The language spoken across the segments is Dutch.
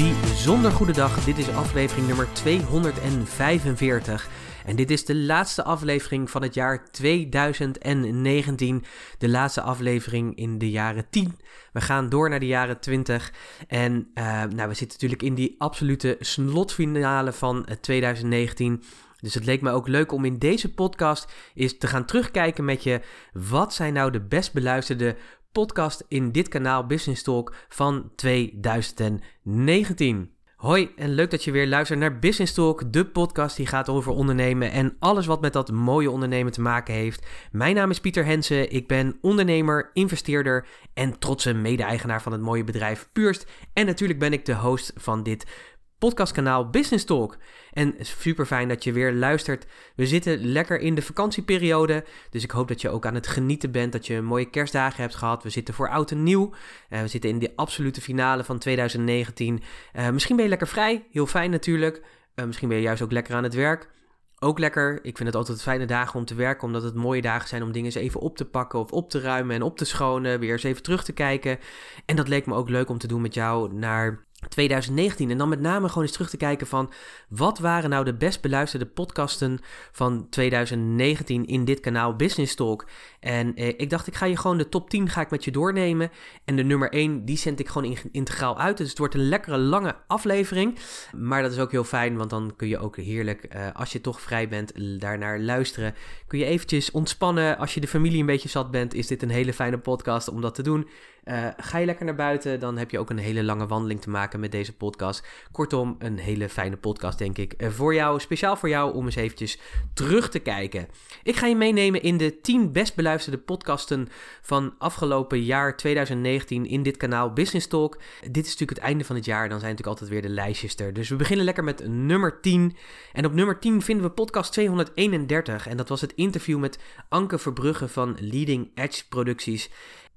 bijzonder goede dag. Dit is aflevering nummer 245. En dit is de laatste aflevering van het jaar 2019. De laatste aflevering in de jaren 10. We gaan door naar de jaren 20. En uh, nou, we zitten natuurlijk in die absolute slotfinale van 2019. Dus het leek me ook leuk om in deze podcast eens te gaan terugkijken met je. Wat zijn nou de best beluisterde podcast in dit kanaal Business Talk van 2019. Hoi en leuk dat je weer luistert naar Business Talk, de podcast die gaat over ondernemen en alles wat met dat mooie ondernemen te maken heeft. Mijn naam is Pieter Hensen, ik ben ondernemer, investeerder en trotse mede-eigenaar van het mooie bedrijf Purst. En natuurlijk ben ik de host van dit podcastkanaal Business Talk. En super fijn dat je weer luistert. We zitten lekker in de vakantieperiode. Dus ik hoop dat je ook aan het genieten bent. Dat je mooie kerstdagen hebt gehad. We zitten voor oud en nieuw. Uh, we zitten in de absolute finale van 2019. Uh, eh, misschien ben je lekker vrij. Heel fijn natuurlijk. Uh, misschien ben je juist ook lekker aan het werk. Ook lekker. Ik vind het altijd fijne dagen om te werken, omdat het mooie dagen zijn om dingen eens even op te pakken of op te ruimen en op te schonen. Weer eens even terug te kijken. En dat leek me ook leuk om te doen met jou naar 2019. En dan met name gewoon eens terug te kijken van wat waren nou de best beluisterde podcasten van 2019 in dit kanaal Business Talk. En eh, ik dacht ik ga je gewoon de top 10 ga ik met je doornemen. En de nummer 1 die zend ik gewoon integraal uit. Dus het wordt een lekkere lange aflevering. Maar dat is ook heel fijn want dan kun je ook heerlijk eh, als je toch vrij bent daarnaar luisteren. Kun je eventjes ontspannen. Als je de familie een beetje zat bent is dit een hele fijne podcast om dat te doen. Uh, ga je lekker naar buiten, dan heb je ook een hele lange wandeling te maken met deze podcast. Kortom, een hele fijne podcast, denk ik. Uh, voor jou, speciaal voor jou, om eens eventjes terug te kijken. Ik ga je meenemen in de 10 best beluisterde podcasten van afgelopen jaar 2019 in dit kanaal Business Talk. Dit is natuurlijk het einde van het jaar, dan zijn natuurlijk altijd weer de lijstjes er. Dus we beginnen lekker met nummer 10. En op nummer 10 vinden we podcast 231. En dat was het interview met Anke Verbrugge van Leading Edge Producties.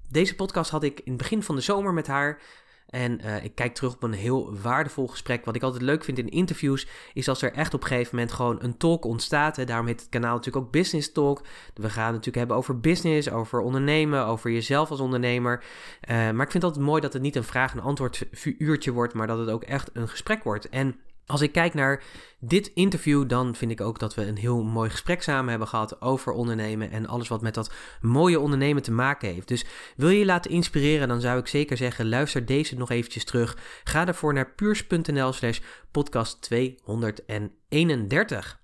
Deze podcast had ik in het begin van de zomer met haar. En uh, ik kijk terug op een heel waardevol gesprek. Wat ik altijd leuk vind in interviews, is als er echt op een gegeven moment gewoon een talk ontstaat. Hè. Daarom heet het kanaal natuurlijk ook Business Talk. We gaan het natuurlijk hebben over business, over ondernemen, over jezelf als ondernemer. Uh, maar ik vind het altijd mooi dat het niet een vraag- en antwoord uurtje wordt, maar dat het ook echt een gesprek wordt. En als ik kijk naar dit interview, dan vind ik ook dat we een heel mooi gesprek samen hebben gehad over ondernemen en alles wat met dat mooie ondernemen te maken heeft. Dus wil je je laten inspireren, dan zou ik zeker zeggen, luister deze nog eventjes terug. Ga daarvoor naar puurs.nl slash podcast 231.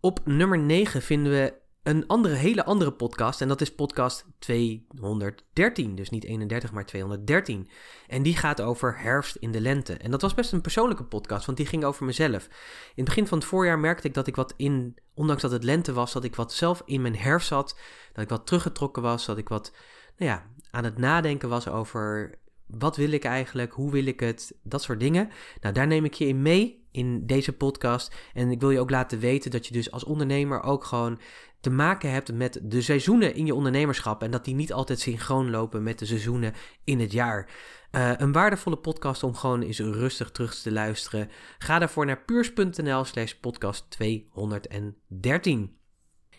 Op nummer 9 vinden we een andere, hele andere podcast. En dat is podcast 213. Dus niet 31, maar 213. En die gaat over herfst in de lente. En dat was best een persoonlijke podcast, want die ging over mezelf. In het begin van het voorjaar merkte ik dat ik wat in, ondanks dat het lente was, dat ik wat zelf in mijn herfst zat. Dat ik wat teruggetrokken was. Dat ik wat, nou ja, aan het nadenken was over wat wil ik eigenlijk? Hoe wil ik het? Dat soort dingen. Nou, daar neem ik je in mee in deze podcast. En ik wil je ook laten weten dat je dus als ondernemer ook gewoon te maken hebt met de seizoenen in je ondernemerschap en dat die niet altijd synchroon lopen met de seizoenen in het jaar. Uh, een waardevolle podcast om gewoon eens rustig terug te luisteren. Ga daarvoor naar puurs.nl slash podcast 213.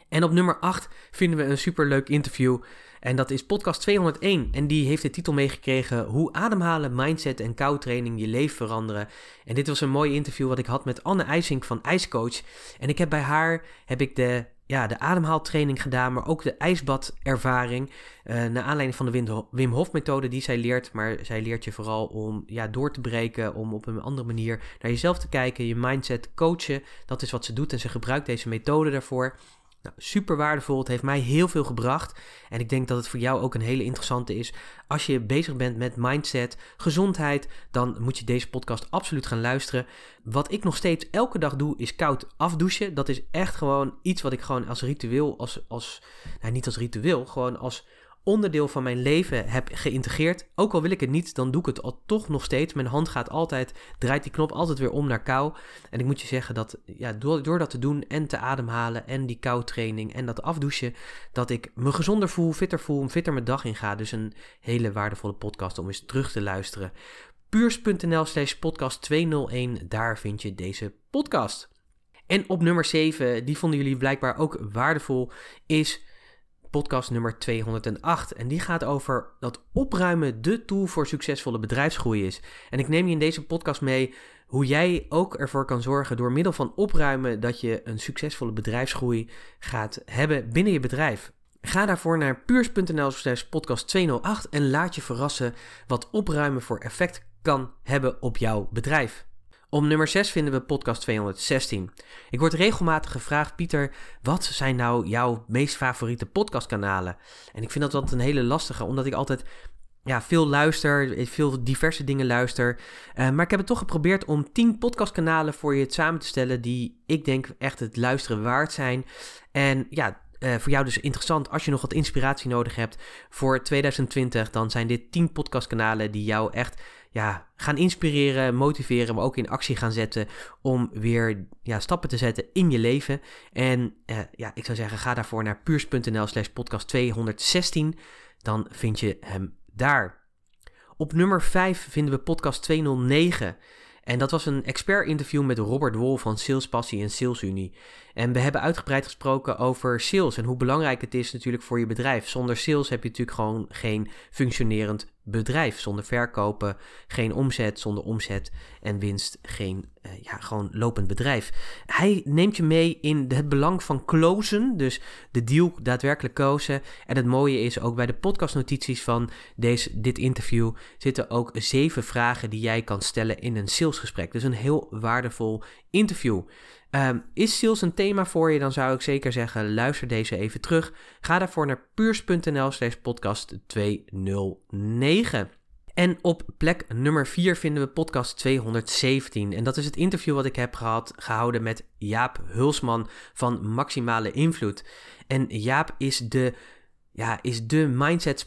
En op nummer 8 vinden we een superleuk interview. En dat is podcast 201. En die heeft de titel meegekregen Hoe ademhalen, mindset en koudtraining je leven veranderen. En dit was een mooi interview wat ik had met Anne IJsink van IJscoach. En ik heb bij haar heb ik de ja, de ademhaaltraining gedaan, maar ook de ijsbadervaring. Uh, naar aanleiding van de Wim Hof methode die zij leert. Maar zij leert je vooral om ja, door te breken, om op een andere manier naar jezelf te kijken, je mindset coachen. Dat is wat ze doet en ze gebruikt deze methode daarvoor. Nou, super waardevol. Het heeft mij heel veel gebracht. En ik denk dat het voor jou ook een hele interessante is. Als je bezig bent met mindset, gezondheid, dan moet je deze podcast absoluut gaan luisteren. Wat ik nog steeds elke dag doe, is koud afdouchen. Dat is echt gewoon iets wat ik gewoon als ritueel, als, als nou, niet als ritueel, gewoon als onderdeel van mijn leven heb geïntegreerd. Ook al wil ik het niet, dan doe ik het al toch nog steeds. Mijn hand gaat altijd, draait die knop altijd weer om naar kou. En ik moet je zeggen dat ja, door, door dat te doen en te ademhalen en die koutraining en dat afdouchen, dat ik me gezonder voel, fitter voel, fitter mijn dag in ga. Dus een hele waardevolle podcast om eens terug te luisteren. Puurs.nl slash podcast 201, daar vind je deze podcast. En op nummer 7, die vonden jullie blijkbaar ook waardevol, is podcast nummer 208. En die gaat over dat opruimen de tool voor succesvolle bedrijfsgroei is. En ik neem je in deze podcast mee hoe jij ook ervoor kan zorgen door middel van opruimen dat je een succesvolle bedrijfsgroei gaat hebben binnen je bedrijf. Ga daarvoor naar puurs.nl slash podcast 208 en laat je verrassen wat opruimen voor effect kan hebben op jouw bedrijf. Op nummer 6 vinden we podcast 216. Ik word regelmatig gevraagd, Pieter, wat zijn nou jouw meest favoriete podcastkanalen? En ik vind dat altijd een hele lastige, omdat ik altijd ja, veel luister, veel diverse dingen luister. Uh, maar ik heb het toch geprobeerd om 10 podcastkanalen voor je samen te stellen die ik denk echt het luisteren waard zijn. En ja, uh, voor jou dus interessant als je nog wat inspiratie nodig hebt voor 2020. Dan zijn dit 10 podcastkanalen die jou echt ja, gaan inspireren, motiveren, maar ook in actie gaan zetten om weer ja, stappen te zetten in je leven. En uh, ja, ik zou zeggen, ga daarvoor naar puurs.nl slash podcast 216. Dan vind je hem daar. Op nummer 5 vinden we podcast 209. En dat was een expert-interview met Robert Wol van Sales Passie en Sales Unie. En we hebben uitgebreid gesproken over sales en hoe belangrijk het is natuurlijk voor je bedrijf. Zonder sales heb je natuurlijk gewoon geen functionerend bedrijf. Zonder verkopen geen omzet, zonder omzet en winst geen uh, ja, gewoon lopend bedrijf. Hij neemt je mee in het belang van closen, dus de deal daadwerkelijk kozen. En het mooie is ook bij de podcastnotities van deze, dit interview zitten ook zeven vragen die jij kan stellen in een salesgesprek. Dus een heel waardevol interview. Um, is sales een thema voor je? Dan zou ik zeker zeggen, luister deze even terug. Ga daarvoor naar puurs.nl slash podcast 209. En op plek nummer 4 vinden we podcast 217. En dat is het interview wat ik heb gehad, gehouden met Jaap Hulsman van Maximale Invloed. En Jaap is de ja, is de mindset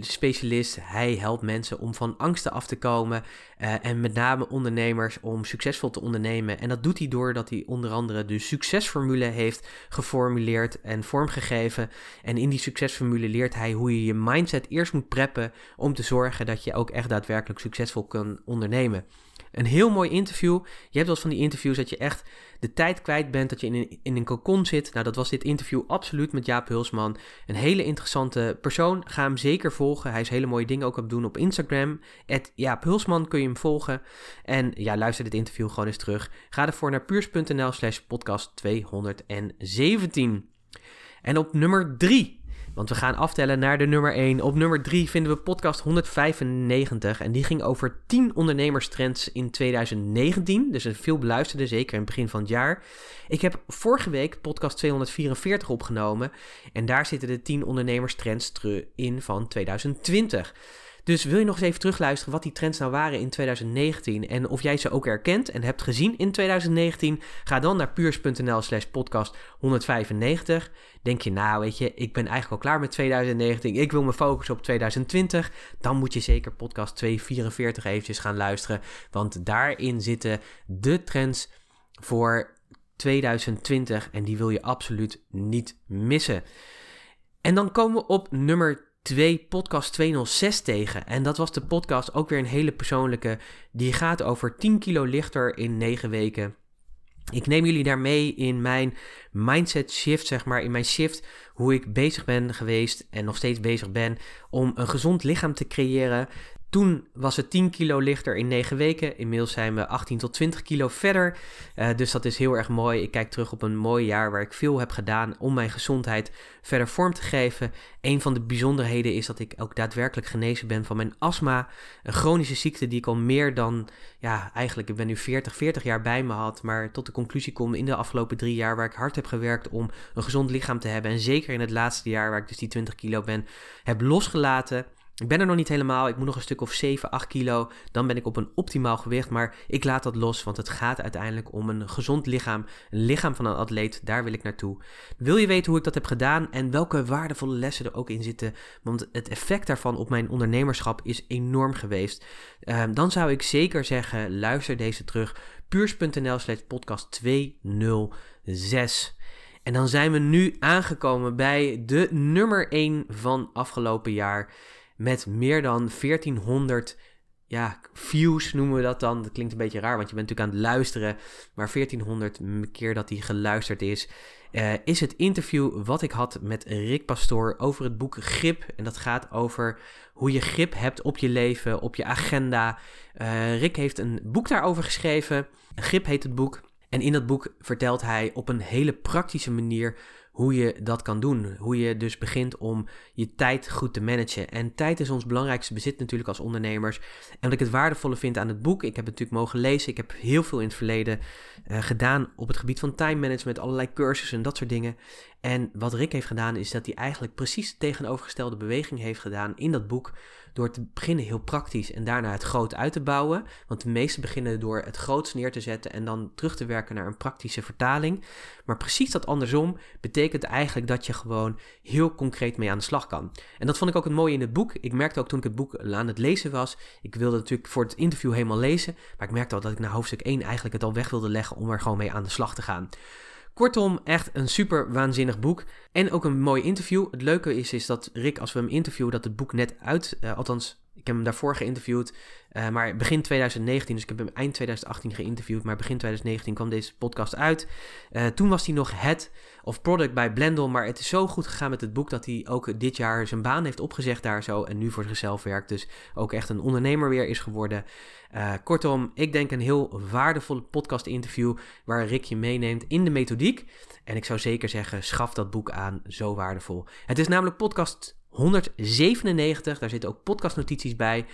specialist. Hij helpt mensen om van angsten af te komen. Uh, en met name ondernemers om succesvol te ondernemen. En dat doet hij doordat hij onder andere de succesformule heeft geformuleerd en vormgegeven. En in die succesformule leert hij hoe je je mindset eerst moet preppen. Om te zorgen dat je ook echt daadwerkelijk succesvol kan ondernemen. Een heel mooi interview. Je hebt wel van die interviews dat je echt de tijd kwijt bent, dat je in een, in een cocon zit. Nou, dat was dit interview absoluut met Jaap Hulsman. Een hele interessante persoon. Ga hem zeker volgen. Hij is hele mooie dingen ook op doen op Instagram. Jaap Hulsman kun je hem volgen. En ja, luister dit interview gewoon eens terug. Ga ervoor naar puurs.nl slash podcast 217. En op nummer 3 want we gaan aftellen naar de nummer 1. Op nummer 3 vinden we podcast 195. En die ging over 10 ondernemerstrends in 2019. Dus een veel beluisterde, zeker in het begin van het jaar. Ik heb vorige week podcast 244 opgenomen. En daar zitten de 10 ondernemerstrends in van 2020. Dus wil je nog eens even terugluisteren wat die trends nou waren in 2019 en of jij ze ook herkent en hebt gezien in 2019? Ga dan naar puurs.nl slash podcast 195. Denk je, nou weet je, ik ben eigenlijk al klaar met 2019, ik wil me focussen op 2020. Dan moet je zeker podcast 244 eventjes gaan luisteren, want daarin zitten de trends voor 2020 en die wil je absoluut niet missen. En dan komen we op nummer 2 podcast 206 tegen. En dat was de podcast ook weer een hele persoonlijke. Die gaat over 10 kilo lichter in 9 weken. Ik neem jullie daarmee in mijn mindset shift, zeg maar, in mijn shift, hoe ik bezig ben geweest en nog steeds bezig ben om een gezond lichaam te creëren. Toen was het 10 kilo lichter in 9 weken. Inmiddels zijn we 18 tot 20 kilo verder. Uh, dus dat is heel erg mooi. Ik kijk terug op een mooi jaar waar ik veel heb gedaan om mijn gezondheid verder vorm te geven. Een van de bijzonderheden is dat ik ook daadwerkelijk genezen ben van mijn astma. Een chronische ziekte die ik al meer dan, ja, eigenlijk, ik ben nu 40, 40 jaar bij me had. Maar tot de conclusie kom in de afgelopen drie jaar waar ik hard heb gewerkt om een gezond lichaam te hebben. En zeker in het laatste jaar waar ik dus die 20 kilo ben, heb losgelaten. Ik ben er nog niet helemaal. Ik moet nog een stuk of 7, 8 kilo. Dan ben ik op een optimaal gewicht. Maar ik laat dat los, want het gaat uiteindelijk om een gezond lichaam. Een lichaam van een atleet. Daar wil ik naartoe. Wil je weten hoe ik dat heb gedaan en welke waardevolle lessen er ook in zitten? Want het effect daarvan op mijn ondernemerschap is enorm geweest. Uh, dan zou ik zeker zeggen: luister deze terug. Puurs.nl slash podcast 206. En dan zijn we nu aangekomen bij de nummer 1 van afgelopen jaar met meer dan 1400 ja, views noemen we dat dan. Dat klinkt een beetje raar, want je bent natuurlijk aan het luisteren. Maar 1400 keer dat hij geluisterd is, uh, is het interview wat ik had met Rick Pastoor over het boek Grip. En dat gaat over hoe je grip hebt op je leven, op je agenda. Uh, Rick heeft een boek daarover geschreven. Grip heet het boek. En in dat boek vertelt hij op een hele praktische manier hoe je dat kan doen. Hoe je dus begint om je tijd goed te managen. En tijd is ons belangrijkste bezit natuurlijk als ondernemers. En wat ik het waardevolle vind aan het boek, ik heb het natuurlijk mogen lezen. Ik heb heel veel in het verleden uh, gedaan op het gebied van time management, allerlei cursussen en dat soort dingen. En wat Rick heeft gedaan, is dat hij eigenlijk precies de tegenovergestelde beweging heeft gedaan in dat boek. Door te beginnen heel praktisch en daarna het groot uit te bouwen. Want de meesten beginnen door het groots neer te zetten en dan terug te werken naar een praktische vertaling. Maar precies dat andersom betekent eigenlijk dat je gewoon heel concreet mee aan de slag kan. En dat vond ik ook het mooie in het boek. Ik merkte ook toen ik het boek aan het lezen was. Ik wilde natuurlijk voor het interview helemaal lezen. Maar ik merkte al dat ik naar hoofdstuk 1 eigenlijk het al weg wilde leggen om er gewoon mee aan de slag te gaan. Kortom, echt een super waanzinnig boek. En ook een mooi interview. Het leuke is, is dat Rick, als we hem interviewen, dat het boek net uit, uh, althans ik heb hem daarvoor geïnterviewd, uh, maar begin 2019, dus ik heb hem eind 2018 geïnterviewd, maar begin 2019 kwam deze podcast uit. Uh, toen was hij nog head of product bij Blendel, maar het is zo goed gegaan met het boek dat hij ook dit jaar zijn baan heeft opgezegd daar zo en nu voor zichzelf werkt, dus ook echt een ondernemer weer is geworden. Uh, kortom, ik denk een heel waardevolle podcast interview waar Rick je meeneemt in de methodiek. En ik zou zeker zeggen, schaf dat boek aan, zo waardevol. Het is namelijk podcast 197. Daar zitten ook podcastnotities bij.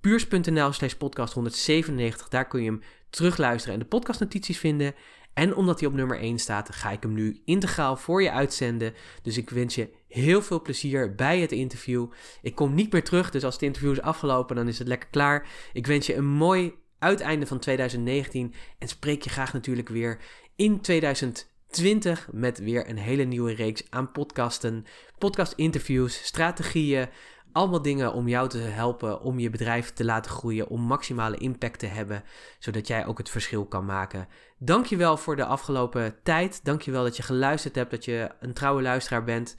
Puurs.nl slash podcast 197. Daar kun je hem terugluisteren en de podcastnotities vinden. En omdat hij op nummer 1 staat, ga ik hem nu integraal voor je uitzenden. Dus ik wens je heel veel plezier bij het interview. Ik kom niet meer terug, dus als het interview is afgelopen, dan is het lekker klaar. Ik wens je een mooi uiteinde van 2019 en spreek je graag natuurlijk weer in 2020. 20 met weer een hele nieuwe reeks aan podcasten, podcast-interviews, strategieën. Allemaal dingen om jou te helpen om je bedrijf te laten groeien, om maximale impact te hebben, zodat jij ook het verschil kan maken. Dankjewel voor de afgelopen tijd. Dankjewel dat je geluisterd hebt, dat je een trouwe luisteraar bent.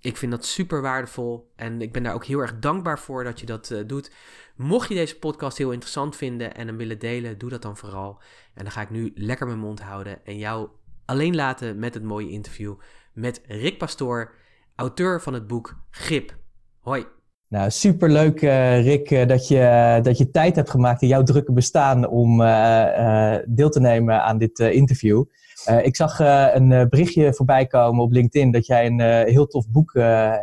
Ik vind dat super waardevol en ik ben daar ook heel erg dankbaar voor dat je dat uh, doet. Mocht je deze podcast heel interessant vinden en hem willen delen, doe dat dan vooral. En dan ga ik nu lekker mijn mond houden en jou alleen laten met het mooie interview met Rick Pastoor, auteur van het boek Grip. Hoi. Nou, superleuk uh, Rick uh, dat, je, dat je tijd hebt gemaakt in jouw drukke bestaan om deel te nemen aan dit interview. ik zag een berichtje voorbij komen op LinkedIn dat jij een heel tof boek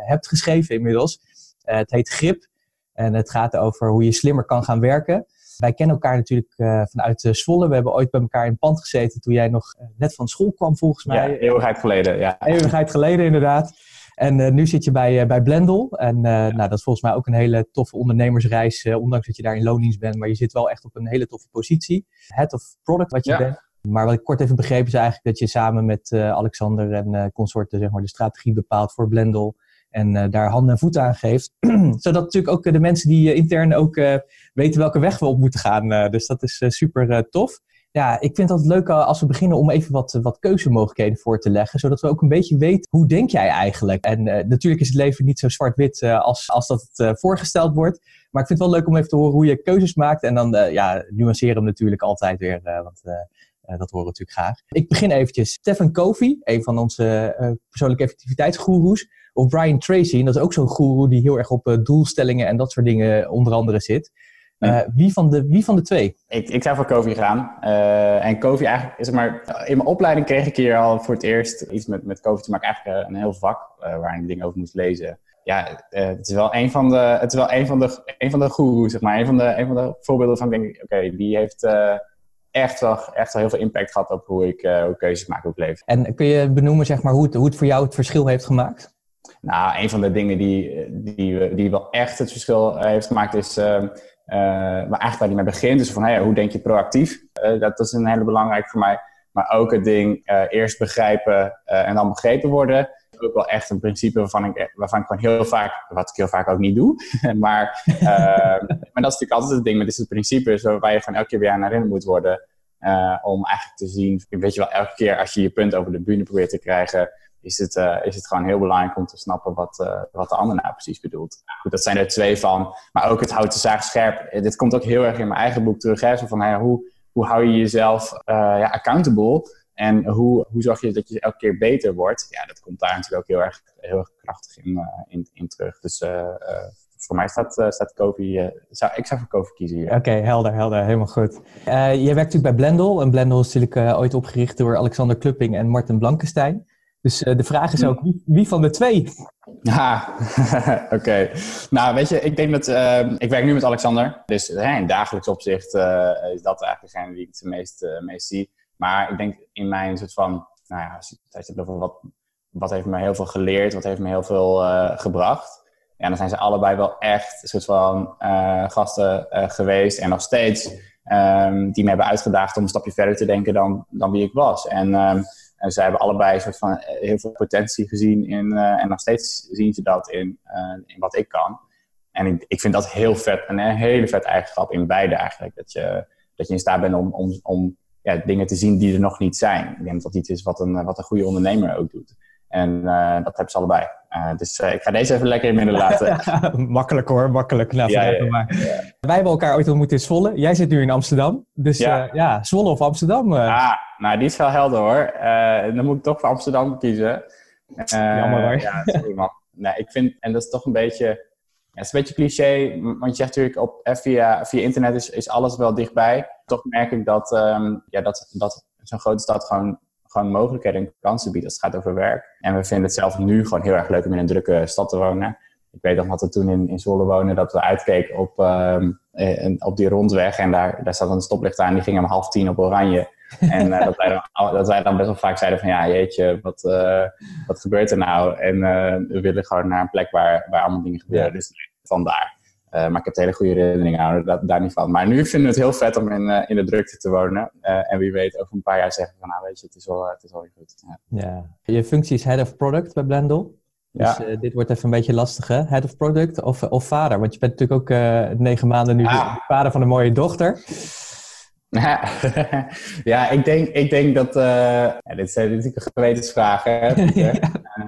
hebt geschreven inmiddels. het heet Grip en het gaat over hoe je slimmer kan gaan werken. Wij kennen elkaar natuurlijk uh, vanuit uh, Zwolle. We hebben ooit bij elkaar in pand gezeten toen jij nog uh, net van school kwam, volgens mij. Ja, eeuwigheid geleden. Ja. Eeuwigheid geleden, inderdaad. En nu zit je bij, bij Blendel. En nou, dat is volgens mij ook een hele toffe ondernemersreis, ondanks dat je daar in loondienst bent. Maar je zit wel echt op een hele toffe positie. Head of product wat je ja. bent. Maar wat ik kort even begrepen is eigenlijk dat je samen met Alexander en consorten zeg maar, de strategie bepaalt voor Blendel. En uh, daar handen en voeten aan geeft. Zodat natuurlijk ook de mensen die uh, intern ook weten welke weg we op moeten gaan. dus dat is super tof. Ja, ik vind het leuk als we beginnen om even wat, wat keuzemogelijkheden voor te leggen. Zodat we ook een beetje weten, hoe denk jij eigenlijk? En natuurlijk is het leven niet zo zwart-wit als, als dat het voorgesteld wordt. Maar ik vind het wel leuk om even te horen hoe je keuzes maakt. En dan ja, nuanceren hem natuurlijk altijd weer. want dat horen we natuurlijk graag. Ik begin eventjes. Stephen Covey, een van onze persoonlijke effectiviteitsgoeroes of Brian Tracy, en dat is ook zo'n guru die heel erg op uh, doelstellingen en dat soort dingen onder andere zit. Uh, wie, van de, wie van de twee? Ik, ik zou voor Kofi gaan. Uh, en Kofi eigenlijk, is maar, in mijn opleiding kreeg ik hier al voor het eerst iets met, met Kofi te maken. Eigenlijk een heel vak waar ik dingen over moest lezen. Ja, het is wel een van de, het is wel een van de, een van de goeroes, zeg maar. Een van de, een van de voorbeelden van, denk ik, oké, die heeft echt wel, echt wel heel veel impact gehad op hoe ik, hoe keuzes maak op leven. En kun je benoemen, zeg maar, hoe het, hoe het voor jou het verschil heeft gemaakt? Nou, een van de dingen die, die, die wel echt het verschil eh, heeft gemaakt is, uh, uh, maar eigenlijk waar die mee begint, dus van hoe denk je proactief? Uh, dat is een hele belangrijke voor mij. Maar ook het ding eerst begrijpen en dan begrepen worden. Ook wel echt een principe waarvan ik, waarvan ik gewoon heel vaak, wat ik heel vaak ook niet doe. maar, maar dat is natuurlijk altijd het ding met dit principes waar je gewoon elke keer weer aan herinnerd moet worden. om eigenlijk te zien, weet je wel, elke keer als je je punt over de bühne probeert te krijgen, is het, uh, is het gewoon heel belangrijk om te snappen wat, uh, wat de ander nou precies bedoelt. Goed, dat zijn er twee van. Maar ook het houdt de zaak scherp. Dit komt ook heel erg in mijn eigen boek terug. Hè? Van, hoe, hoe hou je jezelf uh, ja, accountable? En hoe, hoe zorg je dat je elke keer beter wordt? Ja, dat komt daar natuurlijk ook heel erg, heel erg krachtig in, in, in terug. Dus voor mij staat, uh, staat Kofi, zou, ik zou voor Kofi kiezen Oké, helder, helder, helemaal goed. Uh, je werkt natuurlijk bij Blendel. En Blendel is natuurlijk ooit opgericht door Alexander Klupping en Martin Blankenstein. Dus uh, de vraag is ook, wie, wie van de twee? Ja, oké. Nou, weet je, ik denk dat... Uh, ik werk nu met Alexander. Dus in dagelijks opzicht uh, is dat eigenlijk degene die ik het meest, meest zie. Maar ik denk in mijn soort van... Nou ja, als je het over wat, wat heeft me heel veel geleerd, wat heeft me heel veel gebracht. Ja, dan zijn ze allebei wel echt een soort van gasten geweest. En nog steeds um, die me hebben uitgedaagd om een stapje verder te denken dan, dan wie ik was. En... Um, en zij hebben allebei soort van eh, heel veel potentie gezien in, uh, en nog steeds zien ze dat in, uh, in wat ik kan. En ik, ik, vind dat heel vet, een hele vet eigenschap in beide eigenlijk. Dat je, dat je in staat bent om, om, om ja, dingen te zien die er nog niet zijn. Ik denk dat dat iets is wat een, wat een goede ondernemer ook doet. En uh, dat hebben ze allebei. Uh, dus uh, ik ga deze even lekker in midden laten. makkelijk hoor, makkelijk. Nou, ja, ja, maar. Wij hebben elkaar ooit ontmoet in Zwolle. Jij zit nu in Amsterdam. Dus ja, ja Zwolle of Amsterdam? Ah, nou, die is wel helder hoor. dan moet ik toch voor Amsterdam kiezen. Jammer hoor. ja, sorry man. Nee, ik vind, en dat is toch een beetje, ja, het is een beetje cliché, want je zegt natuurlijk op, via, via internet is, is alles wel dichtbij. Toch merk ik dat, um, ja, dat, dat zo'n grote stad gewoon gewoon mogelijkheden en kansen biedt als het gaat over werk. En we vinden het zelf nu gewoon heel erg leuk om in een drukke stad te wonen. Ik weet nog dat we toen in, in Zwolle wonen, dat we uitkeken op, uh, op die rondweg. En daar, daar zat een stoplicht aan, die ging om half tien op oranje. En uh, dat, wij dan, dat wij dan best wel vaak zeiden van ja, jeetje, wat, uh, wat gebeurt er nou? En we willen gewoon naar een plek waar, waar allemaal dingen gebeuren. Ja. Dus vandaar. Uh, maar ik heb hele goede herinneringen aan, daar, daar niet van. Maar nu vinden we het heel vet om in, uh, in de drukte te wonen. Uh, en wie weet, over een paar jaar zeggen van, nou weet je, het is wel, het is wel weer goed. Ja. ja. Je functie is Head of Product bij Blendel. Dus ja. dit wordt even een beetje lastig, hè? Head of Product of, of vader? Want je bent natuurlijk ook negen maanden nu ah. vader van een mooie dochter. ja, ik denk, ik denk dat... ja, dit, zijn natuurlijk een gewetensvraag, hè? um,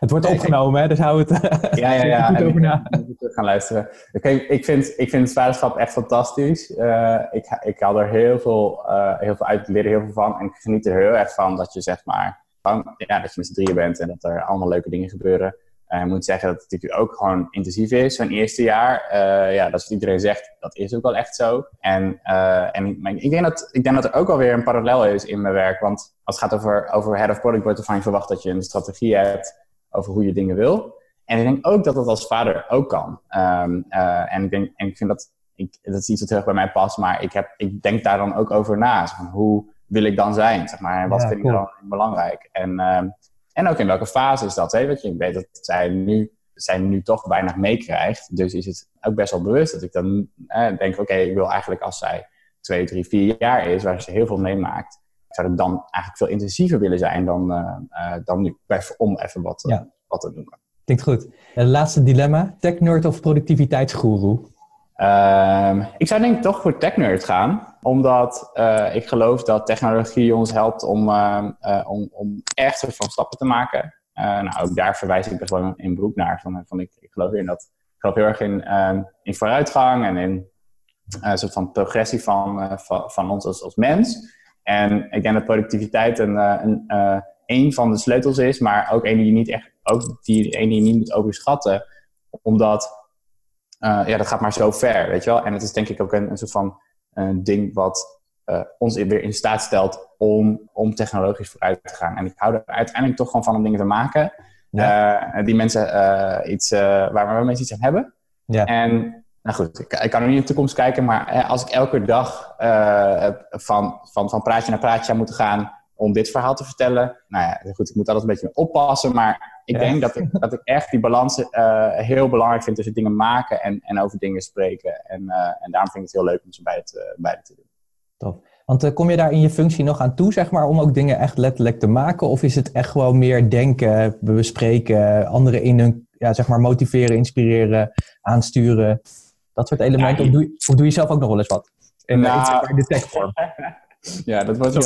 het wordt opgenomen, hè, dus hou het. ja, ja, ja. Goed over na. gaan luisteren. Kijk, ik vind, ik vind het vaderschap echt fantastisch. Uh, ik, ik haal er heel veel, uh, heel veel uit, leer er heel veel van. En ik geniet er heel erg van dat je zeg maar, van, ja, dat je met z'n drieën bent en dat er allemaal leuke dingen gebeuren. Uh, ik moet zeggen dat het natuurlijk ook gewoon intensief is, zo'n eerste jaar. ja, dat is wat iedereen zegt, dat is ook wel echt zo. En, en ik, denk dat, ik denk dat er ook alweer een parallel is in mijn werk. Want als het gaat over, over head of product, wordt er van je verwacht dat je een strategie hebt over hoe je dingen wil. En ik denk ook dat dat als vader ook kan. Um, uh, en, ik denk, en ik vind dat, ik, dat is iets wat heel erg bij mij past, maar ik, heb, ik denk daar dan ook over na. Hoe wil ik dan zijn? Zeg maar, en wat ja, vind cool. ik dan belangrijk? En, um, en ook in welke fase is dat? Hè? Weet je, ik weet dat zij nu, zij nu toch weinig meekrijgt. Dus is het ook best wel bewust dat ik dan eh, denk: oké, okay, ik wil eigenlijk als zij twee, drie, vier jaar is, waar ze heel veel meemaakt, zou ik dan eigenlijk veel intensiever willen zijn dan, uh, uh, dan nu. Om even wat, ja. wat te noemen. Klinkt goed. Het laatste dilemma: tech-nerd of productiviteitsgoeroe? Um, ik zou denk ik toch voor tech-nerd gaan. Omdat uh, ik geloof dat technologie ons helpt om, uh, uh, om, om echt soort van stappen te maken. nou, ook daar verwijs ik best wel in beroep naar. Van, van ik, ik geloof in dat ik geloof heel erg in, in vooruitgang en in een soort van progressie van, van, van, ons als, als mens. En ik denk dat productiviteit een, een, een van de sleutels is, maar ook een die je niet echt ook die ene die je niet moet overschatten. Omdat, uh, ja, dat gaat maar zo ver, weet je wel. En het is denk ik ook een, een soort van een ding wat uh, ons weer in staat stelt om, om technologisch vooruit te gaan. En ik hou er uiteindelijk toch gewoon van om dingen te maken. Ja. Uh, die mensen iets, waar we mensen iets aan hebben. Ja. En nou goed, ik, kan nu niet in de toekomst kijken, maar als ik elke dag van, van, van praatje naar praatje zou moeten gaan om dit verhaal te vertellen. Nou ja, goed, ik moet altijd een beetje oppassen, maar ik denk dat ik, dat ik echt die balans uh, heel belangrijk vind tussen dingen maken en, en over dingen spreken. En, uh, en daarom vind ik het heel leuk om ze beide te, te doen. Tof. Want kom je daar in je functie nog aan toe, zeg maar, om ook dingen echt letterlijk te maken? Of is het echt gewoon meer denken, bespreken, anderen in hun, ja, zeg maar, motiveren, inspireren, aansturen? Dat soort elementen. Ja, of, doe je, of doe je zelf ook nog wel eens wat? In, nou, in de techvorm? ja, dat wordt zo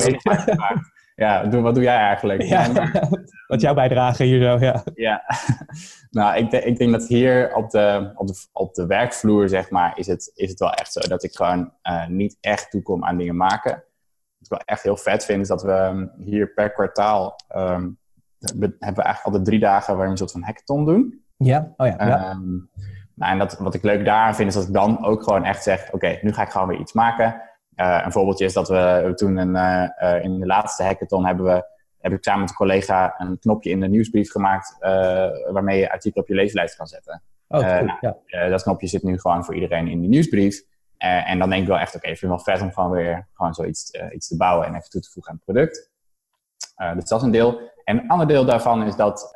ja, doe, wat doe jij eigenlijk? Ja, wat jouw bijdrage hier zo, ja. Ja, nou, ik, ik denk dat hier op de, op, de, op de werkvloer, zeg maar, is het, is het wel echt zo dat ik gewoon uh, niet echt toekom aan dingen maken. Wat ik wel echt heel vet vind, is dat we um, hier per kwartaal um, hebben we eigenlijk altijd drie dagen waarin we een soort van hackathon doen. Ja, oh ja. ja. Nou, en dat, wat ik leuk daaraan vind, is dat ik dan ook gewoon echt zeg: Oké, nu ga ik gewoon weer iets maken. Uh, een voorbeeldje is dat we toen een, uh, in de laatste hackathon hebben we, heb ik samen met een collega een knopje in de nieuwsbrief gemaakt waarmee je artikel op je leeslijst kan zetten. Oh, cool. nou, ja. dat knopje zit nu gewoon voor iedereen in die nieuwsbrief. en dan denk ik wel echt, oké, okay, ik vind het wel vet om gewoon weer gewoon zoiets iets te bouwen en even toe te voegen aan het product. dus dat is een deel. En een ander deel daarvan is dat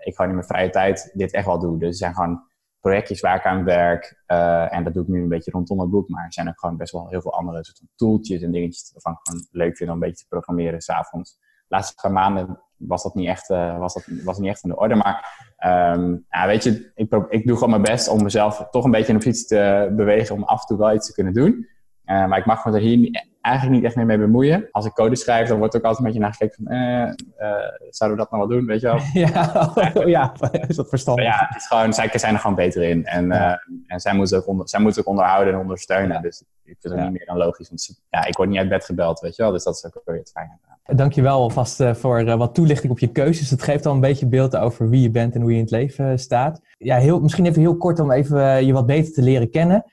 ik gewoon in mijn vrije tijd dit echt wel doe. Dus zijn gewoon projectjes waar ik aan werk. Uh, en dat doe ik nu een beetje rondom het boek. Maar er zijn ook gewoon best wel heel veel andere soort tooltjes en dingetjes waarvan ik gewoon leuk vind om een beetje te programmeren s'avonds. De laatste maanden was dat niet echt, uh, was dat, was niet echt in de orde. Maar um, ja, weet je, ik, ik doe gewoon mijn best om mezelf toch een beetje in de fiets te bewegen om af en toe wel iets te kunnen doen. Uh, maar ik mag me er hier eigenlijk niet echt meer mee bemoeien. Als ik code schrijf, dan wordt ook altijd een beetje naar gekeken van, eh, uh, zouden we dat nou wel doen, weet je wel? ja, ja, is dat verstandig? Ja, het is gewoon, zij zijn er gewoon beter in. En, ja. uh, en zij, moeten ook onder, zij moeten ook onderhouden en ondersteunen. Ja. Dus ik vind het niet meer dan logisch. Want ja, ik word niet uit bed gebeld, weet je wel? Dus dat is ook weer het fijne. Dankjewel alvast voor wat toelichting op je keuzes. Het geeft al een beetje beeld over wie je bent en hoe je in het leven staat. Ja, heel, misschien even heel kort om even je wat beter te leren kennen.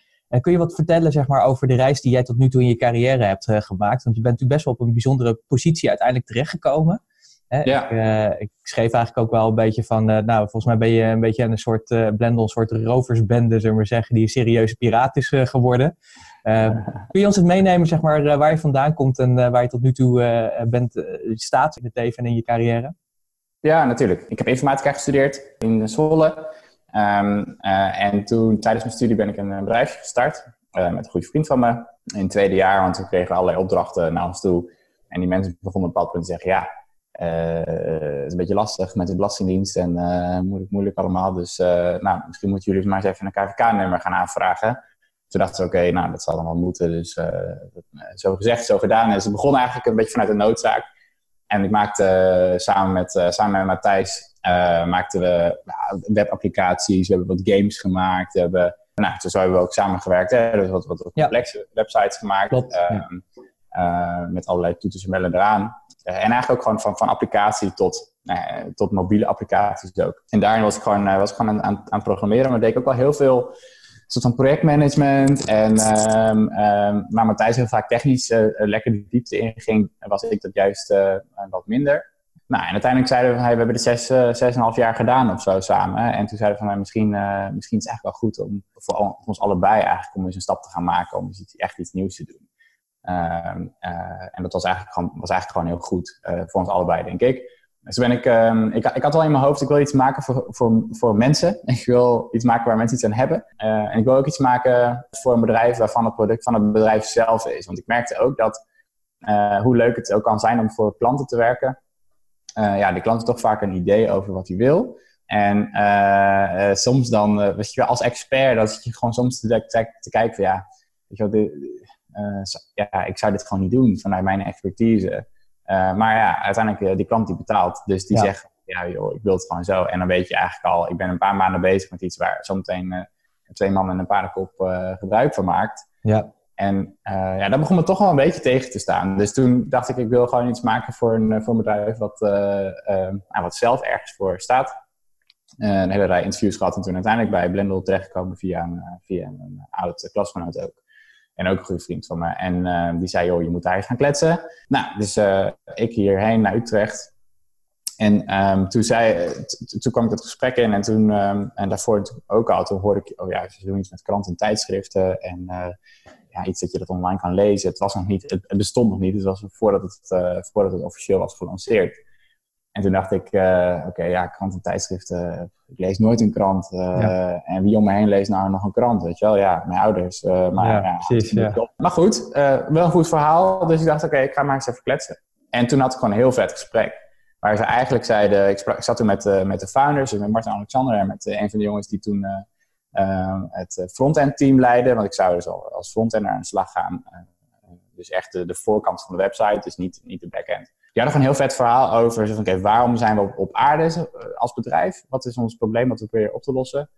Kun je wat vertellen zeg maar, over de reis die jij tot nu toe in je carrière hebt uh, gemaakt? Want je bent natuurlijk best wel op een bijzondere positie uiteindelijk terechtgekomen. Hè? Ja. Ik, uh, ik, schreef eigenlijk ook wel een beetje van, uh, nou, volgens mij ben je een beetje een soort blendel, een soort roversbende, zullen we maar zeggen, die een serieuze piraat is geworden. kun je ons het meenemen, zeg maar, waar je vandaan komt en waar je tot nu toe bent, staat in het leven en in je carrière? Ja, natuurlijk. Ik heb informatica gestudeerd in Zwolle. Um, uh, en toen, tijdens mijn studie ben ik een bedrijf gestart. Uh, met een goede vriend van me. In het tweede jaar, want toen kregen we allerlei opdrachten naar ons toe. En die mensen begonnen op een bepaald punt te zeggen, ja, het is een beetje lastig met de Belastingdienst en moeilijk, moeilijk allemaal. Dus nou, misschien moeten jullie maar eens even een KVK-nummer gaan aanvragen. Toen dachten ze, oké, nou, dat zal wel moeten. Dus zo gezegd, zo gedaan. En ze begonnen eigenlijk een beetje vanuit de noodzaak. En ik maakte samen met, samen met Matthijs uh, maakten we nou, webapplicaties, we hebben wat games gemaakt, we hebben, nou, dus hebben we ook samengewerkt, hè, dus wat, wat complexe ja. websites gemaakt, Klopt, ja. uh, met allerlei toeters en bellen eraan. en eigenlijk ook gewoon van, van applicatie tot, tot mobiele applicaties ook. En daarin was ik gewoon, was ik gewoon aan, aan, programmeren, maar deed ik ook wel heel veel soort van projectmanagement. En um, um, maar Matthijs heel vaak technisch lekker de diepte inging, was ik dat juist wat minder. Nou, en uiteindelijk zeiden we, hey, we hebben de zes, uh, zes en half jaar gedaan of zo samen. En toen zeiden we van, hey, misschien, uh, misschien is het eigenlijk wel goed om voor, ons allebei eigenlijk om eens een stap te gaan maken. Om eens echt iets nieuws te doen. Uh, en dat was eigenlijk gewoon, was eigenlijk gewoon heel goed voor ons allebei, denk ik. Dus ben ik, um, ik, ik had al in mijn hoofd, ik wil iets maken voor, voor, voor mensen. Ik wil iets maken waar mensen iets aan hebben. en ik wil ook iets maken voor een bedrijf waarvan het product van het bedrijf zelf is. Want ik merkte ook dat, hoe leuk het ook kan zijn om voor klanten te werken ja, de klant heeft toch vaak een idee over wat hij wil. En uh, uh, soms dan, weet je wel, als expert, dat je gewoon soms te, te, te kijken van ja, weet je wel, de, ja, ik zou dit gewoon niet doen vanuit mijn expertise. maar ja, uiteindelijk, die klant die betaalt, dus die ja. zegt, ja joh, ik wil het gewoon zo. En dan weet je eigenlijk al, ik ben een paar maanden bezig met iets waar zometeen twee mannen en een paardenkop gebruik van maakt. Ja. En uh, ja, dat begon me toch wel een beetje tegen te staan. Dus toen dacht ik, ik wil gewoon iets maken voor een, voor een bedrijf wat, uh, uh, wat zelf ergens voor staat. een hele rij interviews gehad en toen uiteindelijk bij Blendel terechtgekomen via een, via een oud klasgenoot ook. En ook een goede vriend van me. En die zei, joh, je moet daar gaan kletsen. Nou, dus ik hierheen naar Utrecht. En um, toen, zei, toen kwam ik het gesprek in en toen, um, en daarvoor ook al, toen hoorde ik, oh ja, ze doen iets met kranten en tijdschriften en ja, iets dat je dat online kan lezen. Het, was nog niet, het, bestond nog niet, het was voordat het, uh, voordat het officieel was gelanceerd. En toen dacht ik, uh, oké, okay, ja, kranten en tijdschriften, ik lees nooit een krant. Uh, ja. En wie om me heen leest nou nog een krant, weet je wel? Ja, mijn ouders. maar, ja, ja, precies, ja. maar goed, wel een goed verhaal. Dus ik dacht, oké, okay, ik ga maar eens even kletsen. En toen had ik gewoon een heel vet gesprek. Waar ze eigenlijk zeiden, ik, sprak, ik zat toen met, met de founders, dus met Martin Alexander en met een van de jongens die toen het front-end team leiden. Want ik zou dus als frontender aan de slag gaan. Uh, dus echt de, voorkant van de website, dus niet, niet de back-end. die gewoon een heel vet verhaal over, van, waarom zijn we op, aarde als bedrijf? Wat is ons probleem wat we proberen op te lossen?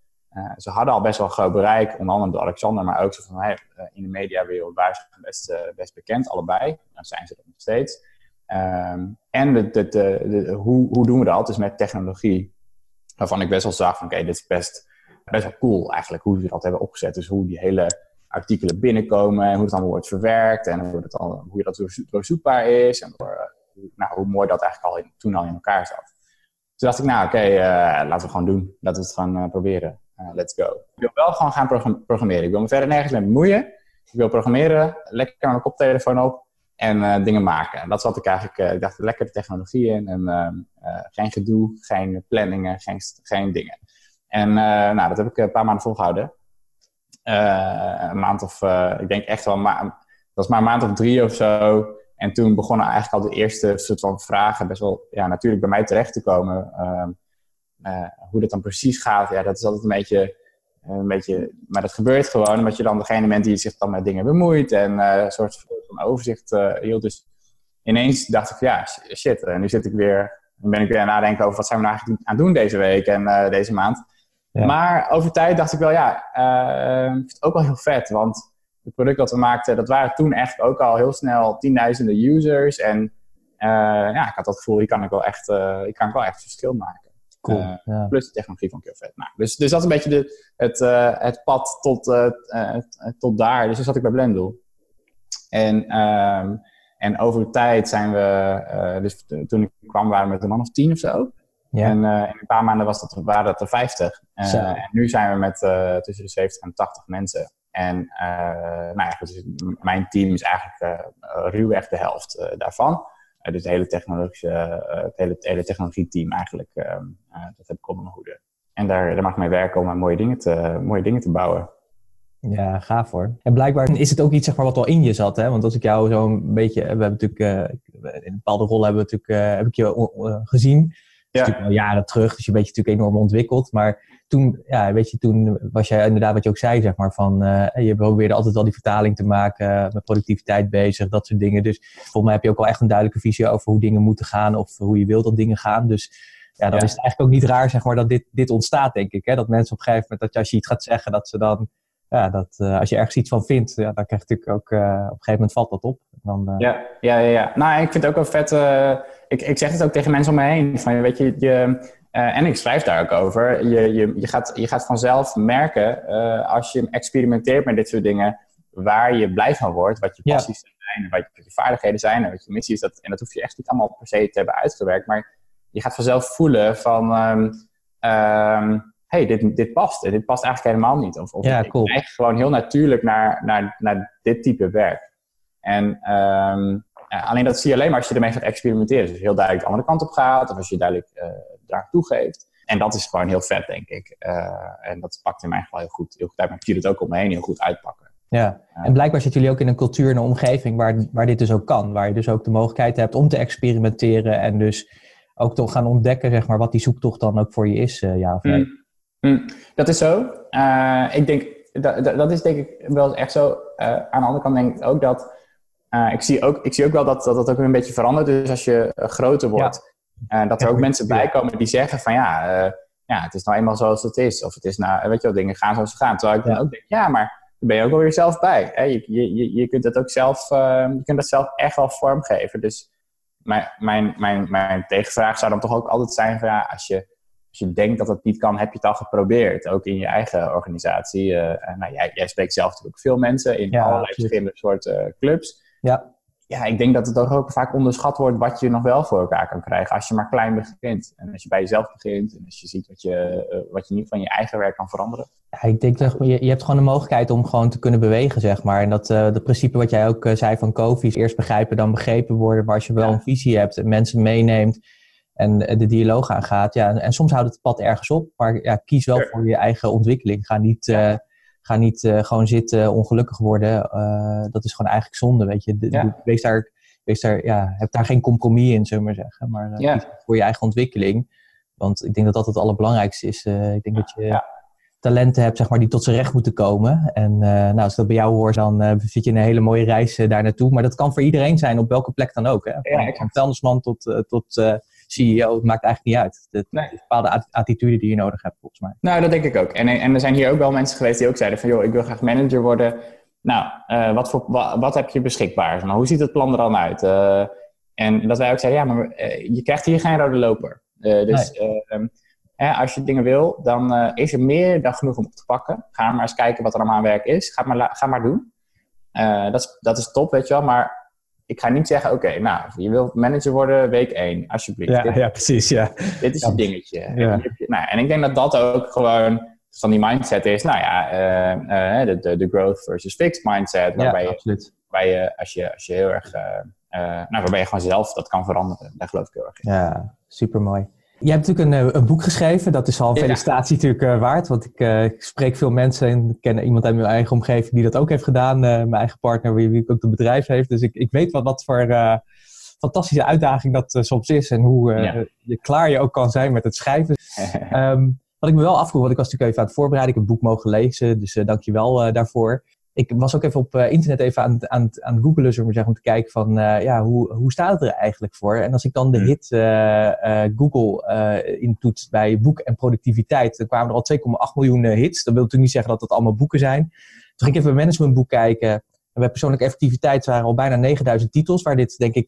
ze hadden al best wel groot bereik, onder andere door Alexander, maar ook zo van, hey, in de mediawereld waren ze best, best bekend, allebei. Dan zijn ze dat nog steeds. Ehm, en de, hoe, hoe doen we dat? Dus met technologie, waarvan ik best wel zag van, oké, dit is best, best wel cool eigenlijk, hoe we dat hebben opgezet. Dus hoe die hele artikelen binnenkomen en hoe het allemaal wordt verwerkt en hoe, het al, hoe dat doorzoekbaar is en door, nou, hoe mooi dat eigenlijk al in, toen al in elkaar zat. Toen dacht ik, nou oké, eh, laten we gewoon doen. Laten we het gewoon uh, proberen. Let's go. Ik wil wel gewoon gaan programmeren. Ik wil me verder nergens mee bemoeien. Ik wil programmeren, lekker mijn koptelefoon op en dingen maken. En dat zat ik eigenlijk, ik dacht, lekker de technologie in en geen gedoe, geen planningen, geen, geen dingen. En nou, dat heb ik een paar maanden volgehouden. een maand of, ik denk echt wel, maar, dat was maar een maand of drie of zo. En toen begonnen eigenlijk al de eerste soort van vragen best wel ja, natuurlijk bij mij terecht te komen. Ehm, eh, hoe dat dan precies gaat, ja, dat is altijd een beetje, een beetje... Maar dat gebeurt gewoon, omdat je dan degene bent die zich dan met dingen bemoeit en een soort van overzicht uh, hield. Dus ineens dacht ik, ja, shit, nu zit ik weer... Dan ben ik weer aan het nadenken over wat zijn we nou eigenlijk aan het doen deze week en deze maand. Maar over tijd dacht ik wel, ja, ik vind het ook wel heel vet, want het product dat we maakten, dat waren toen echt ook al heel snel tienduizenden users. En uh, ja, ik had dat gevoel, hier kan ik wel echt, uh, ik kan wel echt verschil maken. Cool, uh, ja. Plus de technologie van Curvet. Nou, dus, dus dat is een beetje de, het, het pad tot, tot daar. Dus toen zat ik bij Blendel. En, um, en over de tijd zijn we, dus toen ik kwam waren we met een man of tien of zo. Ja. En in een paar maanden was dat, waren dat er 50. en nu zijn we met tussen de 70 en 80 mensen. En nou ja, dus mijn team is eigenlijk ruw echt de helft daarvan. dus het hele, technologische, het hele, hele technologie-team eigenlijk, ehm, dat heb ik onder mijn hoede. En daar, daar mag ik mee werken om mooie dingen te, mooie dingen te bouwen. Ja, gaaf hoor. En blijkbaar is het ook iets zeg maar, wat al in je zat. Hè? Want als ik jou zo een beetje... We hebben natuurlijk... in een bepaalde rol hebben we natuurlijk, heb ik je gezien. Dat is natuurlijk al jaren terug. Dus je bent je natuurlijk enorm ontwikkeld. Maar toen, ja, weet je, toen was jij inderdaad wat je ook zei, zeg maar, van uh, je probeerde altijd wel die vertaling te maken, met productiviteit bezig, dat soort dingen. Dus volgens mij heb je ook al echt een duidelijke visie over hoe dingen moeten gaan of hoe je wilt dat dingen gaan. Dus ja, dan is het eigenlijk ook niet raar, zeg maar, dat dit, dit ontstaat, denk ik. Hè? Dat mensen op een gegeven moment, dat als je iets gaat zeggen, dat ze dan, ja, dat uh, als je ergens iets van vindt, ja, dan krijg je natuurlijk ook, uh, op een gegeven moment valt dat op. Dan, ja, ja, ja, ja. Nou, ik vind het ook wel vet, ik, ik zeg het ook tegen mensen om me heen, van, weet je, je uh, en ik schrijf daar ook over. Je, je, je, gaat, je gaat vanzelf merken, uh, als je experimenteert met dit soort dingen, waar je blij van wordt, wat je passies zijn, wat je vaardigheden zijn en wat je missie is. Dat, en dat hoef je echt niet allemaal per se te hebben uitgewerkt, maar je gaat vanzelf voelen van, um, um, hey, dit, dit past. En dit past eigenlijk helemaal niet. Of, of ja, cool. ik krijg gewoon heel natuurlijk naar, naar, naar dit type werk. En um, alleen dat zie je alleen maar als je ermee gaat experimenteren. Dus heel duidelijk de andere kant op gaat, of als je duidelijk uh, daar toegeeft. En dat is gewoon heel vet, denk ik. Uh, en dat pakt in mijn geval heel goed, heel goed uit. Maar ik zie het ook om me heen heel goed uitpakken. Ja, en blijkbaar zitten jullie ook in een cultuur en een omgeving waar, waar dit dus ook kan. Waar je dus ook de mogelijkheid hebt om te experimenteren en dus ook toch gaan ontdekken, zeg maar, wat die zoektocht dan ook voor je is, uh, ja of nee? Mm. Mm. Dat is zo. Ik denk, dat, dat is denk ik wel echt zo. aan de andere kant denk ik ook dat, ik, zie ook, ik zie ook wel dat, dat dat ook een beetje verandert. Dus als je groter wordt, en dat er ook mensen bij komen die zeggen van ja, ja, het is nou eenmaal zoals het is. Of het is nou, weet je wel, dingen gaan zoals ze gaan. Terwijl ik dan ook denk, ja, maar daar ben je ook wel weer zelf bij. Hè? Je, je, je kunt dat ook zelf, uh, je kunt dat zelf echt wel vormgeven. Dus mijn, mijn, mijn, mijn tegenvraag zou dan toch ook altijd zijn van ja, als je, als je denkt dat het niet kan, heb je het al geprobeerd. Ook in je eigen organisatie. Nou, jij, jij spreekt zelf natuurlijk veel mensen in allerlei verschillende soorten clubs. Ja ja, ik denk dat het ook vaak onderschat wordt wat je nog wel voor elkaar kan krijgen als je maar klein begint. En als je bij jezelf begint en als je ziet wat je, uh, wat je niet van je eigen werk kan veranderen. Ja, ik denk dat je, je hebt gewoon de mogelijkheid om gewoon te kunnen bewegen, zeg maar. En dat uh, principe wat jij ook uh, zei van Kofi, eerst begrijpen dan begrepen worden. Maar als je wel een visie hebt en mensen meeneemt en de dialoog aangaat. Ja, en, soms houdt het pad ergens op, maar ja, kies wel voor je eigen ontwikkeling. Ga niet... Ga niet uh, gewoon zitten, ongelukkig worden. Uh, dat is gewoon eigenlijk zonde, weet je. De, ja. Wees daar, wees daar, ja, heb daar geen compromis in, zullen we maar zeggen. Maar uh, ja. voor je eigen ontwikkeling. Want ik denk dat dat het allerbelangrijkste is. ik denk dat je talenten hebt, zeg maar, die tot zijn recht moeten komen. En nou, als ik dat bij jou hoor, dan zit je een hele mooie reis daar naartoe. Maar dat kan voor iedereen zijn, op welke plek dan ook. Hè? Van, ja, van vuilnisman tot, tot CEO, het maakt eigenlijk niet uit. Het nee. is bepaalde attitude die je nodig hebt, volgens mij. Nou, dat denk ik ook. En, en er zijn hier ook wel mensen geweest die ook zeiden van, joh, ik wil graag manager worden. Nou, uh, wat, voor, wat, heb je beschikbaar? Maar hoe ziet het plan er dan uit? Uh, en dat wij ook zeiden, ja, maar uh, je krijgt hier geen rode loper. dus nee. als je dingen wil, dan is er meer dan genoeg om op te pakken. Ga maar eens kijken wat er allemaal aan werk is. Ga maar, ga maar doen. dat, is, dat is top, weet je wel. Maar ik ga niet zeggen, oké, nou, je wilt manager worden week 1, alsjeblieft. Ja, ja precies, ja. Dit is het dingetje. Ja. nou, en ik denk dat dat ook gewoon van die mindset is, nou ja, uh, uh, de, de, growth versus fixed mindset, waarbij, ja, je, waarbij je, als je, als je heel erg, uh, nou, waarbij je gewoon zelf dat kan veranderen. Daar geloof ik heel erg in. Ja, super mooi. Je hebt natuurlijk een, een, boek geschreven. Dat is al een felicitatie natuurlijk waard. Want ik, ik, spreek veel mensen en ik ken iemand uit mijn eigen omgeving die dat ook heeft gedaan. mijn eigen partner, wie, wie ook het bedrijf heeft. Dus ik, ik weet wat, wat voor fantastische uitdaging dat soms is. En hoe je klaar je ook kan zijn met het schrijven. um, Wat ik me wel afvroeg, want ik was natuurlijk even aan het voorbereiden. Ik heb het boek mogen lezen, dus dank je wel daarvoor. Ik was ook even op uh, internet even aan, aan, aan het googelen, zullen we zeggen, om te kijken van, ja, hoe, hoe staat het er eigenlijk voor? En als ik dan de hmm. hit Google intoets bij boek en productiviteit, dan kwamen er al 2,8 miljoen hits. Dat wil natuurlijk niet zeggen dat dat allemaal boeken zijn. Toen ging ik even een managementboek kijken. En bij persoonlijke effectiviteit waren al bijna 9000 titels, waar dit denk ik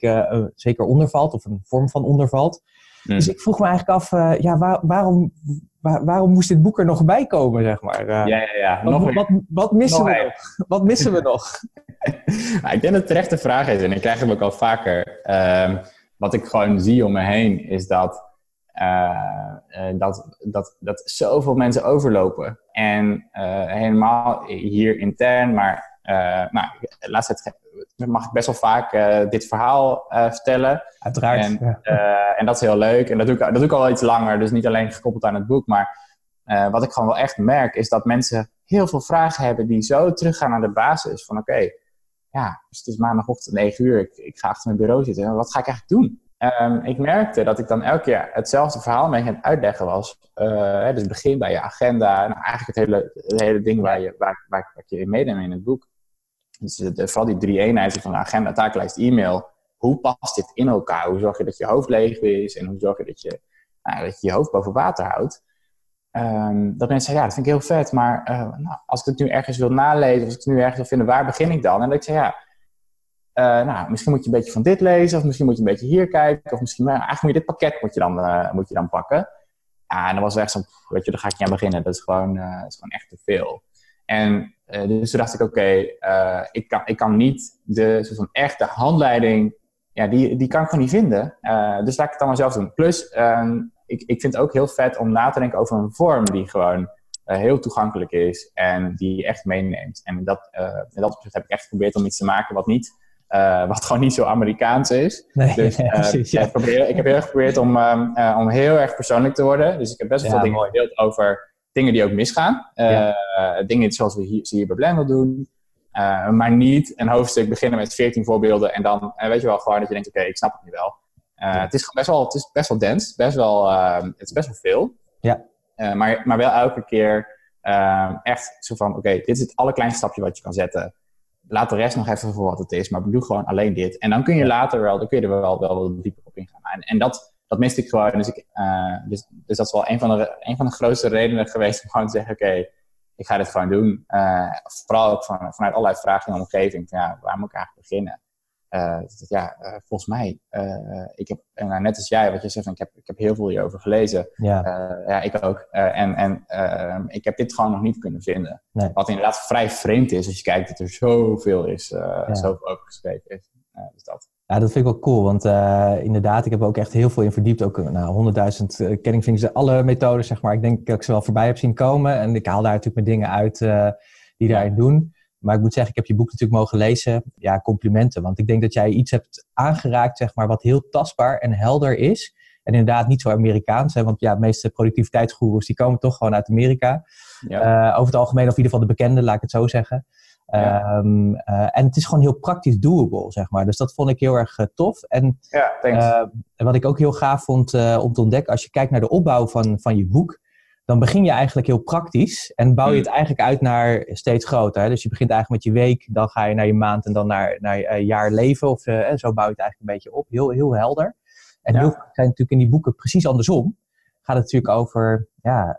zeker onder valt, of een vorm van onder valt. Hmm. Dus ik vroeg me eigenlijk af, ja, waar, waarom waarom moest dit boek er nog bij komen, zeg maar? Uh, ja, ja, ja. Nog wat, wat, missen we nog? Wat missen we nog? nou, ik denk dat het terechte vraag is, en ik krijg hem ook al vaker. Uh, wat ik gewoon zie om me heen, is dat, uh, dat, dat, dat zoveel mensen overlopen. En helemaal hier intern, maar nou, laatst mag ik best wel vaak dit verhaal vertellen. Uiteraard. En, en dat is heel leuk. En dat doe, ik, dat doe ik al iets langer, dus niet alleen gekoppeld aan het boek. Maar wat ik gewoon wel echt merk, is dat mensen heel veel vragen hebben die zo teruggaan naar de basis. Van oké, ja, dus het is maandagochtend 9 uur, ik, ik, ga achter mijn bureau zitten. Wat ga ik eigenlijk doen? Um, ik merkte dat ik dan elke keer hetzelfde verhaal mee aan het uitleggen was. Uh, dus begin bij je agenda. Nou, eigenlijk het hele, het hele ding waar, je, waar, waar, waar je in meeneemt in het boek. Dus de, vooral die drie eenheden van de agenda, taaklijst, e-mail. Hoe past dit in elkaar? Hoe zorg je dat je hoofd leeg is? En hoe zorg je dat je nou, dat je, je hoofd boven water houdt? Um, dat mensen zeggen, ja, dat vind ik heel vet. Maar uh, nou, als ik het nu ergens wil nalezen, als ik het nu ergens wil vinden, waar begin ik dan? En dat ik zeg, ja, uh, nou, misschien moet je een beetje van dit lezen, of misschien moet je een beetje hier kijken, of misschien, eigenlijk moet je dit pakket moet je dan, moet je dan pakken. En dan was het echt zo, weet je, daar ga ik niet aan beginnen. Dat is gewoon, is gewoon echt te veel. En dus toen dacht ik, oké, okay, ik, kan, ik kan niet de soort van echte handleiding, ja, die, die kan ik gewoon niet vinden. dus laat ik het dan maar zelf doen. Plus, ehm, ik, ik vind het ook heel vet om na te denken over een vorm die gewoon uh, heel toegankelijk is en die je echt meeneemt. En dat, uh, in dat opzicht heb ik echt geprobeerd om iets te maken wat niet uh, wat gewoon niet zo Amerikaans is. Nee, dus, precies, ja. ik, probeer, ik, heb heel erg geprobeerd om, um, om heel erg persoonlijk te worden. Dus ik heb best wel veel dingen gedeeld over dingen die ook misgaan. Dingen zoals we hier, hier bij Blendel doen. maar niet een hoofdstuk beginnen met 14 voorbeelden en dan weet je wel gewoon dat je denkt, oké, ik snap het nu wel. Uh, het, is best wel, het is best wel dense, best wel, uh, het is best wel veel. Ja. Maar, maar wel elke keer ehm, echt zo van, oké, dit is het allerkleinste stapje wat je kan zetten. Laat de rest nog even voor wat het is, maar doe gewoon alleen dit. En dan kun je later wel, dan kun je er wel, wel, wel dieper op ingaan. En, en dat, dat miste ik gewoon. Dus, ik, eh, dus, dus dat is wel een van, de, een van de grootste redenen geweest om gewoon te zeggen, oké, ik ga dit gewoon doen. vooral ook van, vanuit allerlei vragen in de omgeving. Ja, waar moet ik eigenlijk beginnen? Uh, ja, volgens mij, ik heb, nou, net als jij, wat je zegt, ik heb, ik heb heel veel hierover gelezen. Ja, ja ik ook. en en ehm, ik heb dit gewoon nog niet kunnen vinden. Nee. Wat inderdaad vrij vreemd is als je kijkt dat er zoveel is, ja. zoveel over geschreven is. dus dat. Ja, dat vind ik wel cool, want inderdaad, ik heb ook echt heel veel in verdiept. Ook nou, honderdduizend kenning vind ik alle methodes, zeg maar. Ik denk dat ik ze wel voorbij heb zien komen. En ik haal daar natuurlijk mijn dingen uit die daarin doen. Maar ik moet zeggen, ik heb je boek natuurlijk mogen lezen. Ja, complimenten. Want ik denk dat jij iets hebt aangeraakt, zeg maar, wat heel tastbaar en helder is. En inderdaad niet zo Amerikaans. Hè, want ja, de meeste productiviteitsgoeroes, die komen toch gewoon uit Amerika. Ja. Uh, over het algemeen, of in ieder geval de bekende, laat ik het zo zeggen. Um, uh, en het is gewoon heel praktisch doable, zeg maar. Dus dat vond ik heel erg uh, tof. En ja, wat ik ook heel gaaf vond om te ontdekken, als je kijkt naar de opbouw van, van je boek, dan begin je eigenlijk heel praktisch en bouw je het eigenlijk uit naar steeds groter. Hè? Dus je begint eigenlijk met je week, dan ga je naar je maand en dan naar, naar je jaar leven. Of, uh, zo bouw je het eigenlijk een beetje op. Heel, heel helder. En heel vaak zijn natuurlijk in die boeken precies andersom. Gaat het natuurlijk over, ja,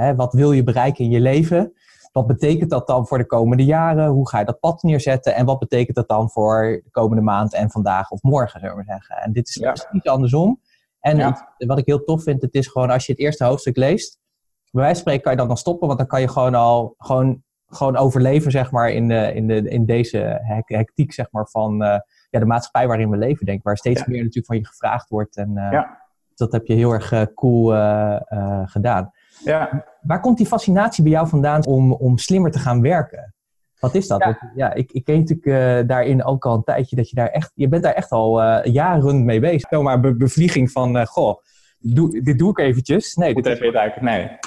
hè, wat wil je bereiken in je leven? Wat betekent dat dan voor de komende jaren? Hoe ga je dat pad neerzetten? En wat betekent dat dan voor de komende maand en vandaag of morgen, zullen we zeggen. En dit is ja. precies andersom. En ja. het, wat ik heel tof vind, het is gewoon als je het eerste hoofdstuk leest, bij wijze van spreken kan je dan dan stoppen, want dan kan je gewoon al gewoon, gewoon overleven, zeg maar, in, de, in, de, in deze hectiek, zeg maar, van uh, ja, de maatschappij waarin we leven, denk ik. Waar steeds meer natuurlijk van je gevraagd wordt. En uh, ja. dat heb je heel erg uh, cool gedaan. Ja. Waar komt die fascinatie bij jou vandaan om, om slimmer te gaan werken? Wat is dat? Ja, ja ik, ik ken natuurlijk daarin ook al een tijdje dat je daar echt, je bent daar echt al jaren mee bezig. Stel maar be bevlieging van, goh, doe, dit doe ik eventjes. Nee, dit even duiken. Nee.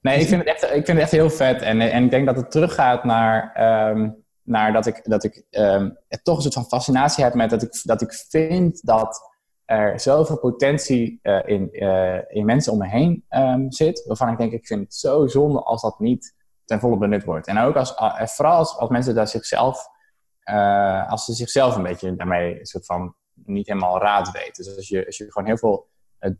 Nee, ik vind, het echt, ik vind het echt heel vet. En, en ik denk dat het teruggaat naar, um, naar dat ik, dat ik um, toch een soort van fascinatie heb met dat ik, dat ik vind dat er zoveel potentie uh, in, uh, in mensen om me heen um, zit. Waarvan ik denk, ik vind het zo zonde als dat niet ten volle benut wordt. En ook als, uh, vooral als, als mensen daar zichzelf, als ze zichzelf een beetje daarmee soort van niet helemaal raad weten. Dus als je, als je gewoon heel veel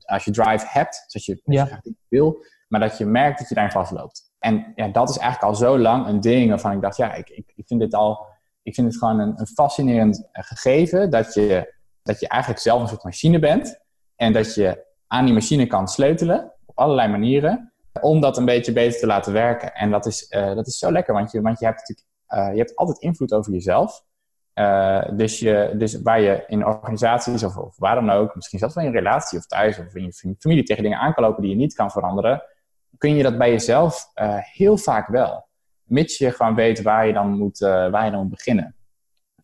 als je drive hebt, zoals je, ja. je wil, maar dat je merkt dat je daarin vastloopt. En ja, dat is eigenlijk al zo lang een ding waarvan ik dacht, ja, ik, ik, ik vind dit al, ik vind het gewoon een, een fascinerend gegeven dat je, dat je eigenlijk zelf een soort machine bent en dat je aan die machine kan sleutelen op allerlei manieren om dat een beetje beter te laten werken. En dat is, uh, dat is zo lekker, want je, want je hebt natuurlijk uh, je hebt altijd invloed over jezelf. Uh, dus, je, dus waar je in organisaties of, of, waar dan ook, misschien zelfs in je relatie of thuis of in je familie tegen dingen aan kan lopen die je niet kan veranderen, kun je dat bij jezelf heel vaak wel. Mits je gewoon weet waar je dan moet, waar je dan moet beginnen.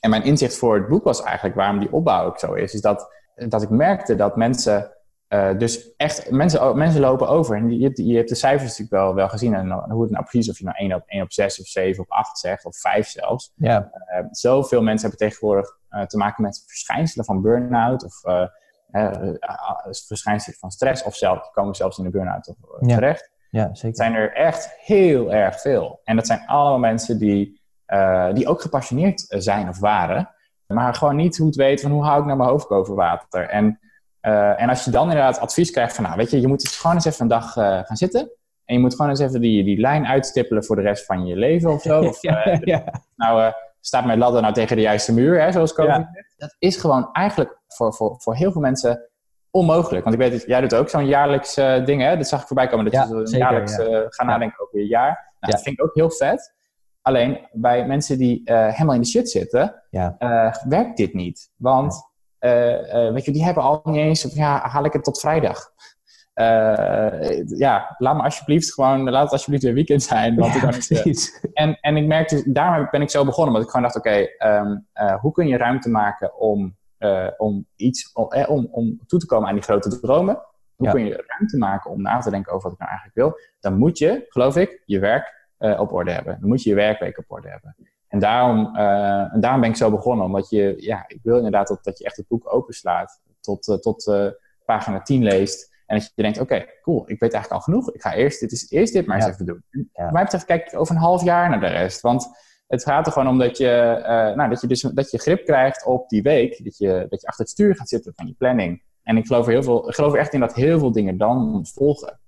En mijn inzicht voor het boek was eigenlijk waarom die opbouw ook zo is, is dat, dat ik merkte dat mensen uh, dus echt, mensen, mensen lopen over. En je hebt, je hebt de cijfers natuurlijk wel, wel gezien. En hoe het nou precies, of je nou 1 op, 1 op 6 of 7 op 8 zegt, of 5 zelfs. Ja. Uh, zoveel mensen hebben tegenwoordig uh, te maken met verschijnselen van burn-out. Of verschijnselen van stress. Of zelf, komen zelfs in de burn-out ja. terecht. Ja, zeker. Het zijn er echt heel erg veel. En dat zijn allemaal mensen die, die ook gepassioneerd zijn of waren. Maar gewoon niet goed weten van hoe hou ik nou mijn hoofd boven water. En uh, en als je dan inderdaad advies krijgt van, nou weet je, je moet eens gewoon eens even een dag uh, gaan zitten. En je moet gewoon eens even die, die lijn uitstippelen voor de rest van je leven of zo. Of, ja, uh, ja. Nou, staat mijn ladder nou tegen de juiste muur, hè, zoals COVID ja. Dat is gewoon eigenlijk voor, voor, voor heel veel mensen onmogelijk. Want ik weet, dat jij doet ook zo'n jaarlijks ding, hè? Dat zag ik voorbij komen, dat ja, je zo zeker, jaarlijks gaan nadenken over je jaar. Nou, Dat vind ik ook heel vet. Alleen, bij mensen die helemaal in de shit zitten, werkt dit niet. Want... Uh, weet je, die hebben al niet eens, ja, haal ik het tot vrijdag. Ja, laat me alsjeblieft gewoon, laat het alsjeblieft weer weekend zijn. Want ja, ik en, en ik merkte, daarom ben ik zo begonnen, omdat ik gewoon dacht, oké, okay, um, hoe kun je ruimte maken om, om iets, om, om, om toe te komen aan die grote dromen? Hoe ja. kun je ruimte maken om na te denken over wat ik nou eigenlijk wil? Dan moet je, geloof ik, je werk op orde hebben. Dan moet je je werkweek op orde hebben. En daarom, uh, en daarom ben ik zo begonnen. Omdat je, ja, ik wil inderdaad dat, dat je echt het boek openslaat. Tot, uh, tot pagina 10 leest. En dat je denkt, oké, okay, cool, ik weet eigenlijk al genoeg. Ik ga eerst dit, is, eerst dit maar eens Ja. even doen. En Ja. Mij betreft kijk ik over een half jaar naar de rest. Want het gaat er gewoon om dat je, nou, dat je, dus, dat je grip krijgt op die week. Dat je, dat je achter het stuur gaat zitten van je planning. En ik geloof er, heel veel, ik geloof er echt in dat heel veel dingen dan volgen.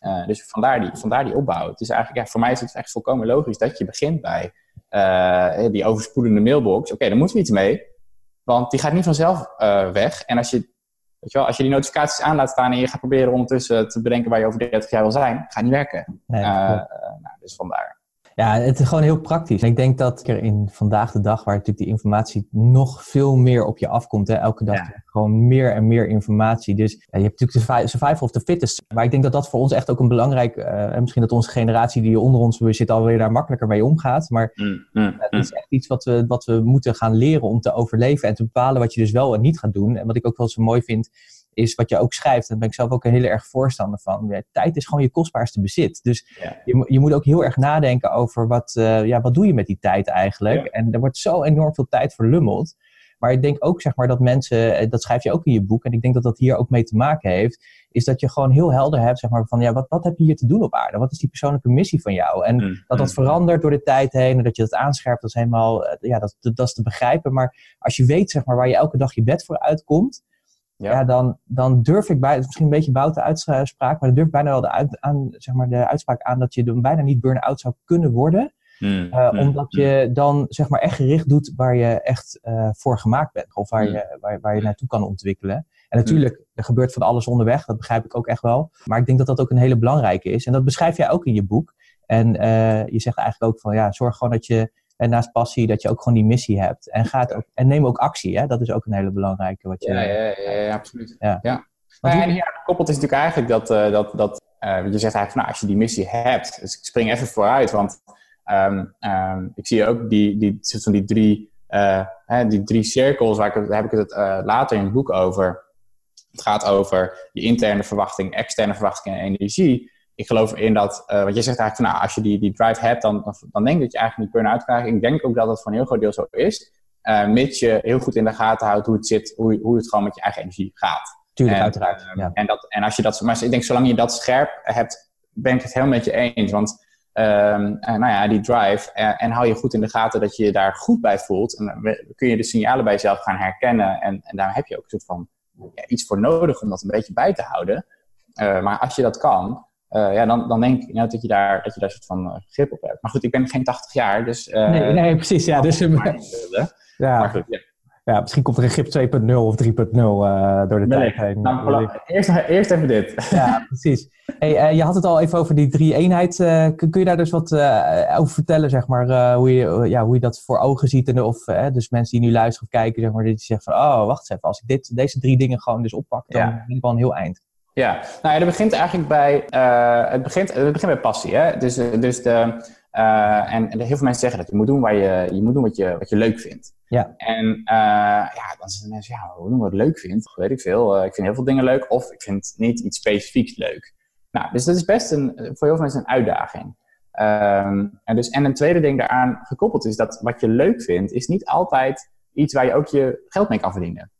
Uh, dus vandaar die, vandaar die opbouw. Het is eigenlijk, ja, voor mij is het echt volkomen logisch dat je begint bij uh, die overspoelende mailbox. Oké, okay, daar moeten we iets mee. Want die gaat niet vanzelf uh, weg. En als je, weet je, wel, als je die notificaties aan laat staan en je gaat proberen ondertussen te bedenken waar je over 30 jaar wil zijn, gaat niet werken. Nee, nou, dus vandaar. Ja, het is gewoon heel praktisch. En ik denk dat er in vandaag de dag, waar natuurlijk die informatie nog veel meer op je afkomt, hè, elke dag ja. gewoon meer en meer informatie. Dus ja, je hebt natuurlijk de survival of the fittest. Maar ik denk dat dat voor ons echt ook een belangrijk, uh, misschien dat onze generatie die onder ons zit alweer daar makkelijker mee omgaat. Maar mm, mm, het is echt iets wat we, wat we moeten gaan leren om te overleven en te bepalen wat je dus wel en niet gaat doen. En wat ik ook wel zo mooi vind, is wat je ook schrijft. Daar ben ik zelf ook een heel erg voorstander van. Ja, tijd is gewoon je kostbaarste bezit. Dus ja. je, je, moet ook heel erg nadenken over wat, uh, ja, wat doe je met die tijd eigenlijk. Ja. En er wordt zo enorm veel tijd verlummeld. Maar ik denk ook zeg maar dat mensen, dat schrijf je ook in je boek, en ik denk dat dat hier ook mee te maken heeft, is dat je gewoon heel helder hebt zeg maar van ja, wat, wat heb je hier te doen op aarde? Wat is die persoonlijke missie van jou? En mm, dat dat mm. verandert door de tijd heen en dat je dat aanscherpt, dat is helemaal, ja, dat, dat, is te begrijpen. Maar als je weet zeg maar waar je elke dag je bed voor uitkomt, ja. dan, dan durf ik bij, misschien een beetje boute uitspraak, maar dan durf ik bijna wel de, uit, aan, zeg maar de uitspraak aan dat je dan bijna niet burn-out zou kunnen worden. Hmm, eh, hmm, omdat hmm. je dan zeg maar echt gericht doet waar je echt uh, voor gemaakt bent. Of waar, je, waar, waar je naartoe kan ontwikkelen. En natuurlijk, er gebeurt van alles onderweg. Dat begrijp ik ook echt wel. Maar ik denk dat dat ook een hele belangrijke is. En dat beschrijf jij ook in je boek. En uh, je zegt eigenlijk ook van ja, zorg gewoon dat je en naast passie, dat je ook gewoon die missie hebt. En, gaat ook, en neem ook actie, hè? dat is ook een hele belangrijke. Wat je, ja, ja, ja, ja, absoluut. Ja. ja. Nou, en hier gekoppeld is natuurlijk eigenlijk dat, uh, dat, dat uh, je zegt eigenlijk van, nou, als je die missie hebt, dus ik spring even vooruit, want um, um, ik zie ook die, die, van die, drie, uh, hè, die drie cirkels, waar ik, daar heb ik het later in het boek over. Het gaat over je interne verwachting, externe verwachting en energie ik geloof in dat, uh, wat je zegt eigenlijk van, nou, als je die, die drive hebt, dan, dan, dan denk ik dat je eigenlijk niet burn-out krijgt. Ik denk ook dat dat voor een heel groot deel zo is. Uh, mits je heel goed in de gaten houdt hoe het zit, hoe, hoe het gewoon met je eigen energie gaat. Tuurlijk, en, uiteraard. Uh, ja. en, dat, en als je dat, maar ik denk, zolang je dat scherp hebt, ben ik het helemaal met je eens. Want um, nou ja, die drive, en hou je goed in de gaten dat je je daar goed bij voelt. En dan kun je de signalen bij jezelf gaan herkennen. En, en daar heb je ook een soort van ja, iets voor nodig om dat een beetje bij te houden. maar als je dat kan, uh, ja, dan, dan denk ik nou, dat, je daar, dat je daar een soort van uh, grip op hebt. Maar goed, ik ben geen 80 jaar, dus... Uh, nee, nee, precies, ja. Dus, ja. Maar goed, ja. ja. misschien komt er een grip 2.0 of 3.0 door de tijd heen. Nou, eerst, eerst even dit. Ja, precies. Hey, je had het al even over die drie eenheid. kun, kun je daar dus wat over vertellen, zeg maar, hoe, je, ja, hoe je dat voor ogen ziet? En of dus mensen die nu luisteren of kijken, zeg maar, die zeggen van, oh, wacht eens even, als ik dit, deze drie dingen gewoon dus oppak, dan ben ik wel een heel eind. Ja, nou ja, dat begint eigenlijk bij, uh, het, begint, het begint bij passie. Hè? Dus, eh, dus de, uh, en, en heel veel mensen zeggen dat je moet doen, waar je, je, moet doen wat, je, wat je leuk vindt. Ja. En uh, ja, dan zeggen mensen, ja, hoe doen wat ik leuk vind? Weet ik veel. ik vind heel veel dingen leuk of ik vind niet iets specifieks leuk. Nou, dus dat is best een, voor heel veel mensen een uitdaging. Um, en, dus, en een tweede ding daaraan gekoppeld is dat wat je leuk vindt, is niet altijd iets waar je ook je geld mee kan verdienen.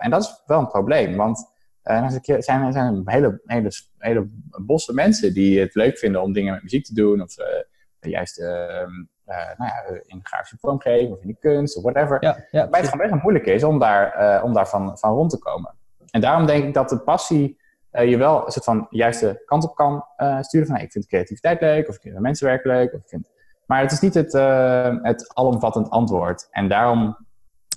en dat is wel een probleem, want en als ik, zijn, zijn hele, hele, hele bosse mensen die het leuk vinden om dingen met muziek te doen. Of uh, juist uh, nou ja, in de grafische vormgeving of in de kunst of whatever. Ja, ja, het gewoon best moeilijk is om daar, om daar van, rond te komen. En daarom denk ik dat de passie je wel een soort van juiste kant op kan sturen. Van hey, ik vind creativiteit leuk of ik vind mensenwerk leuk. Of ik vind... Maar het is niet het, het alomvattend antwoord. En daarom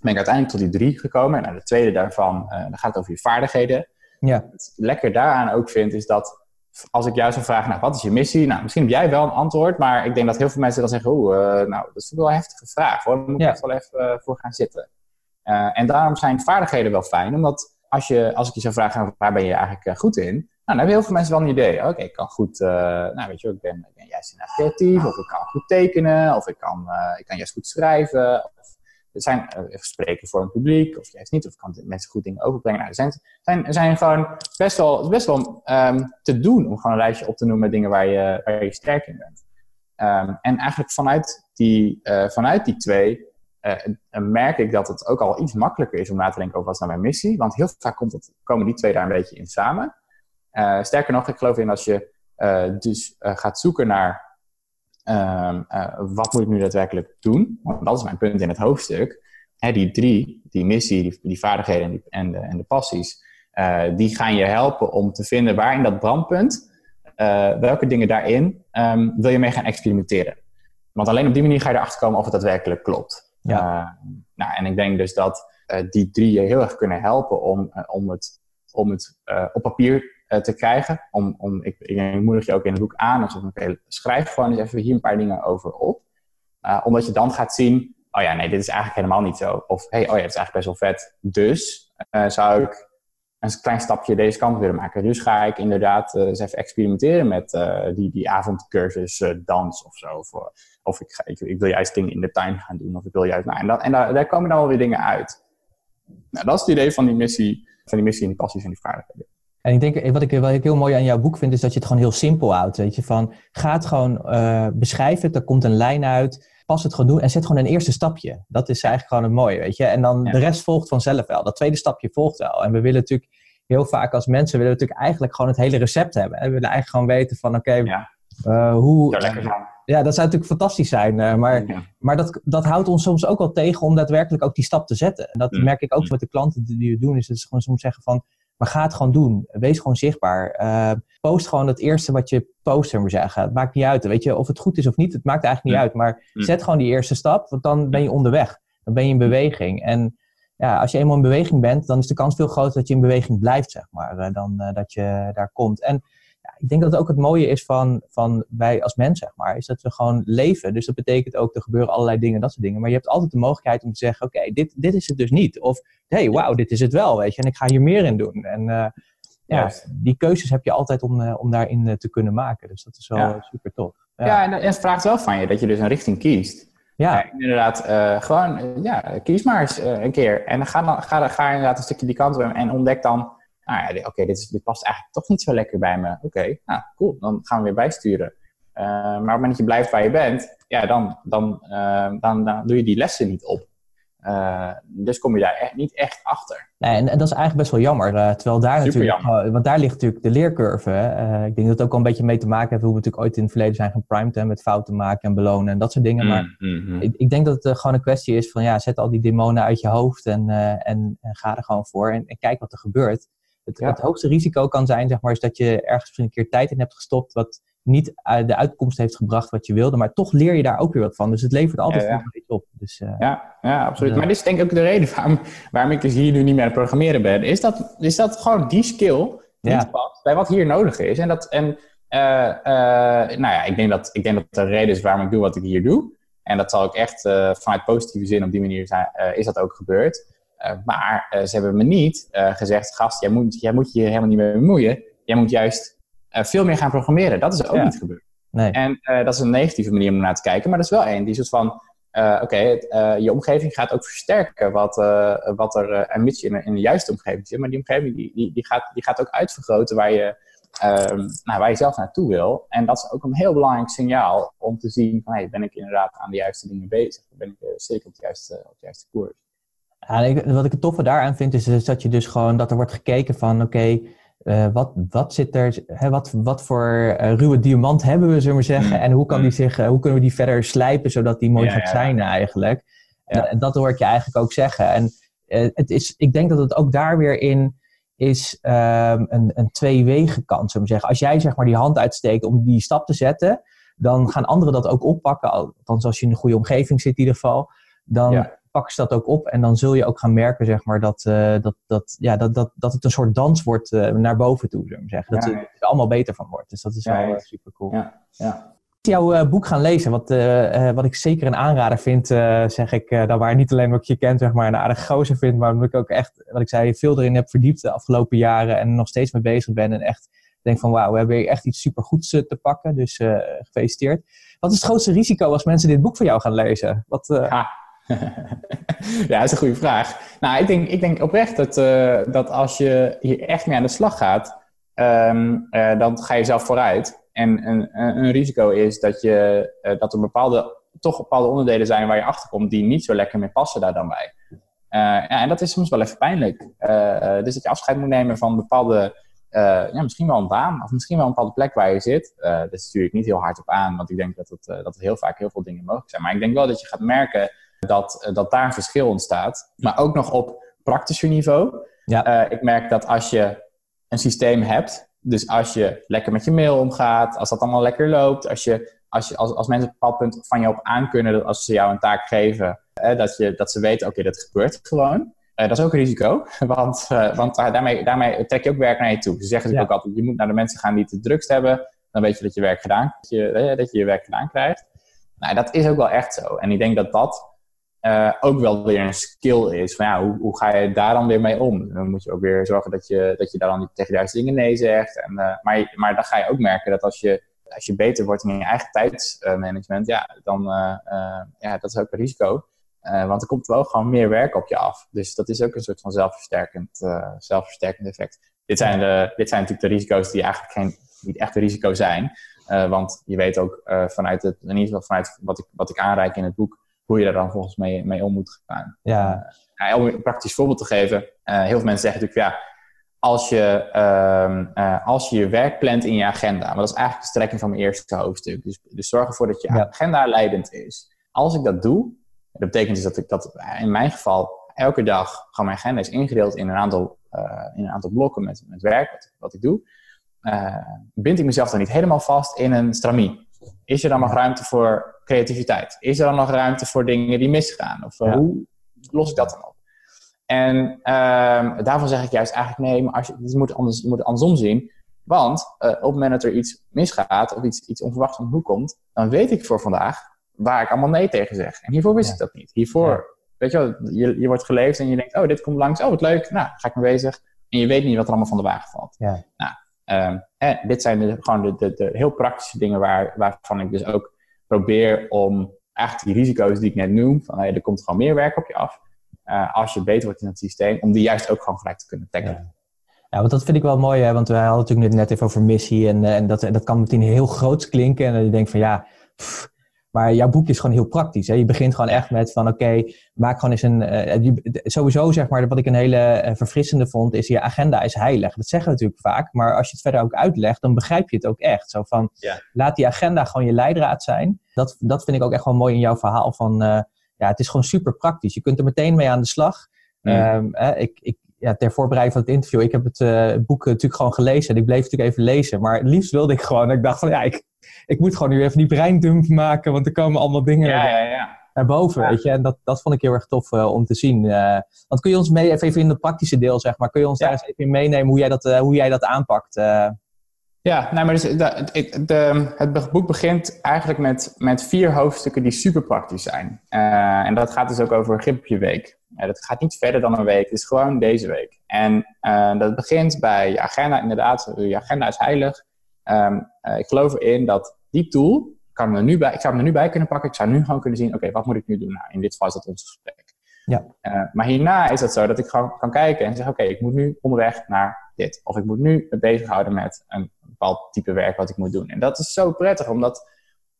ben ik uiteindelijk tot die drie gekomen. En nou, de tweede daarvan, dan gaat het over je vaardigheden. Ja. Het lekker daaraan ook vind, is dat als ik jou zou vragen, nou, wat is je missie? Nou, misschien heb jij wel een antwoord, maar ik denk dat heel veel mensen dan zeggen, uh, nou, dat is wel een heftige vraag, hoor. Daar moet ik echt wel even uh, voor gaan zitten. Uh, en daarom zijn vaardigheden wel fijn, omdat als, je, als ik je zou vragen, waar ben je eigenlijk goed in? Nou, dan hebben heel veel mensen wel een idee. Oké, ik kan goed, nou weet je, ik ben, ik ben juist creatief, of ik kan goed tekenen, of ik kan, ik kan juist goed schrijven, er zijn uh, spreken voor een publiek, of juist niet, of kan mensen goed dingen overbrengen. Nou, er zijn, zijn, gewoon best wel, best wel um, te doen om gewoon een lijstje op te noemen met dingen waar je, waar sterk in bent. Um, en eigenlijk vanuit die, uh, vanuit die twee uh, merk ik dat het ook al iets makkelijker is om na te denken over wat is nou mijn missie. Want heel vaak komt komen die twee daar een beetje in samen. sterker nog, ik geloof in als je dus gaat zoeken naar um, uh, wat moet ik nu daadwerkelijk doen? Want dat is mijn punt in het hoofdstuk. Hè, die drie, die missie, die, die vaardigheden en, die, en, de, en de passies, uh, die gaan je helpen om te vinden waar in dat brandpunt, uh, welke dingen daarin um, wil je mee gaan experimenteren. Want alleen op die manier ga je erachter komen of het daadwerkelijk klopt. Ja. nou, en ik denk dus dat die drie je heel erg kunnen helpen om, om het, om het op papier te krijgen. Om, om, ik, moedig je ook in het boek aan. Dus okay, schrijf gewoon eens even hier een paar dingen over op. Uh, omdat je dan gaat zien, oh ja, nee, dit is eigenlijk helemaal niet zo. Of, hey, oh ja, dit is eigenlijk best wel vet. Dus uh, zou ik een klein stapje deze kant willen maken. Dus ga ik inderdaad eens even experimenteren met die, die avondcursus dans of zo. Of, of ik, ga, ik, wil juist dingen in de tuin gaan doen. Of ik wil juist, nou, en daar, daar komen dan wel weer dingen uit. Nou, dat is het idee van die missie, van die missie en die passies en die vaardigheden. En ik denk, wat ik, wat ik heel mooi aan jouw boek vind, is dat je het gewoon heel simpel houdt. Weet je, van ga het gewoon uh, beschrijven, er komt een lijn uit, pas het gewoon doen en zet gewoon een eerste stapje. Dat is eigenlijk gewoon het mooie, weet je. En dan de rest volgt vanzelf wel. Dat tweede stapje volgt wel. En we willen natuurlijk heel vaak als mensen, willen we natuurlijk eigenlijk gewoon het hele recept hebben. En we willen eigenlijk gewoon weten van, oké, ja. uh, hoe... Ja, dat zou natuurlijk fantastisch zijn. Maar maar dat, dat houdt ons soms ook wel tegen om daadwerkelijk ook die stap te zetten. En dat mm. merk ik ook mm. met de klanten die we doen. Is het gewoon soms zeggen van, maar ga het gewoon doen. Wees gewoon zichtbaar. Uh, post gewoon het eerste wat je post, zullen we zeggen. Het maakt niet uit. Weet je, of het goed is of niet, het maakt eigenlijk niet uit. Maar zet gewoon die eerste stap, want dan ben je onderweg. Dan ben je in beweging. En ja, als je eenmaal in beweging bent, dan is de kans veel groter dat je in beweging blijft, zeg maar. Uh, dan uh, dat je daar komt. En ik denk dat het ook het mooie is van, van wij als mens, zeg maar, is dat we gewoon leven. Dus dat betekent ook, er gebeuren allerlei dingen, dat soort dingen. Maar je hebt altijd de mogelijkheid om te zeggen, oké, dit, dit is het dus niet. Of, hey, wauw, dit is het wel, weet je. En ik ga hier meer in doen. En uh, ja, die keuzes heb je altijd om, uh, om daarin uh, te kunnen maken. Dus dat is wel ja. super tof. Ja, ja en, en, het vraagt wel van je dat je dus een richting kiest. Ja. inderdaad, gewoon, ja, kies maar eens een keer. En ga, dan, ga, ga inderdaad een stukje die kant op en ontdek dan nou ja, oké, dit, dit, past eigenlijk toch niet zo lekker bij me. Oké, nou cool, dan gaan we weer bijsturen. Uh, maar op het moment dat je blijft waar je bent, ja, dan, dan, uh, dan, dan doe je die lessen niet op. Uh, dus kom je daar echt, niet echt achter. Nee, en, en, dat is eigenlijk best wel jammer. terwijl daar Super natuurlijk, want daar ligt natuurlijk de leercurve. ik denk dat het ook al een beetje mee te maken heeft hoe we natuurlijk ooit in het verleden zijn geprimed met fouten maken en belonen en dat soort dingen. maar mm, mm, mm. Ik, ik, denk dat het gewoon een kwestie is van ja, zet al die demonen uit je hoofd en, en, en ga er gewoon voor en, en kijk wat er gebeurt. Het, het, hoogste risico kan zijn, zeg maar, is dat je ergens misschien een keer tijd in hebt gestopt wat niet de uitkomst heeft gebracht wat je wilde, maar toch leer je daar ook weer wat van. Dus het levert altijd ja, iets op. Dus, uh, ja, ja, absoluut. maar dit is denk ik ook de reden waarom, waarom ik dus hier nu niet meer aan het programmeren ben. Is dat, is dat gewoon die skill die past bij wat hier nodig is. En, dat, en nou ja, ik denk, dat, ik denk dat de reden is waarom ik doe wat ik hier doe. En dat zal ook echt vanuit positieve zin op die manier zijn, is dat ook gebeurd. Eh, maar eh, ze hebben me niet eh, gezegd, gast, jij moet, jij moet je hier helemaal niet mee bemoeien. Jij moet juist veel meer gaan programmeren. Dat is ook niet gebeurd. Nee. En dat is een negatieve manier om naar te kijken. Maar dat is wel één die soort van, oké, je omgeving gaat ook versterken wat, wat er, en mits je in, in de juiste omgeving zit. Maar die omgeving die, die, die, gaat, die gaat ook uitvergroten waar je, ehm, nou, waar je zelf naartoe wil. En dat is ook een heel belangrijk signaal om te zien van, hey, ben ik inderdaad aan de juiste dingen bezig? Ben ik zeker op de juiste, op de juiste koers? Ja, wat ik het toffe daaraan vind, is, dat je dus gewoon dat er wordt gekeken van oké, uh, wat, wat zit er, hè, wat, wat voor uh, ruwe diamant hebben we, zullen we zeggen, mm. en hoe, kan die mm. zich, uh, hoe kunnen we die verder slijpen zodat die mooi gaat zijn eigenlijk. En dat hoor ik je eigenlijk ook zeggen. En het is, ik denk dat het ook daar weer in is um, een, een tweewegen kant, zullen we zeggen. Als jij zeg maar die hand uitsteekt om die stap te zetten, dan gaan anderen dat ook oppakken, althans als je in een goede omgeving zit in ieder geval, dan pakken ze dat ook op. En dan zul je ook gaan merken, zeg maar, dat, uh, dat, dat, ja, dat, dat, dat het een soort dans wordt uh, naar boven toe, zullen we zeggen. Dat ja, het er allemaal beter van wordt. Dus dat is wel uh, super cool. Ja, ja. Jouw boek gaan lezen, wat, wat ik zeker een aanrader vind, zeg ik dan maar niet alleen omdat ik je kent, zeg maar, een aardige gozer vind, maar omdat ik ook echt, wat ik zei, veel erin heb verdiept de afgelopen jaren en nog steeds mee bezig ben en echt denk van wauw, we hebben hier echt iets supergoeds te pakken, dus gefeliciteerd. Wat is het grootste risico als mensen dit boek van jou gaan lezen? Wat, ja, dat is een goede vraag. Nou, ik denk, ik denk oprecht dat, uh, dat als je hier echt mee aan de slag gaat, um, uh, dan ga je zelf vooruit. En een, een risico is dat, je, uh, dat er bepaalde, toch bepaalde onderdelen zijn waar je achter komt die niet zo lekker mee passen daar dan bij. ja, en dat is soms wel even pijnlijk. dus dat je afscheid moet nemen van bepaalde, ja, misschien wel een baan of misschien wel een bepaalde plek waar je zit. dat is natuurlijk niet heel hard op aan, want ik denk dat het, dat er heel vaak heel veel dingen mogelijk zijn. Maar ik denk wel dat je gaat merken dat, eh, dat daar een verschil ontstaat. Maar ook nog op praktischer niveau. Ja. Uh, ik merk dat als je een systeem hebt, dus als je lekker met je mail omgaat, als dat allemaal lekker loopt, als, je, als, je, als, als mensen op een bepaald punt van je op aankunnen, dat als ze jou een taak geven, uh, dat, je, dat ze weten, oké, dat gebeurt gewoon. dat is ook een risico, want, want daarmee, daarmee trek je ook werk naar je toe. Ze zeggen ja. ook altijd, je moet naar de mensen gaan die het drukst hebben, dan weet je dat je werk gedaan, dat je, dat je je werk gedaan krijgt. Nou, dat is ook wel echt zo. En ik denk dat dat uh, ook wel weer een skill is. Van ja, hoe, hoe ga je daar dan weer mee om? Dan moet je ook weer zorgen dat je, dat je daar dan tegen de juiste dingen nee zegt. En, uh, maar, maar dan ga je ook merken dat als je, als je beter wordt in je eigen tijdsmanagement, ja, dan uh, ja, dat is ook een risico. want er komt wel gewoon meer werk op je af. Dus dat is ook een soort van zelfversterkend, zelfversterkend effect. dit, zijn de, dit zijn natuurlijk de risico's die eigenlijk geen, niet echt een risico zijn. want je weet ook vanuit het, in ieder geval vanuit wat ik, wat ik aanreik in het boek, hoe je daar dan volgens mee, mee om moet gaan. Ja. om een praktisch voorbeeld te geven, heel veel mensen zeggen natuurlijk, ja, als je, ehm, uh, als je je werk plant in je agenda. Maar dat is eigenlijk de strekking van mijn eerste hoofdstuk. Dus, dus zorg ervoor dat je agenda leidend is. Als ik dat doe, dat betekent dus dat ik dat in mijn geval elke dag gewoon mijn agenda is ingedeeld in een aantal, in een aantal blokken met, met werk, wat, wat ik doe. Bind ik mezelf dan niet helemaal vast in een stramie? Is er dan nog ruimte voor creativiteit? Is er dan nog ruimte voor dingen die misgaan? Of hoe los ik dat dan op? En um, daarvan zeg ik juist eigenlijk nee, maar als je, je, moet, anders, je moet het andersom zien. Want uh, op het moment dat er iets misgaat of iets, iets onverwachts om de hoek komt, dan weet ik voor vandaag waar ik allemaal nee tegen zeg. En hiervoor wist ik dat niet. Hiervoor, weet je wel, je, je wordt geleefd en je denkt, oh, dit komt langs, oh, wat leuk, nou, ga ik me bezig. En je weet niet wat er allemaal van de wagen valt. Ja. Nou, um, dit zijn gewoon de, heel praktische dingen waar, waarvan ik dus ook probeer om eigenlijk die risico's die ik net noem, van hey, er komt gewoon meer werk op je af, uh, als je beter wordt in het systeem, om die juist ook gewoon gelijk te kunnen tackelen. Ja. Want dat vind ik wel mooi, hè? want wij hadden natuurlijk net even over missie en, eh, en dat, dat kan meteen heel groot klinken. En dan je denkt van ja, maar jouw boek is gewoon heel praktisch. Hè? Je begint gewoon echt met van oké, maak gewoon eens een. Uh, sowieso zeg maar, wat ik een hele uh, verfrissende vond, is je agenda is heilig. Dat zeggen we natuurlijk vaak, maar als je het verder ook uitlegt, dan begrijp je het ook echt. Zo van, ja. laat die agenda gewoon je leidraad zijn. Dat, dat vind ik ook echt wel mooi in jouw verhaal van, uh, ja, het is gewoon super praktisch. Je kunt er meteen mee aan de slag. Mm. Um, ik, ik, ja, ter voorbereiding van het interview, ik heb het boek natuurlijk gewoon gelezen. En ik bleef natuurlijk even lezen. Maar het liefst wilde ik gewoon. Ik dacht van ja, ik, ik moet gewoon nu even die breindump maken. Want er komen allemaal dingen ja, ja, ja. naar boven. Weet je? En dat, dat vond ik heel erg tof uh, om te zien. Uh, want kun je ons mee, even in het praktische deel, zeg maar. Kun je ons daar eens even in meenemen hoe jij dat, hoe jij dat aanpakt? Ja, nou, maar dus, de, de, het boek begint eigenlijk met, met vier hoofdstukken die super praktisch zijn. Uh, en dat gaat dus ook over een grip op je week. Uh, dat gaat niet verder dan een week, het is gewoon deze week. En uh, dat begint bij je agenda, inderdaad, je agenda is heilig. Um, ik geloof erin dat die tool, kan er nu bij, ik zou hem er nu bij kunnen pakken. Ik zou nu gewoon kunnen zien, oké, wat moet ik nu doen? Nou, in dit geval is dat ons gesprek. Ja. maar hierna is het zo dat ik gewoon kan kijken en zeggen, oké, ik moet nu onderweg naar dit. Of ik moet nu me bezighouden met een bepaald type werk wat ik moet doen. En dat is zo prettig, omdat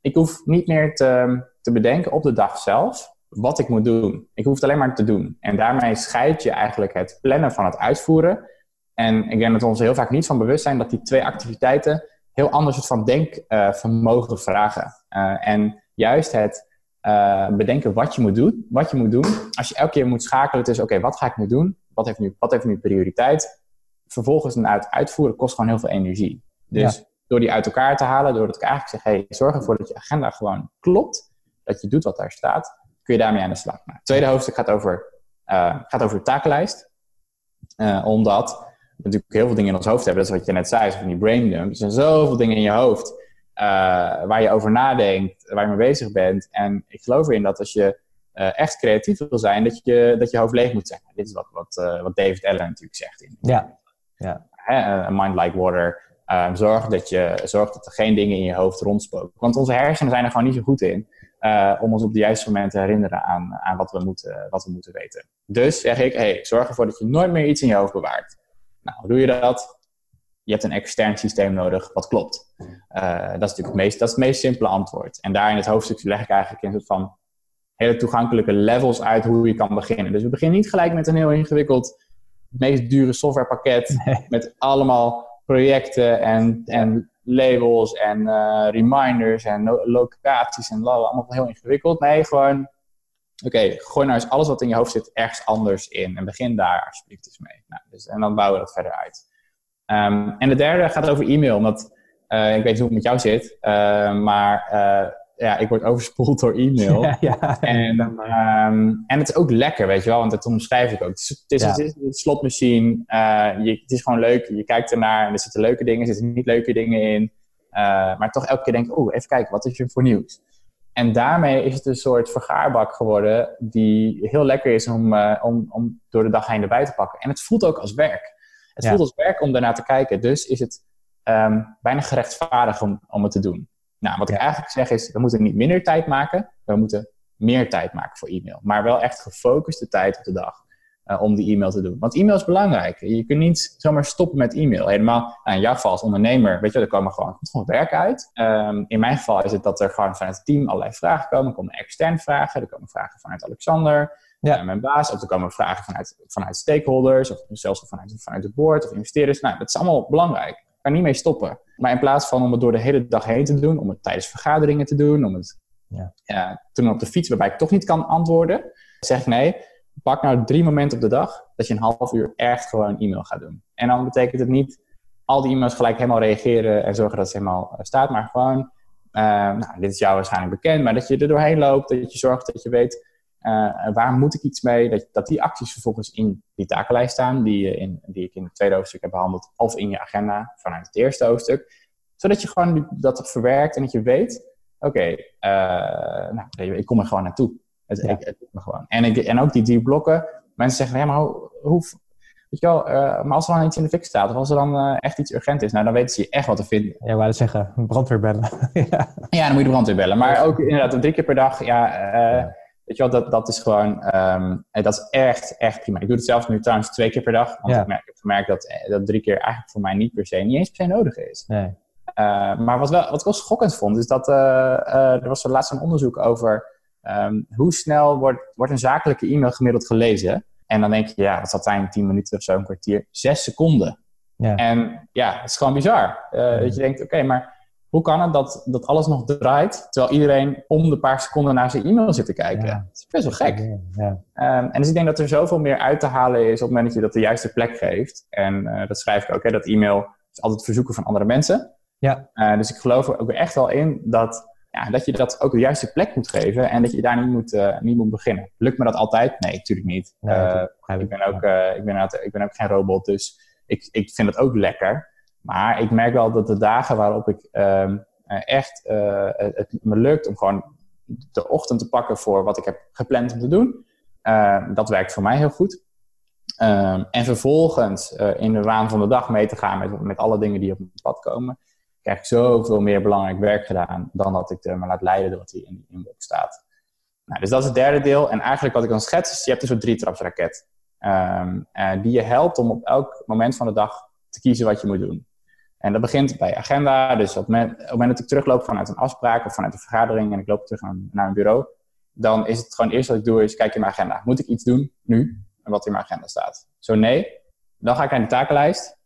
ik hoef niet meer te, te bedenken op de dag zelf wat ik moet doen. Ik hoef het alleen maar te doen. En daarmee scheid je eigenlijk het plannen van het uitvoeren. En ik denk dat we ons heel vaak niet van bewust zijn dat die twee activiteiten heel anders het van denkvermogen vragen. Uh, en juist het uh, bedenken wat je moet doen, wat je moet doen. Als je elke keer moet schakelen tussen, oké, wat ga ik nu doen? Wat heeft nu, wat heeft nu prioriteit? Vervolgens een uit, uitvoeren kost gewoon heel veel energie. Dus ja. door die uit elkaar te halen, doordat ik eigenlijk zeg, hey, zorg ervoor dat je agenda gewoon klopt, dat je doet wat daar staat, kun je daarmee aan de slag. Nou, het tweede hoofdstuk gaat over, uh, gaat over de takenlijst. Uh, omdat natuurlijk heel veel dingen in ons hoofd hebben. Dat is wat je net zei, van die brain dump. Er zijn zoveel dingen in je hoofd uh, waar je over nadenkt, waar je mee bezig bent. En ik geloof erin dat als je echt creatief wil zijn, dat je dat je hoofd leeg moet zijn. Dit is wat, wat, wat David Allen natuurlijk zegt. In, ja. ja. A mind like water. Um, zorg, dat je, zorg dat er geen dingen in je hoofd rondspoken. Want onze hersenen zijn er gewoon niet zo goed in uh, om ons op de juiste moment te herinneren aan, aan wat, we moeten, wat we moeten weten. Dus zeg ik, hey, zorg ervoor dat je nooit meer iets in je hoofd bewaart. Nou, hoe doe je dat? Je hebt een extern systeem nodig wat klopt. Uh, dat is natuurlijk het meest, dat is het meest simpele antwoord. En daar in het hoofdstuk leg ik eigenlijk een soort van hele toegankelijke levels uit hoe je kan beginnen. Dus we beginnen niet gelijk met een heel ingewikkeld, meest dure softwarepakket nee. met allemaal projecten en, en labels en uh, reminders en locaties en lala, allemaal heel ingewikkeld. Nee, gewoon, oké, okay, gooi nou eens alles wat in je hoofd zit ergens anders in en begin daar alsjeblieft eens mee. Nou, dus, en dan bouwen we dat verder uit. Um, en de derde gaat over e-mail, omdat uh, ik weet niet hoe het met jou zit, uh, maar ja, ik word overspoeld door e-mail. Ja, ja. En, um, en het is ook lekker, weet je wel, want dat omschrijf ik ook. Het is, het is, ja. het is een slotmachine, je, het is gewoon leuk, je kijkt ernaar en er zitten leuke dingen, er zitten niet leuke dingen in. Maar toch elke keer denk ik, oh, even kijken, wat is er voor nieuws? En daarmee is het een soort vergaarbak geworden die heel lekker is om, uh, om, om door de dag heen erbij te pakken. En het voelt ook als werk. Het voelt als werk om daarnaar te kijken. Dus is het um, bijna gerechtvaardigd om, om het te doen. Nou, wat ik eigenlijk zeg is, we moeten niet minder tijd maken, we moeten meer tijd maken voor e-mail. Maar wel echt gefocuste tijd op de dag. Uh, om die e-mail te doen. Want e-mail is belangrijk. Je kunt niet zomaar stoppen met e-mail. Helemaal, nou, in jouw geval als ondernemer, weet je, er komen gewoon, gewoon werk uit. Um, in mijn geval is het dat er gewoon vanuit het team allerlei vragen komen. Er komen extern vragen, er komen vragen vanuit Alexander, ja. Uh, mijn baas. Of er komen vragen vanuit, vanuit stakeholders, of zelfs vanuit, vanuit de board of investeerders. Nou, dat is allemaal belangrijk. Ik kan niet mee stoppen. Maar in plaats van om het door de hele dag heen te doen, om het tijdens vergaderingen te doen, om het ja. Ja, toen op de fiets waarbij ik toch niet kan antwoorden, zeg ik nee, pak nou drie momenten op de dag dat je een half uur echt gewoon e-mail gaat doen. En dan betekent het niet al die e-mails gelijk helemaal reageren en zorgen dat ze helemaal eh, staat, maar gewoon, uh, nou, dit is jou waarschijnlijk bekend, maar dat je er doorheen loopt, dat je zorgt dat je weet uh, waar moet ik iets mee, dat, dat die acties vervolgens in die takenlijst staan, die, in, die ik in het tweede hoofdstuk heb behandeld, of in je agenda vanuit het eerste hoofdstuk, zodat je gewoon dat verwerkt en dat je weet, oké, nou, ik kom er gewoon naartoe. Het, ik, het me gewoon. En, ik, en ook die drie blokken. Mensen zeggen, ja, maar hoe, hoe weet je wel, uh, maar als er dan iets in de fik staat, of als er dan uh, echt iets urgent is, nou dan weten ze echt wat te vinden. Ja, wou zeggen, brandweer bellen. ja. ja, dan moet je de brandweer bellen. Maar ook inderdaad drie keer per dag, ja, uh, ja. weet je wel, dat, dat is gewoon, um, dat is echt, echt prima. Ik doe het zelfs nu trouwens twee keer per dag, want ja. ik, merk, ik heb gemerkt dat, dat drie keer eigenlijk voor mij niet per se, niet eens per se nodig is. Nee. maar wat, wel, wat ik wel schokkend vond, is dat er was er laatst een onderzoek over Um, hoe snel wordt, wordt een zakelijke e-mail gemiddeld gelezen? En dan denk je, ja, dat zal zijn 10 minuten of zo, een kwartier. Zes seconden. Ja. En ja, het is gewoon bizar. Uh, Dat je denkt, oké, maar hoe kan het dat, dat alles nog draait, terwijl iedereen om de paar seconden naar zijn e-mail zit te kijken? Ja. Dat is best wel gek. Ja. Um, en dus ik denk dat er zoveel meer uit te halen is op het moment dat je dat de juiste plek geeft. En uh, dat schrijf ik ook, hè, dat e-mail is altijd verzoeken van andere mensen. Ja. Uh, dus ik geloof er ook echt wel in dat ja, dat je dat ook de juiste plek moet geven en dat je daar niet moet, uh, niet moet beginnen. Lukt me dat altijd? Nee, natuurlijk niet. Nee, uh, ik, ben ook, uh, ik, ben, ik ben ook geen robot, dus ik, ik vind het ook lekker. Maar ik merk wel dat de dagen waarop ik um, echt het, het, me lukt om gewoon de ochtend te pakken voor wat ik heb gepland om te doen, dat werkt voor mij heel goed. Um, en vervolgens in de waan van de dag mee te gaan met, met alle dingen die op mijn pad komen krijg ik zoveel meer belangrijk werk gedaan dan dat ik er me laat leiden door wat hier in die inbox staat. Nou, dus dat is het derde deel. En eigenlijk wat ik dan schets is, je hebt een soort drietrapsraket. Um, uh, die je helpt om op elk moment van de dag te kiezen wat je moet doen. En dat begint bij agenda. Dus op het moment, dat ik terugloop vanuit een afspraak of vanuit een vergadering en ik loop terug naar, een bureau, dan is het gewoon eerst wat ik doe is kijken in mijn agenda. Moet ik iets doen nu? En wat in mijn agenda staat. Zo nee, dan ga ik naar de takenlijst.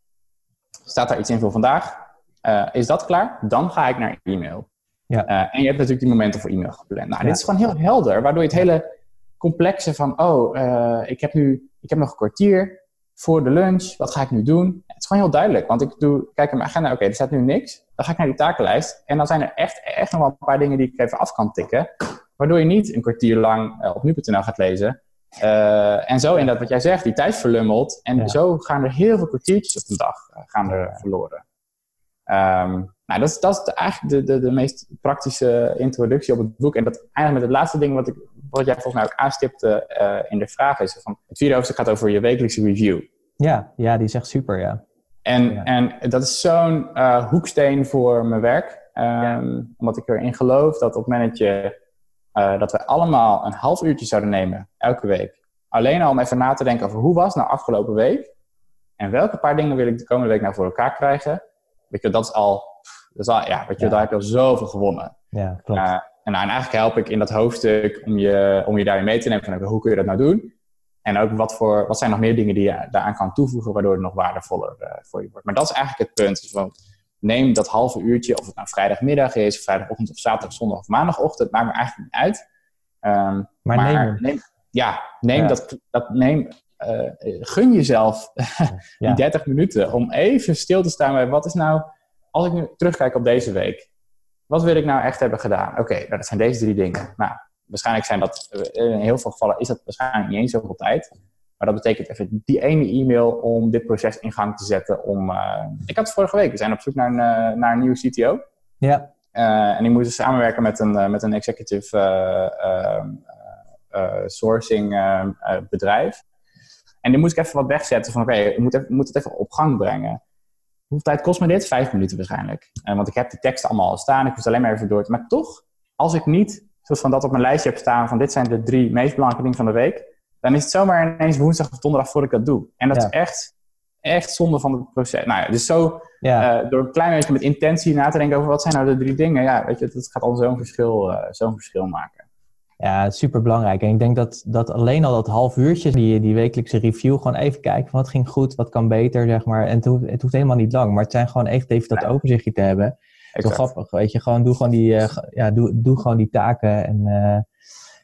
Staat daar iets in voor vandaag? Uh, is dat klaar? Dan ga ik naar e-mail. Ja. Uh, en je hebt natuurlijk die momenten voor e-mail gepland. Nou, dit is gewoon heel helder, waardoor je het hele complexe van, oh, uh, ik heb nu, ik heb nog een kwartier voor de lunch, wat ga ik nu doen? Het is gewoon heel duidelijk, want ik doe, kijk in mijn agenda, oké, okay, er staat nu niks. Dan ga ik naar die takenlijst en dan zijn er echt, echt nog wel een paar dingen die ik even af kan tikken, waardoor je niet een kwartier lang op nu.nl gaat lezen. en zo inderdaad, wat jij zegt, die tijd verlummelt. En ja. zo gaan er heel veel kwartiertjes op een dag gaan er verloren. Um, nou, dat is, dat is eigenlijk de, de, de meest praktische introductie op het boek. En dat eigenlijk met het laatste ding wat, ik, wat jij volgens mij ook aanstipte uh, in de vraag is. Van, het vierde hoofdstuk gaat over je wekelijkse review. Ja, ja die is echt super, ja. En, ja. en dat is zo'n uh, hoeksteen voor mijn werk. Um, ja. Omdat ik erin geloof dat op het moment dat, je, uh, dat we allemaal een half uurtje zouden nemen, elke week. Alleen al om even na te denken over hoe was nou afgelopen week. En welke paar dingen wil ik de komende week nou voor elkaar krijgen Weet je, dat is al, dat is al ja, weet je, ja. daar heb je al zoveel gewonnen. Ja, klopt. Uh, en, nou, en eigenlijk help ik in dat hoofdstuk om je, om je daarin mee te nemen van hoe kun je dat nou doen? En ook wat, voor, wat zijn nog meer dingen die je daaraan kan toevoegen, waardoor het nog waardevoller uh, voor je wordt. Maar dat is eigenlijk het punt. Dus van, neem dat halve uurtje, of het nou vrijdagmiddag is, vrijdagochtend of zaterdag, zondag of maandagochtend, maakt me eigenlijk niet uit. Um, maar, maar neem, neem, Ja, neem ja. dat, dat neem, uh, gun jezelf die 30 minuten om even stil te staan bij wat is nou, als ik nu terugkijk op deze week, wat wil ik nou echt hebben gedaan? Oké, okay, nou, dat zijn deze drie dingen. Nou, waarschijnlijk zijn dat, eh, in heel veel gevallen is dat waarschijnlijk niet eens zoveel tijd. Maar dat betekent even die ene e-mail om dit proces in gang te zetten. Om, uh, ik had het vorige week, we zijn op zoek naar een, naar een nieuwe CTO. Ja. Uh, en die moesten samenwerken met een, met een executive sourcing bedrijf. En die moet ik even wat wegzetten van oké, okay, ik moet, moet, het even op gang brengen. Hoeveel tijd kost me dit? Vijf minuten waarschijnlijk. Uh, want ik heb die teksten allemaal al staan, ik hoef het alleen maar even door te... Maar toch, als ik niet zoals van dat op mijn lijstje heb staan van dit zijn de drie meest belangrijke dingen van de week, dan is het zomaar ineens woensdag of donderdag voordat ik dat doe. En dat is echt, echt zonde van het proces. Nou ja, dus zo uh, door een klein beetje met intentie na te denken over wat zijn nou de drie dingen. Ja, weet je, dat gaat al zo'n verschil, uh, zo'n verschil maken. Ja, super belangrijk. En ik denk dat, dat alleen al dat half uurtje, die, die wekelijkse review, gewoon even kijken van wat ging goed, wat kan beter, zeg maar. En het hoeft, het hoeft helemaal niet lang, maar het zijn gewoon echt even dat overzichtje te hebben. Zo grappig, weet je. Gewoon doe gewoon die, uh, ja, doe, doe gewoon die taken en uh,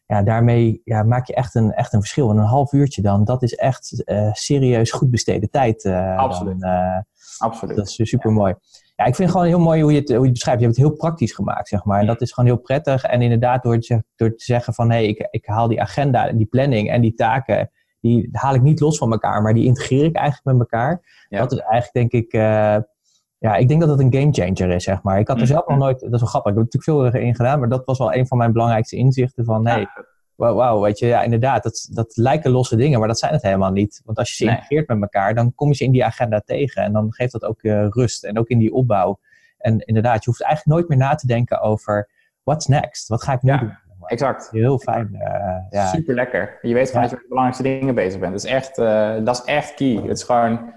ja, daarmee ja, maak je echt een, echt een verschil. En een half uurtje dan, dat is echt uh, serieus goed besteden tijd. Absoluut. Dan, Absoluut. Dat is super mooi. Ja, ik vind het gewoon heel mooi hoe je het, hoe je het beschrijft. Je hebt het heel praktisch gemaakt, zeg maar. En dat is gewoon heel prettig. En inderdaad, door te, door te zeggen van... hé, hey, ik, ik haal die agenda, die planning en die taken... die haal ik niet los van elkaar, maar die integreer ik eigenlijk met elkaar. Dat is eigenlijk, denk ik... Uh, ja, ik denk dat dat een gamechanger is, zeg maar. Ik had er zelf nog nooit... Dat is wel grappig. Ik heb er natuurlijk veel in gedaan... maar dat was wel een van mijn belangrijkste inzichten van... Hey, wauw, wow, weet je, ja, inderdaad, dat, dat lijken losse dingen, maar dat zijn het helemaal niet. Want als je ze nee. integreert met elkaar, dan kom je ze in die agenda tegen. En dan geeft dat ook uh, rust en ook in die opbouw. En inderdaad, je hoeft eigenlijk nooit meer na te denken over what's next? Wat ga ik nu ja, doen? Exact. Heel fijn. Uh, ja. Super lekker. Je weet gewoon dat je met de belangrijkste dingen bezig bent. Dat is echt, uh, dat is echt key. Het is gewoon,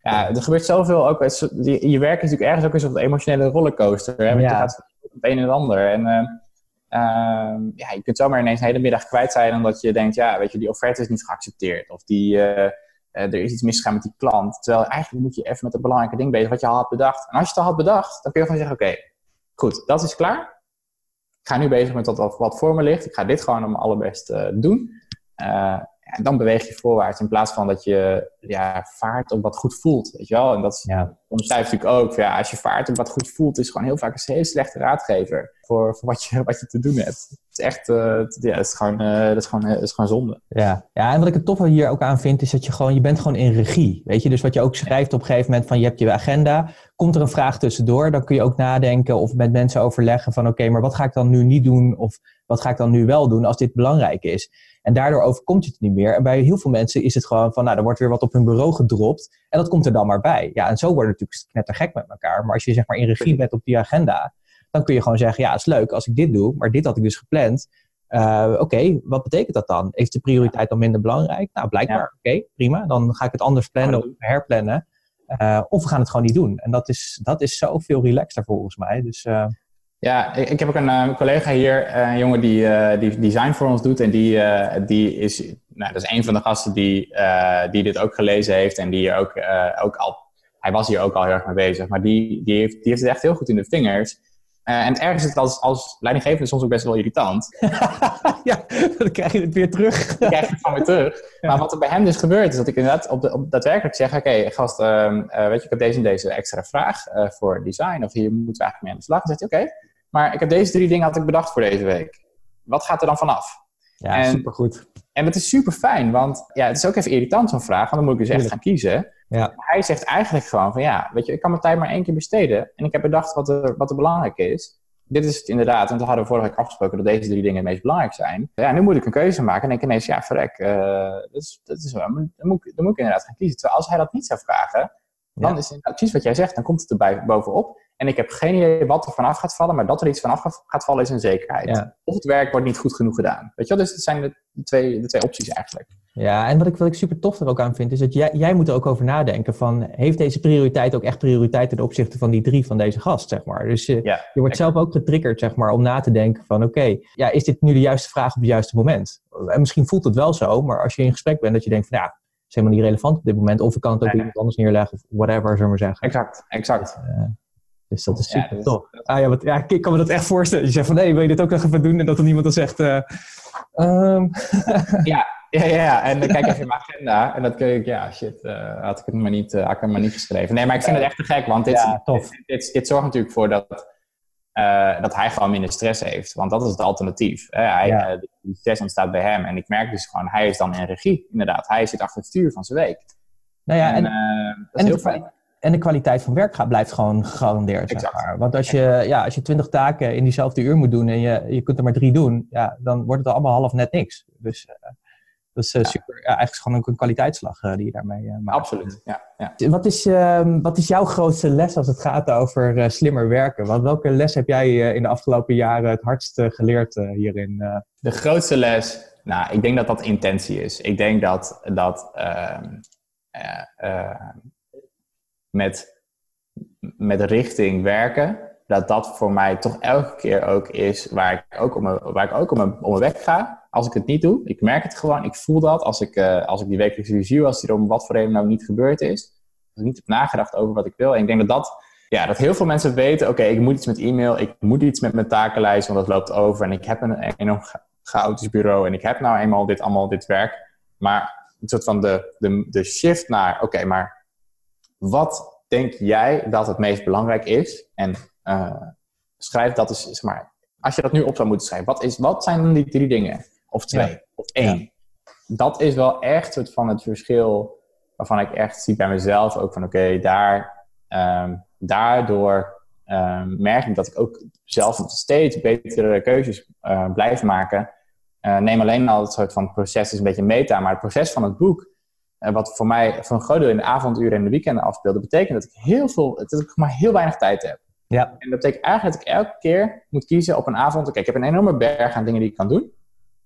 ja, er gebeurt zoveel ook. Het, je, je werk is natuurlijk ergens ook eens op een emotionele rollercoaster. Hè? Want je gaat op het een en het ander. En uh, ja, je kunt zomaar ineens een hele middag kwijt zijn omdat je denkt, ja, weet je, die offerte is niet geaccepteerd. Of die, uh, uh, er is iets misgegaan met die klant. Terwijl eigenlijk moet je even met het belangrijke ding bezig wat je al had bedacht. En als je het al had bedacht, dan kun je gewoon zeggen, oké, goed, dat is klaar. Ik ga nu bezig met wat, voor me ligt. Ik ga dit gewoon om allerbest doen. en dan beweeg je voorwaarts in plaats van dat je ja, vaart op wat goed voelt, weet je wel. En dat ja. omschrijft natuurlijk ook, ja, als je vaart op wat goed voelt, is gewoon heel vaak een hele slechte raadgever voor, voor wat, je, wat je te doen hebt. Het is echt, uh, het, ja, het is gewoon, uh, dat is gewoon, het is gewoon zonde. Ja. ja, en wat ik het toffe hier ook aan vind, is dat je gewoon, je bent gewoon in regie. Weet je, dus wat je ook schrijft op een gegeven moment van, je hebt je agenda, komt er een vraag tussendoor, dan kun je ook nadenken of met mensen overleggen van, oké, okay, maar wat ga ik dan nu niet doen? Of wat ga ik dan nu wel doen als dit belangrijk is? En daardoor overkomt je het niet meer. En bij heel veel mensen is het gewoon van, nou, er wordt weer wat op hun bureau gedropt. En dat komt er dan maar bij. Ja, en zo wordt het natuurlijk net te gek met elkaar. Maar als je zeg maar in regie bent op die agenda, dan kun je gewoon zeggen, ja, het is leuk als ik dit doe, maar dit had ik dus gepland. Uh, Oké, okay, wat betekent dat dan? Is de prioriteit dan minder belangrijk? Nou, blijkbaar, ja. oké, okay, prima. Dan ga ik het anders plannen of herplannen. Uh, of we gaan het gewoon niet doen. En dat is, dat is zoveel relaxter volgens mij. Dus, uh... Ja, ik, ik, heb ook een uh, collega hier, een jongen die, uh, die design voor ons doet. En die, die is, nou, dat is een van de gasten die, die dit ook gelezen heeft. En die hier ook, ook al, hij was hier ook al heel erg mee bezig. Maar die, die, heeft, die heeft het echt heel goed in de vingers. en ergens is het als, als leidinggevende soms ook best wel irritant. ja, dan krijg je het weer terug. dan krijg je het gewoon weer terug. Ja. Maar wat er bij hem dus gebeurt, is dat ik inderdaad op, de, op daadwerkelijk zeg... Oké, okay, gast, weet je, ik heb deze en deze extra vraag voor design. Of hier moeten we eigenlijk mee aan de slag. Dan zegt hij, oké. Okay, maar ik heb deze drie dingen had ik bedacht voor deze week. Wat gaat er dan vanaf? Ja, en, supergoed. En het is super fijn, want ja, het is ook even irritant zo'n vraag, want dan moet ik dus echt gaan kiezen. Ja. Hij zegt eigenlijk gewoon van ja, weet je, ik kan mijn tijd maar één keer besteden. En ik heb bedacht wat er, wat er belangrijk is. Dit is het inderdaad, want we hadden vorige week afgesproken dat deze drie dingen het meest belangrijk zijn. Ja, nu moet ik een keuze maken en denk ik ineens, ja, verrek, uh, dat is, dat is, dan, moet ik, dan moet ik inderdaad gaan kiezen. Terwijl als hij dat niet zou vragen, dan ja. is het precies wat jij zegt, dan komt het erbij bovenop. En ik heb geen idee wat er vanaf gaat vallen, maar dat er iets vanaf gaat vallen is een zekerheid. Ja. Of het werk wordt niet goed genoeg gedaan. Weet je wel? Dus dat zijn de, twee, de twee opties eigenlijk. Ja, en wat ik, wat ik super tof er ook aan vind, is dat jij, jij moet er ook over nadenken van, heeft deze prioriteit ook echt prioriteit ten opzichte van die drie van deze gast, zeg maar. Dus je, ja, je wordt zelf ook getriggerd, zeg maar, om na te denken van, oké, okay, ja, is dit nu de juiste vraag op het juiste moment? En misschien voelt het wel zo, maar als je in gesprek bent, dat je denkt van, ja, is helemaal niet relevant op dit moment. Of ik kan het ook nee, iemand anders neerleggen of whatever, zullen we maar zeggen. Exact, exact. Dus, uh, dus dat is super ja, tof. Ah, ja, wat, ja, ik kan me dat echt voorstellen. Je zegt van, nee, wil je dit ook nog even doen? En dat dan iemand dan zegt... Uh, um. ja, ja, ja, en dan kijk even in mijn agenda. En dat kun ik, ja, shit, uh, had ik het maar niet, uh, had ik het maar niet geschreven. Nee, maar ik vind het echt te gek. Want dit, ja, tof. dit, dit, dit zorgt natuurlijk voor dat... Uh, dat hij gewoon minder stress heeft. Want dat is het alternatief. Hij, Ja. die stress ontstaat bij hem. En ik merk dus gewoon, hij is dan in regie, inderdaad. Hij zit achter het stuur van zijn week. Nou ja, en, en, eh, dat is en heel fijn. En de kwaliteit van werk gaat, blijft gewoon gegarandeerd. Zeg Exact. maar. Want als je, ja, als je twintig taken in diezelfde uur moet doen en je, je kunt er maar drie doen, ja, dan wordt het allemaal half net niks. Dus eh, dat is eh, Ja. super. Ja, eigenlijk is gewoon ook een kwaliteitsslag eh, die je daarmee maakt. Absoluut, ja. ja. Wat is, ehm, wat is jouw grootste les als het gaat over slimmer werken? Want welke les heb jij in de afgelopen jaren het hardst geleerd hierin? De grootste les Nou, ik denk dat dat intentie is. Ik denk dat, dat ehm, eh, eh, met, met richting werken, dat dat voor mij toch elke keer ook is waar ik ook om mijn, waar ik ook om om mijn weg ga. Als ik het niet doe, ik merk het gewoon, ik voel dat als ik, uh, als ik die wekelijkse review, als die er om wat voor reden nou niet gebeurd is, als ik niet heb nagedacht over wat ik wil. En ik denk dat dat, ja, dat heel veel mensen weten, oké, ik moet iets met e-mail, ik moet iets met mijn takenlijst, want dat loopt over en ik heb een enorm chaotisch bureau en ik heb nou eenmaal dit allemaal dit werk. Maar een soort van de, de, de shift naar, oké, maar wat denk jij dat het meest belangrijk is? En uh, schrijf dat is, zeg maar, als je dat nu op zou moeten schrijven, wat, is, wat zijn dan die drie dingen? Of twee, of één? Dat is wel echt soort van het verschil waarvan ik echt zie bij mezelf ook van, oké, daar, um, daardoor um, merk ik dat ik ook zelf steeds betere keuzes uh, blijf maken. Uh, neem alleen al het soort van proces is een beetje meta, maar het proces van het boek, uh, wat voor mij voor een groot deel in de avonduren en de weekenden afspeelde, betekent dat ik heel veel, dat ik maar heel weinig tijd heb. Ja. En dat betekent eigenlijk dat ik elke keer moet kiezen op een avond. Oké, ik heb een enorme berg aan dingen die ik kan doen.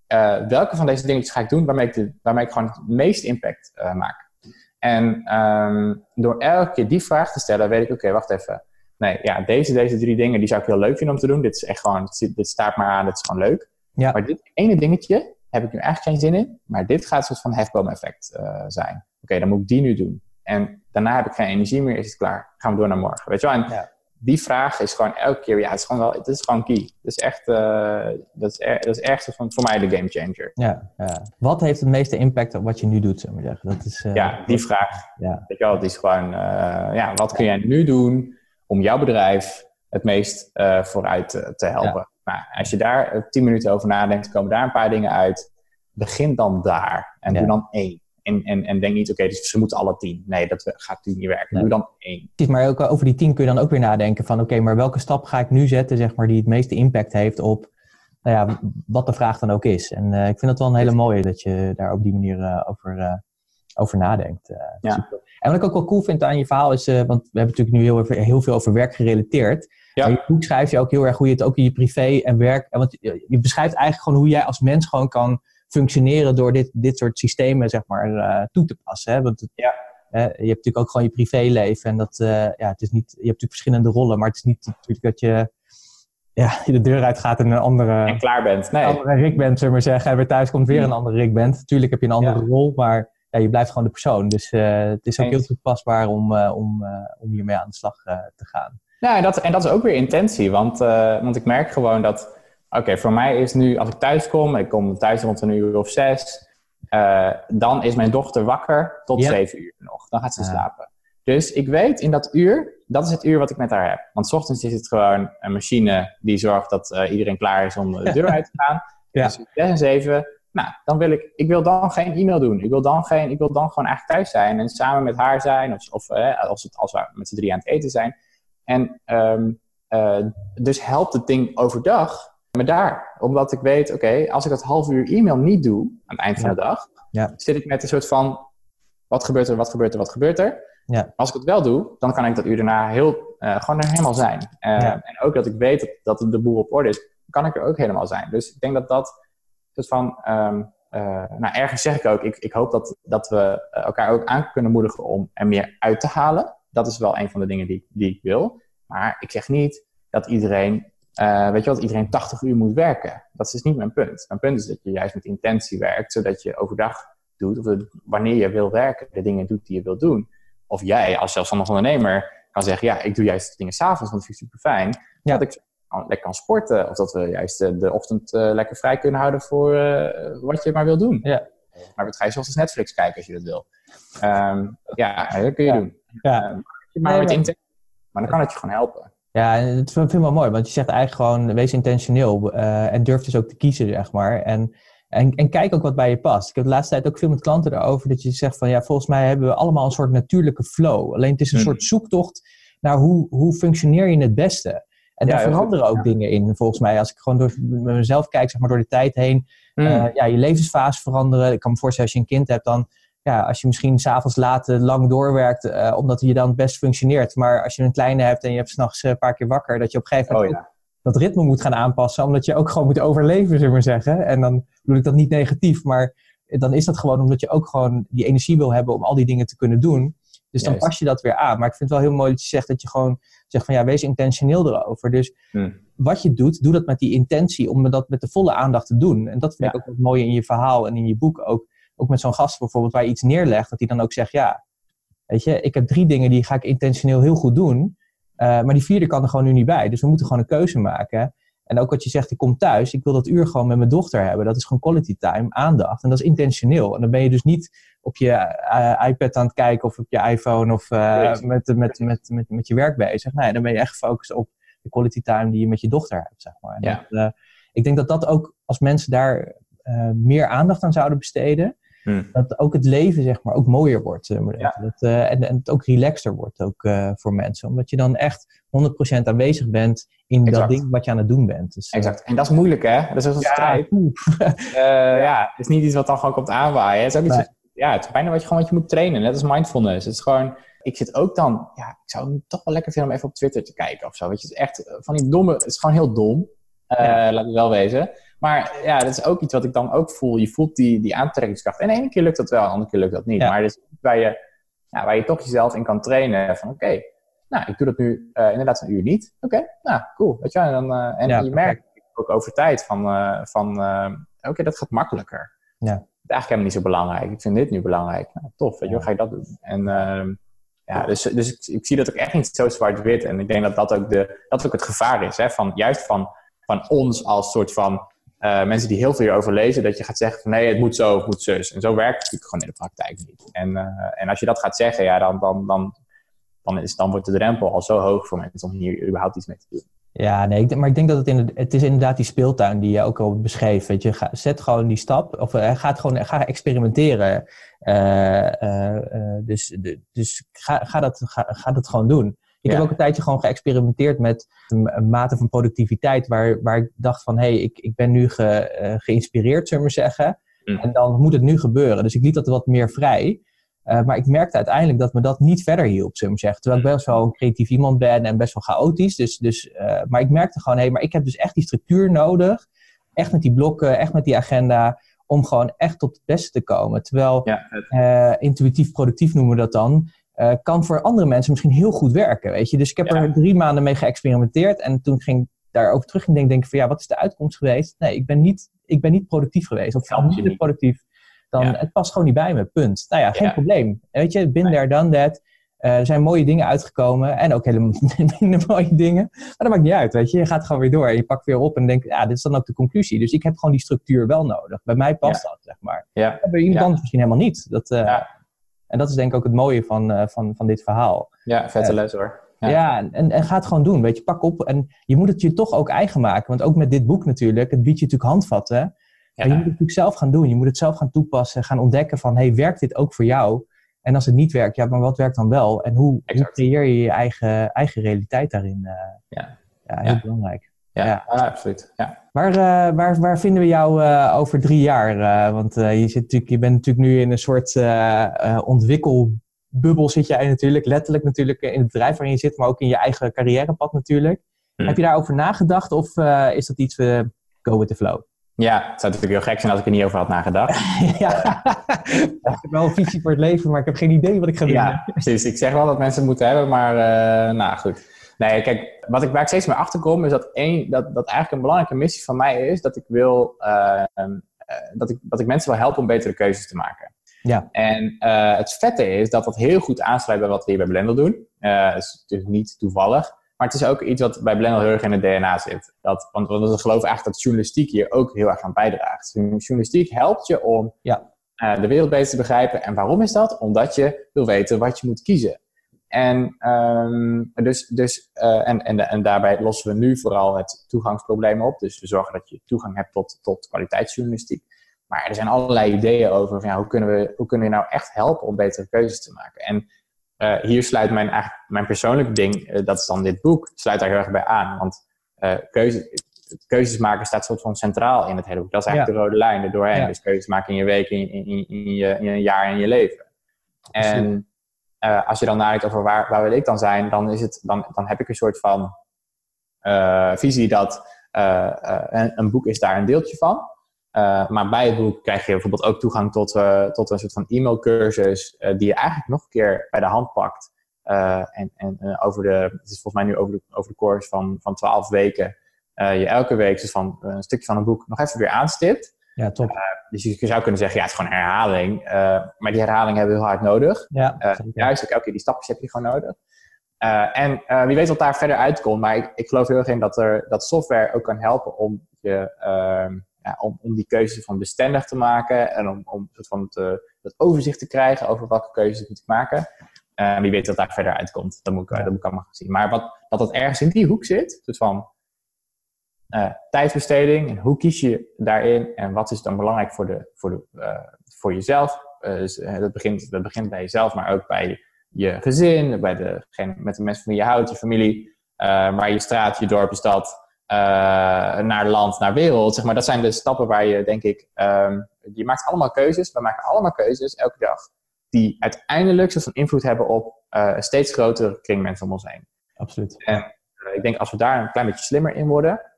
Uh, welke van deze dingen ga ik doen waarmee ik, de, waarmee ik gewoon het meeste impact uh, maak? En um, door elke keer die vraag te stellen, weet ik, oké, okay, wacht even. Nee, ja, deze, deze drie dingen, die zou ik heel leuk vinden om te doen. Dit is echt gewoon, dit staat maar aan, dit is gewoon leuk. Ja. Maar dit ene dingetje heb ik nu eigenlijk geen zin in. Maar dit gaat een soort van hefboom-effect uh, zijn. Oké, okay, dan moet ik die nu doen. En daarna heb ik geen energie meer, is het klaar. Gaan we door naar morgen. Weet je wel? En ja die vraag is gewoon elke keer, ja, het is gewoon wel, het is gewoon key. Dat is echt, uh, dat is, er, dat is echt van, voor mij de game changer. Ja, ja, Wat heeft het meeste impact op wat je nu doet, zeg maar zeggen? Dat is, uh, ja, die vraag. Ja. Weet je wel, het is gewoon, ja, wat kun jij nu doen om jouw bedrijf het meest vooruit te helpen? Ja. Nou, als je daar tien minuten over nadenkt, komen daar een paar dingen uit. Begin dan daar en doe dan één. En, en, en denk niet, oké, dus ze moeten alle tien. Nee, dat gaat natuurlijk niet werken. Doe dan één. Maar ook over die tien kun je dan ook weer nadenken van, oké, maar welke stap ga ik nu zetten, zeg maar, die het meeste impact heeft op, nou ja, wat de vraag dan ook is. En uh, ik vind het wel een hele mooie dat je daar op die manier uh, over, uh, over nadenkt. ja. En wat ik ook wel cool vind aan je verhaal is, want we hebben natuurlijk nu heel, heel veel over werk gerelateerd. Ja. in je boek schrijf je ook heel erg hoe je het ook in je privé en werk, en want je beschrijft eigenlijk gewoon hoe jij als mens gewoon kan functioneren door dit, dit soort systemen zeg maar, uh, toe te passen. Hè? Want het, ja. je hebt natuurlijk ook gewoon je privéleven. En dat, uh, ja, het is niet, je hebt natuurlijk verschillende rollen, maar het is niet natuurlijk dat je ja, de deur uitgaat en een andere... En klaar bent. Nee. andere Rick bent, zullen we maar zeggen. En weer thuis komt weer een andere Rick bent. Natuurlijk heb je een andere ja. rol, maar ja, je blijft gewoon de persoon. Dus uh, het is ook heel toepasbaar om, om, om hiermee aan de slag te gaan. Nou, en dat, en dat is ook weer intentie. Want, want ik merk gewoon dat Oké, voor mij is nu, als ik thuis kom, ik kom thuis rond een uur of zes, uh, dan is mijn dochter wakker tot yep. zeven uur nog. Dan gaat ze slapen. Dus ik weet in dat uur, dat is het uur wat ik met haar heb. Want s ochtends is het gewoon een machine die zorgt dat uh, iedereen klaar is om de deur uit te gaan. ja. Dus zes en zeven, nou, dan wil ik, ik wil dan geen e-mail doen. Ik wil dan, geen, ik wil dan gewoon eigenlijk thuis zijn en samen met haar zijn. Of, of als, het, als we met z'n drie aan het eten zijn. En um, dus helpt het ding overdag maar daar, omdat ik weet, oké, als ik dat half uur e-mail niet doe aan het eind van de dag, ja. zit ik met een soort van, wat gebeurt er, wat gebeurt er, wat gebeurt er? Ja. Als ik het wel doe, dan kan ik dat uur daarna heel, uh, gewoon er helemaal zijn. Uh, ja. En ook dat ik weet dat, dat de boel op orde is, kan ik er ook helemaal zijn. Dus ik denk dat dat soort van, um, uh, nou ergens zeg ik ook, ik, ik hoop dat, dat we elkaar ook aan kunnen moedigen om er meer uit te halen. Dat is wel een van de dingen die, die ik wil. Maar ik zeg niet dat iedereen uh, weet je wat, iedereen 80 uur moet werken. Dat is dus niet mijn punt. Mijn punt is dat je juist met intentie werkt, zodat je overdag doet, of wanneer je wil werken, de dingen doet die je wil doen. Of jij als zelfstandig ondernemer kan zeggen, ja, ik doe juist de dingen s'avonds, want dat vind ik super fijn. Ja. Dat ik lekker kan sporten, of dat we juist de ochtend uh, lekker vrij kunnen houden voor uh, wat je maar wil doen. Ja. Maar wat ga je zoals Netflix kijken als je dat wil. Um, ja, dat kun je ja. doen. Ja. Maar, met intentie, maar dan kan het je gewoon helpen. Ja, het vind ik wel mooi, want je zegt eigenlijk gewoon, wees intentioneel uh, en durf dus ook te kiezen, zeg maar. En, en, en kijk ook wat bij je past. Ik heb de laatste tijd ook veel met klanten erover dat je zegt van, ja, volgens mij hebben we allemaal een soort natuurlijke flow. Alleen het is een mm. soort zoektocht naar hoe, hoe functioneer je het beste. En daar veranderen ook dingen in, volgens mij. Als ik gewoon door mezelf kijk, zeg maar door de tijd heen, mm. uh, ja, je levensfase veranderen. Ik kan me voorstellen, als je een kind hebt, dan ja, als je misschien s'avonds laat lang doorwerkt, uh, omdat je dan best functioneert. Maar als je een kleine hebt en je hebt s'nachts een paar keer wakker, dat je op een gegeven moment oh, ja. dat ritme moet gaan aanpassen, omdat je ook gewoon moet overleven, zullen we maar zeggen. En dan bedoel ik dat niet negatief, maar dan is dat gewoon omdat je ook gewoon die energie wil hebben om al die dingen te kunnen doen. Dus dan pas je dat weer aan. Maar ik vind het wel heel mooi dat je zegt dat je gewoon zegt van ja, wees intentioneel erover. Dus hmm. wat je doet, doe dat met die intentie om dat met de volle aandacht te doen. En dat vind ik ook wat mooi in je verhaal en in je boek ook. Ook met zo'n gast bijvoorbeeld waar je iets neerlegt, dat hij dan ook zegt ja, weet je, ik heb drie dingen die ga ik intentioneel heel goed doen. Uh, maar die vierde kan er gewoon nu niet bij. Dus we moeten gewoon een keuze maken. En ook wat je zegt, ik kom thuis, ik wil dat uur gewoon met mijn dochter hebben. Dat is gewoon quality time, aandacht. En dat is intentioneel. En dan ben je dus niet op je uh, iPad aan het kijken of op je iPhone of uh, met, met, met, met, met je werk bezig. Nee, dan ben je echt gefocust op de quality time die je met je dochter hebt, zeg maar. Ja. Dat, uh, ik denk dat dat ook, als mensen daar meer aandacht aan zouden besteden, Hmm. Dat ook het leven, zeg maar, ook mooier wordt. dat, uh, en, en het ook relaxter wordt ook uh, voor mensen. Omdat je dan echt 100% aanwezig bent in dat ding wat je aan het doen bent. Dus, uh, exact. En dat is moeilijk, hè? Dat is een ja, strijd. ja, het is niet iets wat dan gewoon komt aanwaaien. Het is ook iets, ja, het is bijna wat je gewoon wat je moet trainen. Net als mindfulness. Het is gewoon ik zit ook dan, ja, ik zou het toch wel lekker vinden om even op Twitter te kijken of zo. Weet je, het is echt van die domme, het is gewoon heel dom. Uh, Laat het wel wezen. Maar ja, dat is ook iets wat ik dan ook voel. Je voelt die, die aantrekkingskracht. En de ene keer lukt dat wel, de andere keer lukt dat niet. Maar het is waar je, ja, waar je toch jezelf in kan trainen. Van oké, nou, ik doe dat nu uh, inderdaad een uur niet. Oké, nou, cool. Weet je, en dan, uh, en je merkt ook over tijd van, uh, van oké, dat gaat makkelijker. Ja. Het is eigenlijk helemaal niet zo belangrijk. Ik vind dit nu belangrijk. Nou, tof, weet je, hoe ga je dat doen? En ehm, ja, dus, dus ik, ik, zie dat ook echt niet zo zwart-wit. En ik denk dat dat ook, de, dat ook het gevaar is. Hè? Van, juist van, van ons als soort van uh, mensen die heel veel hierover lezen, dat je gaat zeggen van nee, het moet zo, het moet zus. En zo werkt het natuurlijk gewoon in de praktijk niet. En, uh, en als je dat gaat zeggen, ja, dan, dan, dan, dan, is, dan wordt de drempel al zo hoog voor mensen om hier überhaupt iets mee te doen. Ja, nee, maar ik denk dat het, in het is inderdaad die speeltuin die je ook al beschreef. Weet je, ga, zet gewoon die stap, of uh, ga, gewoon, ga experimenteren. dus dus ga, ga, dat, ga dat gewoon doen. Ik heb ook een tijdje gewoon geëxperimenteerd met een mate van productiviteit, waar, waar ik dacht van, hé, hey, ik, ik ben nu ge, uh, geïnspireerd, zullen we zeggen. Mm. En dan moet het nu gebeuren. Dus ik liet dat wat meer vrij. Uh, maar ik merkte uiteindelijk dat me dat niet verder hielp, zullen we zeggen. Terwijl ik mm. best wel een creatief iemand ben en best wel chaotisch. Dus, dus, uh, maar ik merkte gewoon, hé, hey, maar ik heb dus echt die structuur nodig. Echt met die blokken, echt met die agenda om gewoon echt tot het beste te komen. Terwijl ja, intuïtief productief noemen we dat dan. Uh, kan voor andere mensen misschien heel goed werken. Weet je? Dus ik heb er drie maanden mee geëxperimenteerd. En toen ging ik daarover terug ging denken, van ja, wat is de uitkomst geweest? Nee, ik ben niet, ik ben niet productief geweest. Of veel minder productief. Dan, Het past gewoon niet bij me, punt. Nou ja, geen probleem. Weet je, bin there, done that. Uh, er zijn mooie dingen uitgekomen en ook hele minder mooie dingen. Maar dat maakt niet uit, weet je. Je gaat gewoon weer door en je pakt weer op en denkt, ja, dit is dan ook de conclusie. Dus ik heb gewoon die structuur wel nodig. Bij mij past dat, zeg maar. Ja. Bij iemand anders misschien helemaal niet. Dat, uh, en dat is denk ik ook het mooie van, uh, van, van dit verhaal. Ja, vette uh, les hoor. Ja, ja en, en ga het gewoon doen. Weet je, pak op. En je moet het je toch ook eigen maken. Want ook met dit boek natuurlijk, het biedt je natuurlijk handvatten. Ja. Maar je moet het natuurlijk zelf gaan doen. Je moet het zelf gaan toepassen. Gaan ontdekken van, hey, werkt dit ook voor jou? En als het niet werkt, ja, maar wat werkt dan wel? En hoe, hoe creëer je je eigen, eigen realiteit daarin? Uh, ja. ja, heel belangrijk. Ja, absoluut. Ja. Waar, uh, waar, waar vinden we jou uh, over drie jaar? Uh, want je, zit natuurlijk, je bent natuurlijk nu in een soort ontwikkelbubbel zit jij natuurlijk. Letterlijk natuurlijk in het bedrijf waarin je zit, maar ook in je eigen carrièrepad natuurlijk. Hmm. Heb je daarover nagedacht of is dat iets go with the flow? Ja, het zou natuurlijk heel gek zijn als ik er niet over had nagedacht. ja, ik heb wel een visie voor het leven, maar ik heb geen idee wat ik ga doen. Ja, precies. Ik zeg wel dat mensen het moeten hebben, maar nou goed. Nee, kijk, wat ik, waar ik steeds meer achter kom, is dat, één, dat, dat eigenlijk een belangrijke missie van mij is dat ik wil uh, dat, ik, dat ik mensen wil helpen om betere keuzes te maken. Ja. En uh, het vette is dat dat heel goed aansluit bij wat we hier bij Blender doen. dat is natuurlijk niet toevallig. Maar het is ook iets wat bij Blender heel erg in het DNA zit. Dat, want, want we geloven eigenlijk dat journalistiek hier ook heel erg aan bijdraagt. Journalistiek helpt je om ja. de wereld beter te begrijpen. En waarom is dat? Omdat je wil weten wat je moet kiezen. En, um, dus, dus, uh, en, en, en daarbij lossen we nu vooral het toegangsprobleem op. Dus we zorgen dat je toegang hebt tot, tot kwaliteitsjournalistiek. Maar er zijn allerlei ideeën over van, ja, hoe, kunnen we, hoe kunnen we nou echt helpen om betere keuzes te maken. En uh, hier sluit mijn, eigenlijk, mijn persoonlijke ding, uh, dat is dan dit boek, sluit daar heel erg bij aan. Want keuze, keuzes maken staat soort van centraal in het hele boek. Dat is eigenlijk de rode lijn er doorheen. Ja. Dus keuzes maken in je week, in, in, in, je, in een jaar in je leven. En uh, als je dan nadenkt over waar, waar wil ik dan zijn, dan, is het, dan, dan heb ik een soort van visie dat een, een, boek is daar een deeltje van. maar bij het boek krijg je bijvoorbeeld ook toegang tot, tot een soort van e-mailcursus die je eigenlijk nog een keer bij de hand pakt. en en over de, het is volgens mij nu over de, over van, van 12 weken, je elke week dus van een stukje van een boek nog even weer aanstipt. Ja, top. Uh, dus je zou kunnen zeggen, ja, het is gewoon herhaling. Uh, maar die herhaling hebben we heel hard nodig. Ja, uh, juist ook elke keer die stapjes heb je gewoon nodig. en wie weet wat daar verder uitkomt. Maar ik, ik geloof heel erg in dat, er, dat software ook kan helpen om, je, ehm, ja, om, om die keuzes van bestendig te maken. En om, om soort van te, het overzicht te krijgen over welke keuzes ik moet maken. wie weet wat daar verder uitkomt. Dat moet ik, dat moet ik allemaal gaan zien. Maar wat, dat dat ergens in die hoek zit, soort van uh, tijdbesteding en hoe kies je daarin en wat is dan belangrijk voor, de, voor, de, uh, voor jezelf. Uh, dus, dat, begint, dat begint bij jezelf, maar ook bij je gezin, bij degene, met de mensen van je houdt, je familie, maar je straat, je dorp, je stad, naar land, naar wereld. Zeg maar. Dat zijn de stappen waar je, denk ik, um, je maakt allemaal keuzes. We maken allemaal keuzes elke dag die uiteindelijk zo'n invloed hebben op een steeds grotere kring mensen om ons heen. Absoluut. En ik denk als we daar een klein beetje slimmer in worden,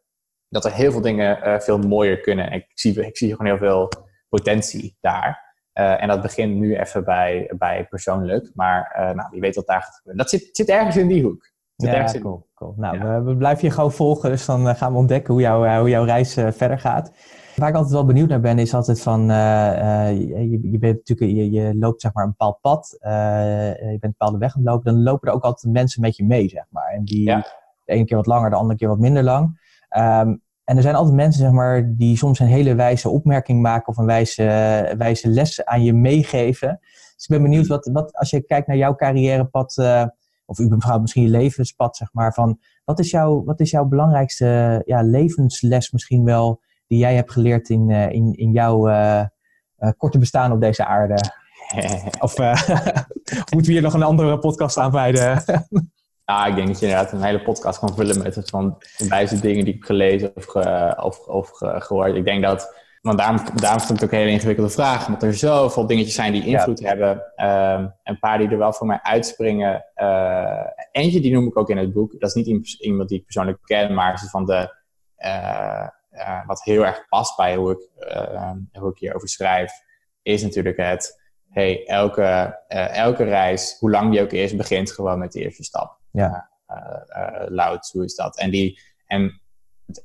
dat er heel veel dingen uh, veel mooier kunnen. Ik zie, ik zie gewoon heel veel potentie daar. Uh, en dat begint nu even bij, bij persoonlijk. Maar uh, nou, wie weet wat daar gaat gebeuren. Dat zit, zit ergens in die hoek. Zit ja, in... cool. cool. Nou, ja. we, we, blijven je gewoon volgen. Dus dan gaan we ontdekken hoe, jou, hoe jouw reis verder gaat. Waar ik altijd wel benieuwd naar ben, is altijd van... je, je, bent natuurlijk, je, je, loopt zeg maar een bepaald pad. je bent een bepaalde weg aan het lopen. Dan lopen er ook altijd mensen met je mee, zeg maar. En die ja. de ene keer wat langer, de andere keer wat minder lang. Um, en er zijn altijd mensen, zeg maar, die soms een hele wijze opmerking maken of een wijze, wijze les aan je meegeven. Dus ik ben benieuwd, wat, wat, als je kijkt naar jouw carrièrepad, uh, of überhaupt misschien je levenspad, zeg maar, van wat is, jouw, wat is jouw belangrijkste ja, levensles misschien wel, die jij hebt geleerd in, uh, in, in jouw uh, korte bestaan op deze aarde? of moeten we hier nog een andere podcast aanwijden? Ja, ik denk dat je inderdaad een hele podcast kan vullen met het van wijze dingen die ik heb gelezen of, of, of gehoord. Ik denk dat, want daarom, daarom vond ik het ook een hele ingewikkelde vraag, omdat er zoveel dingetjes zijn die invloed hebben. Um, een paar die er wel voor mij uitspringen. Uh, eentje die noem ik ook in het boek. Dat is niet iemand die ik persoonlijk ken, maar van de, uh, uh, wat heel erg past bij hoe ik, hoe ik hierover schrijf, is natuurlijk het, hey, elke, elke reis, hoe lang die ook is, begint gewoon met de eerste stap. Ja. Uh, hoe is dat? En, die, en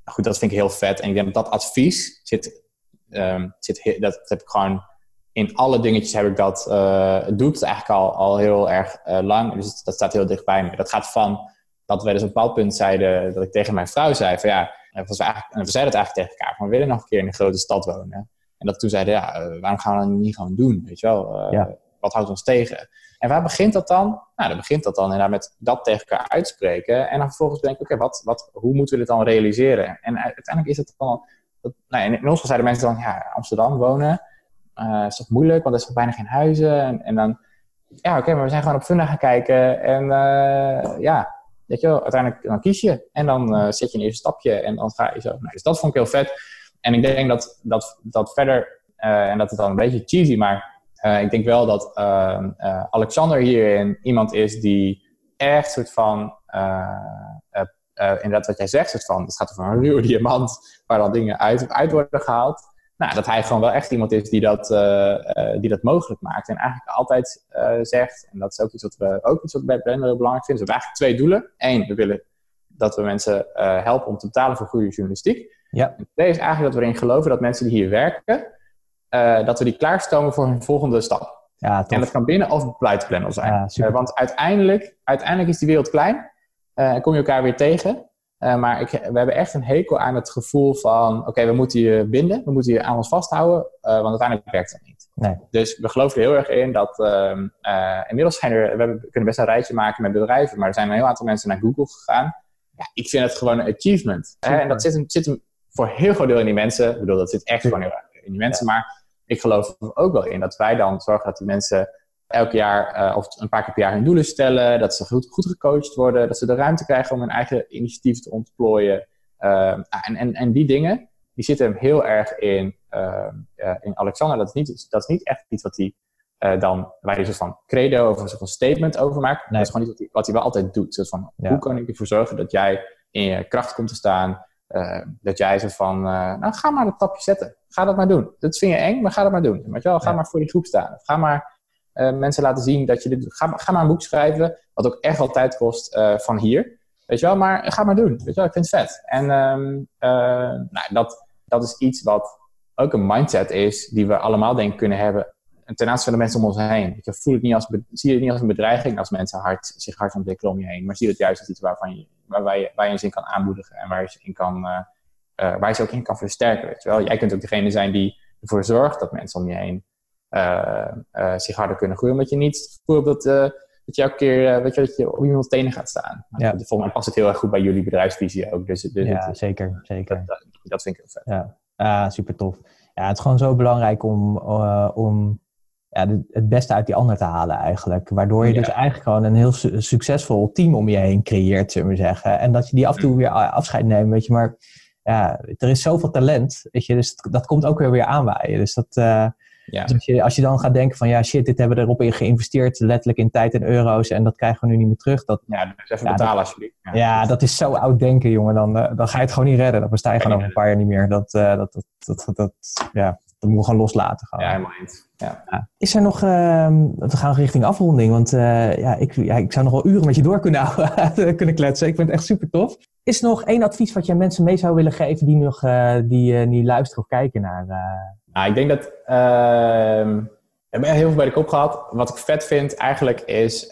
goed, dat vind ik heel vet. En ik denk dat dat advies zit, um, zit dat, heb ik gewoon in alle dingetjes heb ik dat, uh, doe ik het eigenlijk al, al heel erg uh, lang. Dus dat staat heel dichtbij me. Dat gaat van dat we dus op een bepaald punt zeiden, dat ik tegen mijn vrouw zei van ja, en we, eigenlijk, en we zeiden het eigenlijk tegen elkaar, van we willen nog een keer in een grote stad wonen. En dat toen zeiden, ja, waarom gaan we dat niet gewoon doen, weet je wel? Ja. Wat houdt ons tegen? En waar begint dat dan? Nou, dan begint dat dan inderdaad met dat tegen elkaar uitspreken. En dan vervolgens denk ik, oké, wat, wat, hoe moeten we dit dan realiseren? En uiteindelijk is het dan... Dat, nou, in ons geval zeiden mensen dan, ja, Amsterdam wonen uh, is toch moeilijk, want er toch bijna geen huizen. En, en dan, ja, oké, maar we zijn gewoon op Funda gaan kijken. En uh, ja, weet je wel, uiteindelijk dan kies je. En dan uh, zet je een eerste stapje en dan ga je zo. Nou, dus dat vond ik heel vet. En ik denk dat, dat, dat verder, en dat het dan een beetje cheesy, maar ik denk wel dat uh, uh, Alexander hierin iemand is die echt soort van, inderdaad wat jij zegt, soort van, het gaat over een ruwe diamant waar dan dingen uit, uit worden gehaald. Nou, dat hij gewoon wel echt iemand is die dat, die dat mogelijk maakt. En eigenlijk altijd zegt, en dat is ook iets wat we ook iets wat bij Blender belangrijk vinden. We hebben eigenlijk twee doelen. Eén, we willen dat we mensen helpen om te betalen voor goede journalistiek. Ja. En twee is eigenlijk dat we erin geloven dat mensen die hier werken, uh, dat we die klaarstomen voor hun volgende stap. Ja, en dat kan binnen of buiten zijn. Ja, uh, want uiteindelijk, uiteindelijk is die wereld klein uh, en kom je elkaar weer tegen. maar ik, we hebben echt een hekel aan het gevoel van: oké, we moeten je binden, we moeten je aan ons vasthouden, want uiteindelijk werkt dat niet. Nee. Dus we geloven er heel erg in dat. Ehm, inmiddels zijn er, we, hebben, kunnen best een rijtje maken met bedrijven, maar er zijn een heel aantal mensen naar Google gegaan. Ja, ik vind het gewoon een achievement. en dat zit, zit hem voor heel groot deel in die mensen. Ik bedoel, dat zit echt gewoon heel erg in die mensen. Maar ik geloof er ook wel in dat wij dan zorgen dat die mensen elk jaar uh, of een paar keer per jaar hun doelen stellen, dat ze goed, goed gecoacht worden, dat ze de ruimte krijgen om hun eigen initiatief te ontplooien. Uh, en, en, en die dingen, die zitten hem heel erg in, uh, in Alexander. Dat is, niet, dat is niet echt iets wat hij dan, waar hij een soort van credo of een soort van statement over maakt. Nee. Dat is gewoon iets wat hij, wat hij wel altijd doet. Soort van, Hoe kan ik ervoor zorgen dat jij in je kracht komt te staan. Dat jij zo van, nou ga maar dat tapje zetten. Ga dat maar doen. Dat vind je eng, maar ga dat maar doen. Weet je wel? Ga maar voor die groep staan. Ga maar mensen laten zien dat je dit doet. Ga, ga maar een boek schrijven, wat ook echt wel tijd kost van hier. Weet je wel, maar ga maar doen. Weet je wel, ik vind het vet. En um, nou, dat, dat is iets wat ook een mindset is die we allemaal denk ik kunnen hebben ten aanzien van de mensen om ons heen. Je voelt het niet als, zie het niet als een bedreiging als mensen hard, zich hard ontwikkelen om je heen, maar zie het juist als iets waarvan je, waar, je, waar je in kan aanmoedigen en waar je, in kan, uh, uh, waar je ze ook in kan versterken. Weet je wel? Jij kunt ook degene zijn die ervoor zorgt dat mensen om je heen uh, zich harder kunnen groeien, omdat je niet dat, dat je elke keer weet je, dat je op iemands tenen gaat staan. Ja. Volgens mij past het heel erg goed bij jullie bedrijfsvisie ook. Dus, dus ja, zeker. zeker. Dat, dat, vind ik heel vet. Ja, ah, super tof. Ja, het is gewoon zo belangrijk om, om ja, het beste uit die ander te halen eigenlijk. Waardoor je dus eigenlijk gewoon een heel succesvol team om je heen creëert, zullen we zeggen. En dat je die af en toe weer afscheid neemt, weet je. Maar ja, er is zoveel talent, weet je. Dus dat komt ook weer weer aanwaaien. Dus dat... Uh, ja. Dus als, je, als je dan gaat denken van ja shit, dit hebben we erop in geïnvesteerd, letterlijk in tijd en euro's en dat krijgen we nu niet meer terug. Dat, ja, dus even betalen alsjeblieft. Ja. ja, dat is zo oud denken jongen, dan, uh, dan ga je het gewoon niet redden. Dan besta je gewoon over een paar jaar niet meer. Dat, uh, dat, dat, dat, dat, ja, dat moet gewoon loslaten. Gewoon. Ja, helemaal eens. Ja. Is er nog, uh, we gaan richting afronding, want uh, ja, ik, ja, ik zou nog wel uren met je door kunnen, houden, kunnen kletsen. Ik vind het echt super tof. Is er nog één advies wat jij mensen mee zou willen geven die nog uh, die, niet luisteren of kijken naar? Nou, ik denk dat, ehm, we hebben heel veel bij de kop gehad. Wat ik vet vind eigenlijk is,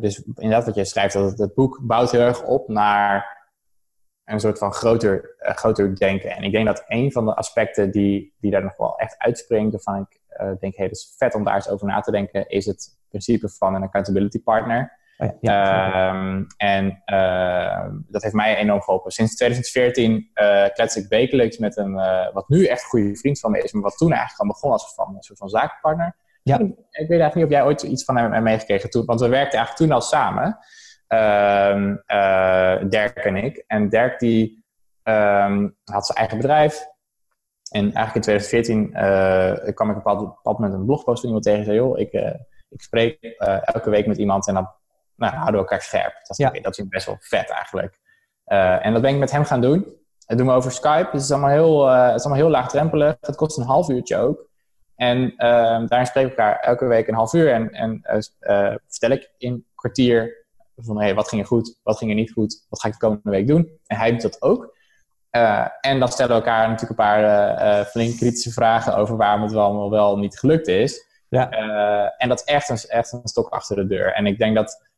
dus inderdaad wat jij schrijft, dat het, het boek bouwt heel erg op naar een soort van groter, uh, groter denken. En ik denk dat een van de aspecten die, die daar nog wel echt uitspringt, waarvan ik uh, denk, hey, dat is vet om daar eens over na te denken, is het principe van een accountability partner. Oh ja, um, en uh, dat heeft mij enorm geholpen. Sinds 2014 klets ik wekelijks met een, wat nu echt een goede vriend van me is, maar wat toen eigenlijk al begon als van, een soort van zakenpartner. Ja. Ik weet eigenlijk niet of jij ooit iets van hem meegekregen toen, want we werkten eigenlijk toen al samen. Ehm, eh, Dirk en ik. En Dirk die ehm, had zijn eigen bedrijf. En eigenlijk in 2014 uh, kwam ik op een bepaald moment een blogpost van iemand tegen en zei: Joh, ik, uh, ik spreek elke week met iemand en dan nou, houden we elkaar scherp. Dat, ja. dat is best wel vet eigenlijk. en dat ben ik met hem gaan doen. Dat doen we over Skype. Dus het is allemaal heel, het is allemaal heel laagdrempelig. Het kost een half uurtje ook. En uh, daarin spreken we elkaar elke week een half uur. En, en vertel ik in een kwartier van hey, wat ging er goed, wat ging er niet goed, wat ga ik de komende week doen. En hij doet dat ook. Uh, en dan stellen we elkaar natuurlijk een paar uh, uh, flink kritische vragen over waarom het wel allemaal wel niet gelukt is. Ja. en dat is echt een, echt een stok achter de deur. En ik denk dat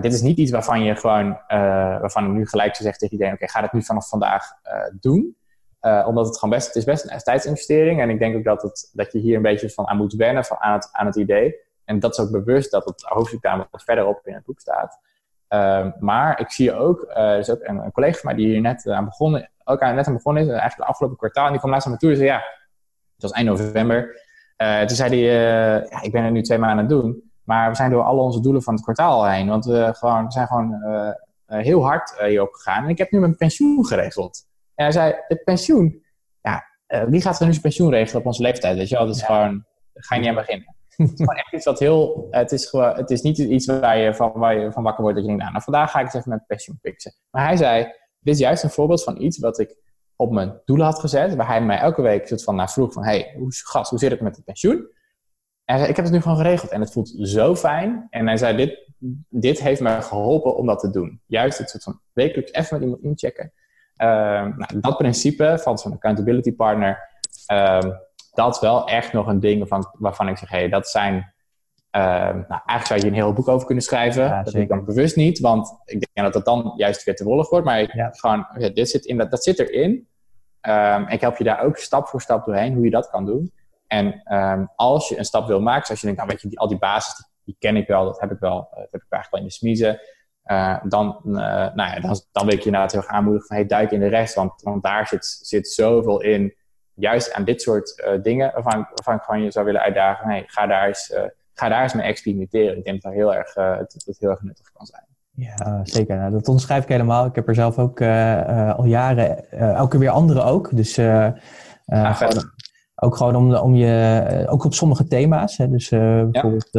dit is niet iets waarvan je gewoon, waarvan ik nu gelijk zo zegt tegen iedereen, oké, ga het nu vanaf vandaag doen. omdat het gewoon best, het is best een tijdsinvestering. En ik denk ook dat, het, dat je hier een beetje van aan moet wennen, van aan, het, aan het idee. En dat is ook bewust dat het hoofdstuk daar wat verderop in het boek staat. Ehm, maar ik zie ook, uh, er is ook een, een, collega van mij die hier net aan begonnen, ook aan, net aan begonnen is, eigenlijk het afgelopen kwartaal. En die kwam laatst naar me toe en zei, ja, het was eind november. Uh, toen zei hij, ja, ik ben er nu twee maanden aan het doen. Maar we zijn door alle onze doelen van het kwartaal heen. Want we, gewoon, we zijn gewoon heel hard hierop gegaan. En ik heb nu mijn pensioen geregeld. En hij zei, het pensioen, ja, wie gaat er nu zijn pensioen regelen op onze leeftijd? Weet je wel, dat is gewoon, ga je niet aan beginnen het is gewoon echt iets wat heel. Het is, gewoon, het is niet iets waar je, van, waar je van wakker wordt dat je denkt, nou, nou vandaag ga ik eens even mijn pensioen fixen. Maar hij zei: Dit is juist een voorbeeld van iets wat ik op mijn doelen had gezet. Waar hij mij elke week soort van naar vroeg: van, hey, hoe, gast, hoe zit het met het pensioen? En Ik heb het nu gewoon geregeld en het voelt zo fijn. En hij zei: Dit, dit heeft me geholpen om dat te doen. Juist het soort van wekelijks even met iemand inchecken. Uh, nou, dat principe van zo'n accountability partner. Uh, dat wel echt nog een ding waarvan, waarvan ik zeg, hé, hey, dat zijn... Uh, nou, eigenlijk zou je een heel boek over kunnen schrijven. dat ik dan bewust niet, want ik denk dat dat dan juist weer te wollig wordt. Maar ja. gewoon, dit zit in, dat, dat zit erin. Um, ik help je daar ook stap voor stap doorheen, hoe je dat kan doen. En um, als je een stap wil maken, zoals je denkt, nou weet je, die, al die basis, die, ken ik wel, dat heb ik wel, dat heb ik eigenlijk wel in de smiezen. Uh, dan, uh, nou ja, dan, dan wil ik je inderdaad heel erg aanmoedigen van, hey, duik in de rest, want, want daar zit, zit zoveel in juist aan dit soort uh, dingen waarvan, waarvan ik gewoon je zou willen uitdagen. Hey, ga, daar eens, uh, ga daar eens mee experimenteren. Ik denk dat dat heel erg, uh, heel erg nuttig kan zijn. Ja, zeker. Nou, dat onderschrijf ik helemaal. Ik heb er zelf ook al jaren, elke weer andere ook. Dus gewoon, ook gewoon om, om je, ook op sommige thema's. Hè. Dus bijvoorbeeld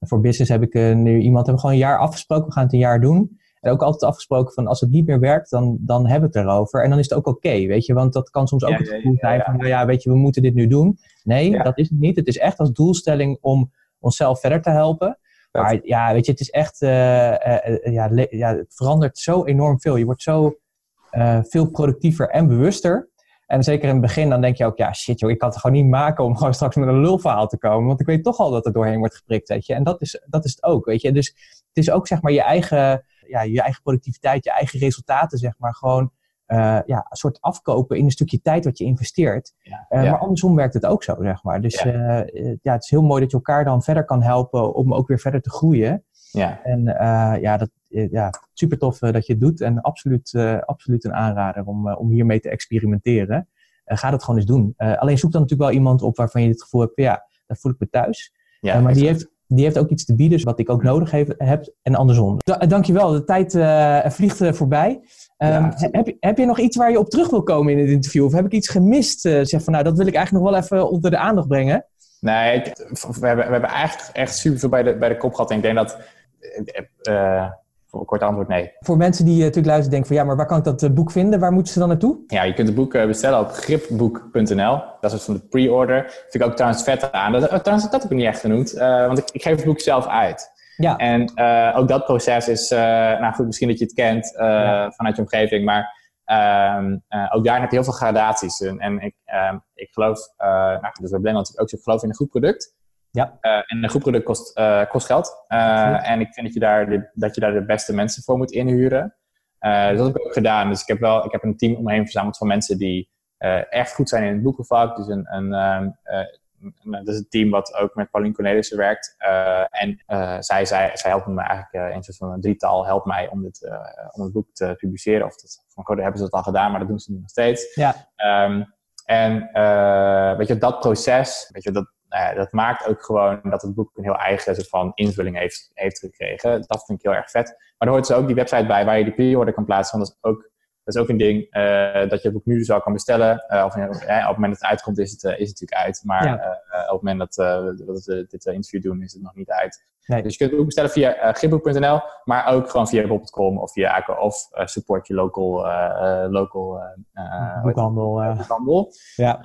voor business heb ik nu iemand, hebben we gewoon een jaar afgesproken. We gaan het een jaar doen. En ook altijd afgesproken van als het niet meer werkt, dan, dan hebben we het erover. En dan is het ook oké, weet je. Want dat kan soms ook het gevoel zijn van, nou ja, weet je, we moeten dit nu doen. Nee, dat is het niet. Het is echt als doelstelling om onszelf verder te helpen. Maar ja, weet je, het is echt, uh, uh, ja, ja, het verandert zo enorm veel. Je wordt zo uh, veel productiever en bewuster. En zeker in het begin, dan denk je ook, ja shit joh, ik kan het gewoon niet maken om gewoon straks met een lulverhaal te komen. Want ik weet toch al dat er doorheen wordt geprikt, weet je. En dat is, dat is het ook, weet je. Dus het is ook zeg maar je eigen, ja, je eigen productiviteit, je eigen resultaten, zeg maar, gewoon uh, ja, een soort afkopen in een stukje tijd wat je investeert. Ja, uh, ja. Maar andersom werkt het ook zo, zeg maar. Dus ja. Uh, ja, het is heel mooi dat je elkaar dan verder kan helpen om ook weer verder te groeien. Ja. En ja, dat, ja, super tof dat je het doet en absoluut, absoluut een aanrader om, om hiermee te experimenteren. ga dat gewoon eens doen. alleen zoek dan natuurlijk wel iemand op waarvan je het gevoel hebt, ja, daar voel ik me thuis. Ja, maar die heeft, die heeft ook iets te bieden, wat ik ook nodig heb, heb en andersom. Da dankjewel, de tijd vliegt voorbij. Um, ja, heb, je, heb je nog iets waar je op terug wil komen in het interview? Of heb ik iets gemist? Uh, zeg van, nou, dat wil ik eigenlijk nog wel even onder de aandacht brengen. Nee, we, hebben, we hebben eigenlijk echt super veel bij de, bij de kop gehad. En ik denk dat, uh, voor een kort antwoord, nee. Voor mensen die uh, natuurlijk luisteren denken van, ja, maar waar kan ik dat boek vinden? Waar moeten ze dan naartoe? Ja, je kunt het boek bestellen op gripboek.nl. Dat is van de pre-order. Vind ik ook trouwens vet aan. Dat, trouwens, dat heb ik niet echt genoemd. want ik, ik geef het boek zelf uit. Ja. En uh, ook dat proces is, uh, nou goed, misschien dat je het kent uh, ja. vanuit je omgeving, maar um, ook daar heb je heel veel gradaties. En, en ik, um, ik geloof, nou, dus we blenden natuurlijk ook, ik geloof in een goed product. Ja. en een goed product kost, kost geld. en ik vind dat je, daar de, dat je daar de beste mensen voor moet inhuren. dus dat heb ik ook gedaan. Dus ik heb wel ik heb een team omheen verzameld van mensen die echt goed zijn in het boekenvak. Dus een, een um, dat is het team wat ook met Pauline Cornelissen werkt. En zij, zij, zij helpen me eigenlijk in soort van een drietal helpt mij om, dit, om het boek te publiceren. Of dat, van code hebben ze dat al gedaan, maar dat doen ze nu nog steeds. Ja. Um, en weet je, dat proces, weet je, dat, nou dat maakt ook gewoon dat het boek een heel eigen soort van invulling heeft, heeft gekregen. Dat vind ik heel erg vet. Maar er hoort dus ook die website bij waar je die pre-order kan plaatsen. Want dat is ook dat is ook een ding uh, dat je het boek nu dus al kan bestellen. Uh, of, uh, op het moment dat het uitkomt is het, is het natuurlijk uit. Maar ja. op het moment dat, dat we dit interview doen is het nog niet uit. Nee. Dus je kunt het boek bestellen via gipboek.nl. Maar ook gewoon via bob.com of via ACO of support je local, local boekhandel. boekhandel. Ja.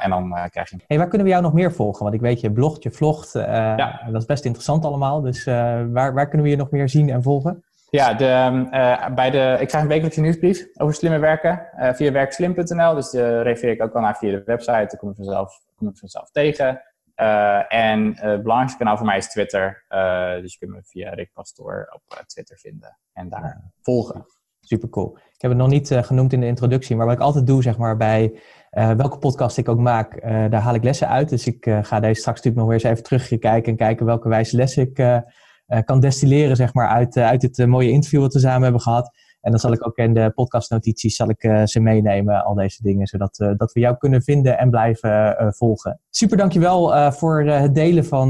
en dan krijg je... Hey, waar kunnen we jou nog meer volgen? Want ik weet je blogt, je vlogt. ja. Dat is best interessant allemaal. Dus waar, waar kunnen we je nog meer zien en volgen? Ja, de, uh, bij de, ik krijg een wekelijkse nieuwsbrief over slimme werken uh, via werkslim.nl. Dus de refereer ik ook al naar via de website. Daar kom ik vanzelf, kom ik vanzelf tegen. Uh, en het belangrijkste kanaal voor mij is Twitter. dus je kunt me via Rick Pastoor op Twitter vinden en daar volgen. Super cool. Ik heb het nog niet genoemd in de introductie, maar wat ik altijd doe, zeg maar, bij welke podcast ik ook maak, daar haal ik lessen uit. Dus ik ga deze straks natuurlijk nog weer eens even terugkijken en kijken welke wijze lessen ik kan destilleren zeg maar, uit, uit het uh, mooie interview wat we samen hebben gehad. En dan zal ik ook in de podcastnotities zal ik, ze meenemen, al deze dingen, zodat dat we jou kunnen vinden en blijven volgen. Super dankjewel voor het delen van,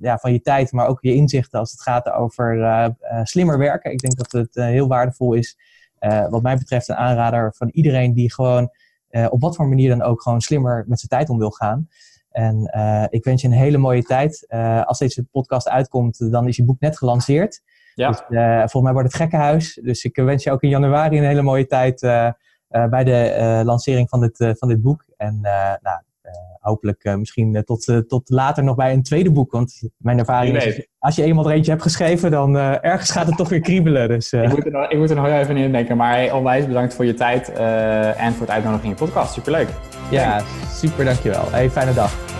ja, van je tijd, maar ook je inzichten als het gaat over slimmer werken. Ik denk dat het heel waardevol is. wat mij betreft een aanrader van iedereen die gewoon op wat voor manier dan ook gewoon slimmer met zijn tijd om wil gaan. En ik wens je een hele mooie tijd. Als deze podcast uitkomt, dan is je boek net gelanceerd. Ja. Dus, uh, volgens mij wordt het gekkenhuis. Dus ik wens je ook in januari een hele mooie tijd bij de lancering van dit, van dit boek. En nou, hopelijk misschien tot, tot later nog bij een tweede boek. Want mijn ervaring is, als je eenmaal er eentje hebt geschreven, dan ergens gaat het toch weer kriebelen. Dus, ik, moet er nog, ik moet er nog even in denken. Maar onwijs bedankt voor je tijd en voor het uitnodigen in je podcast. Superleuk. Ja, super dankjewel. Hey, fijne dag.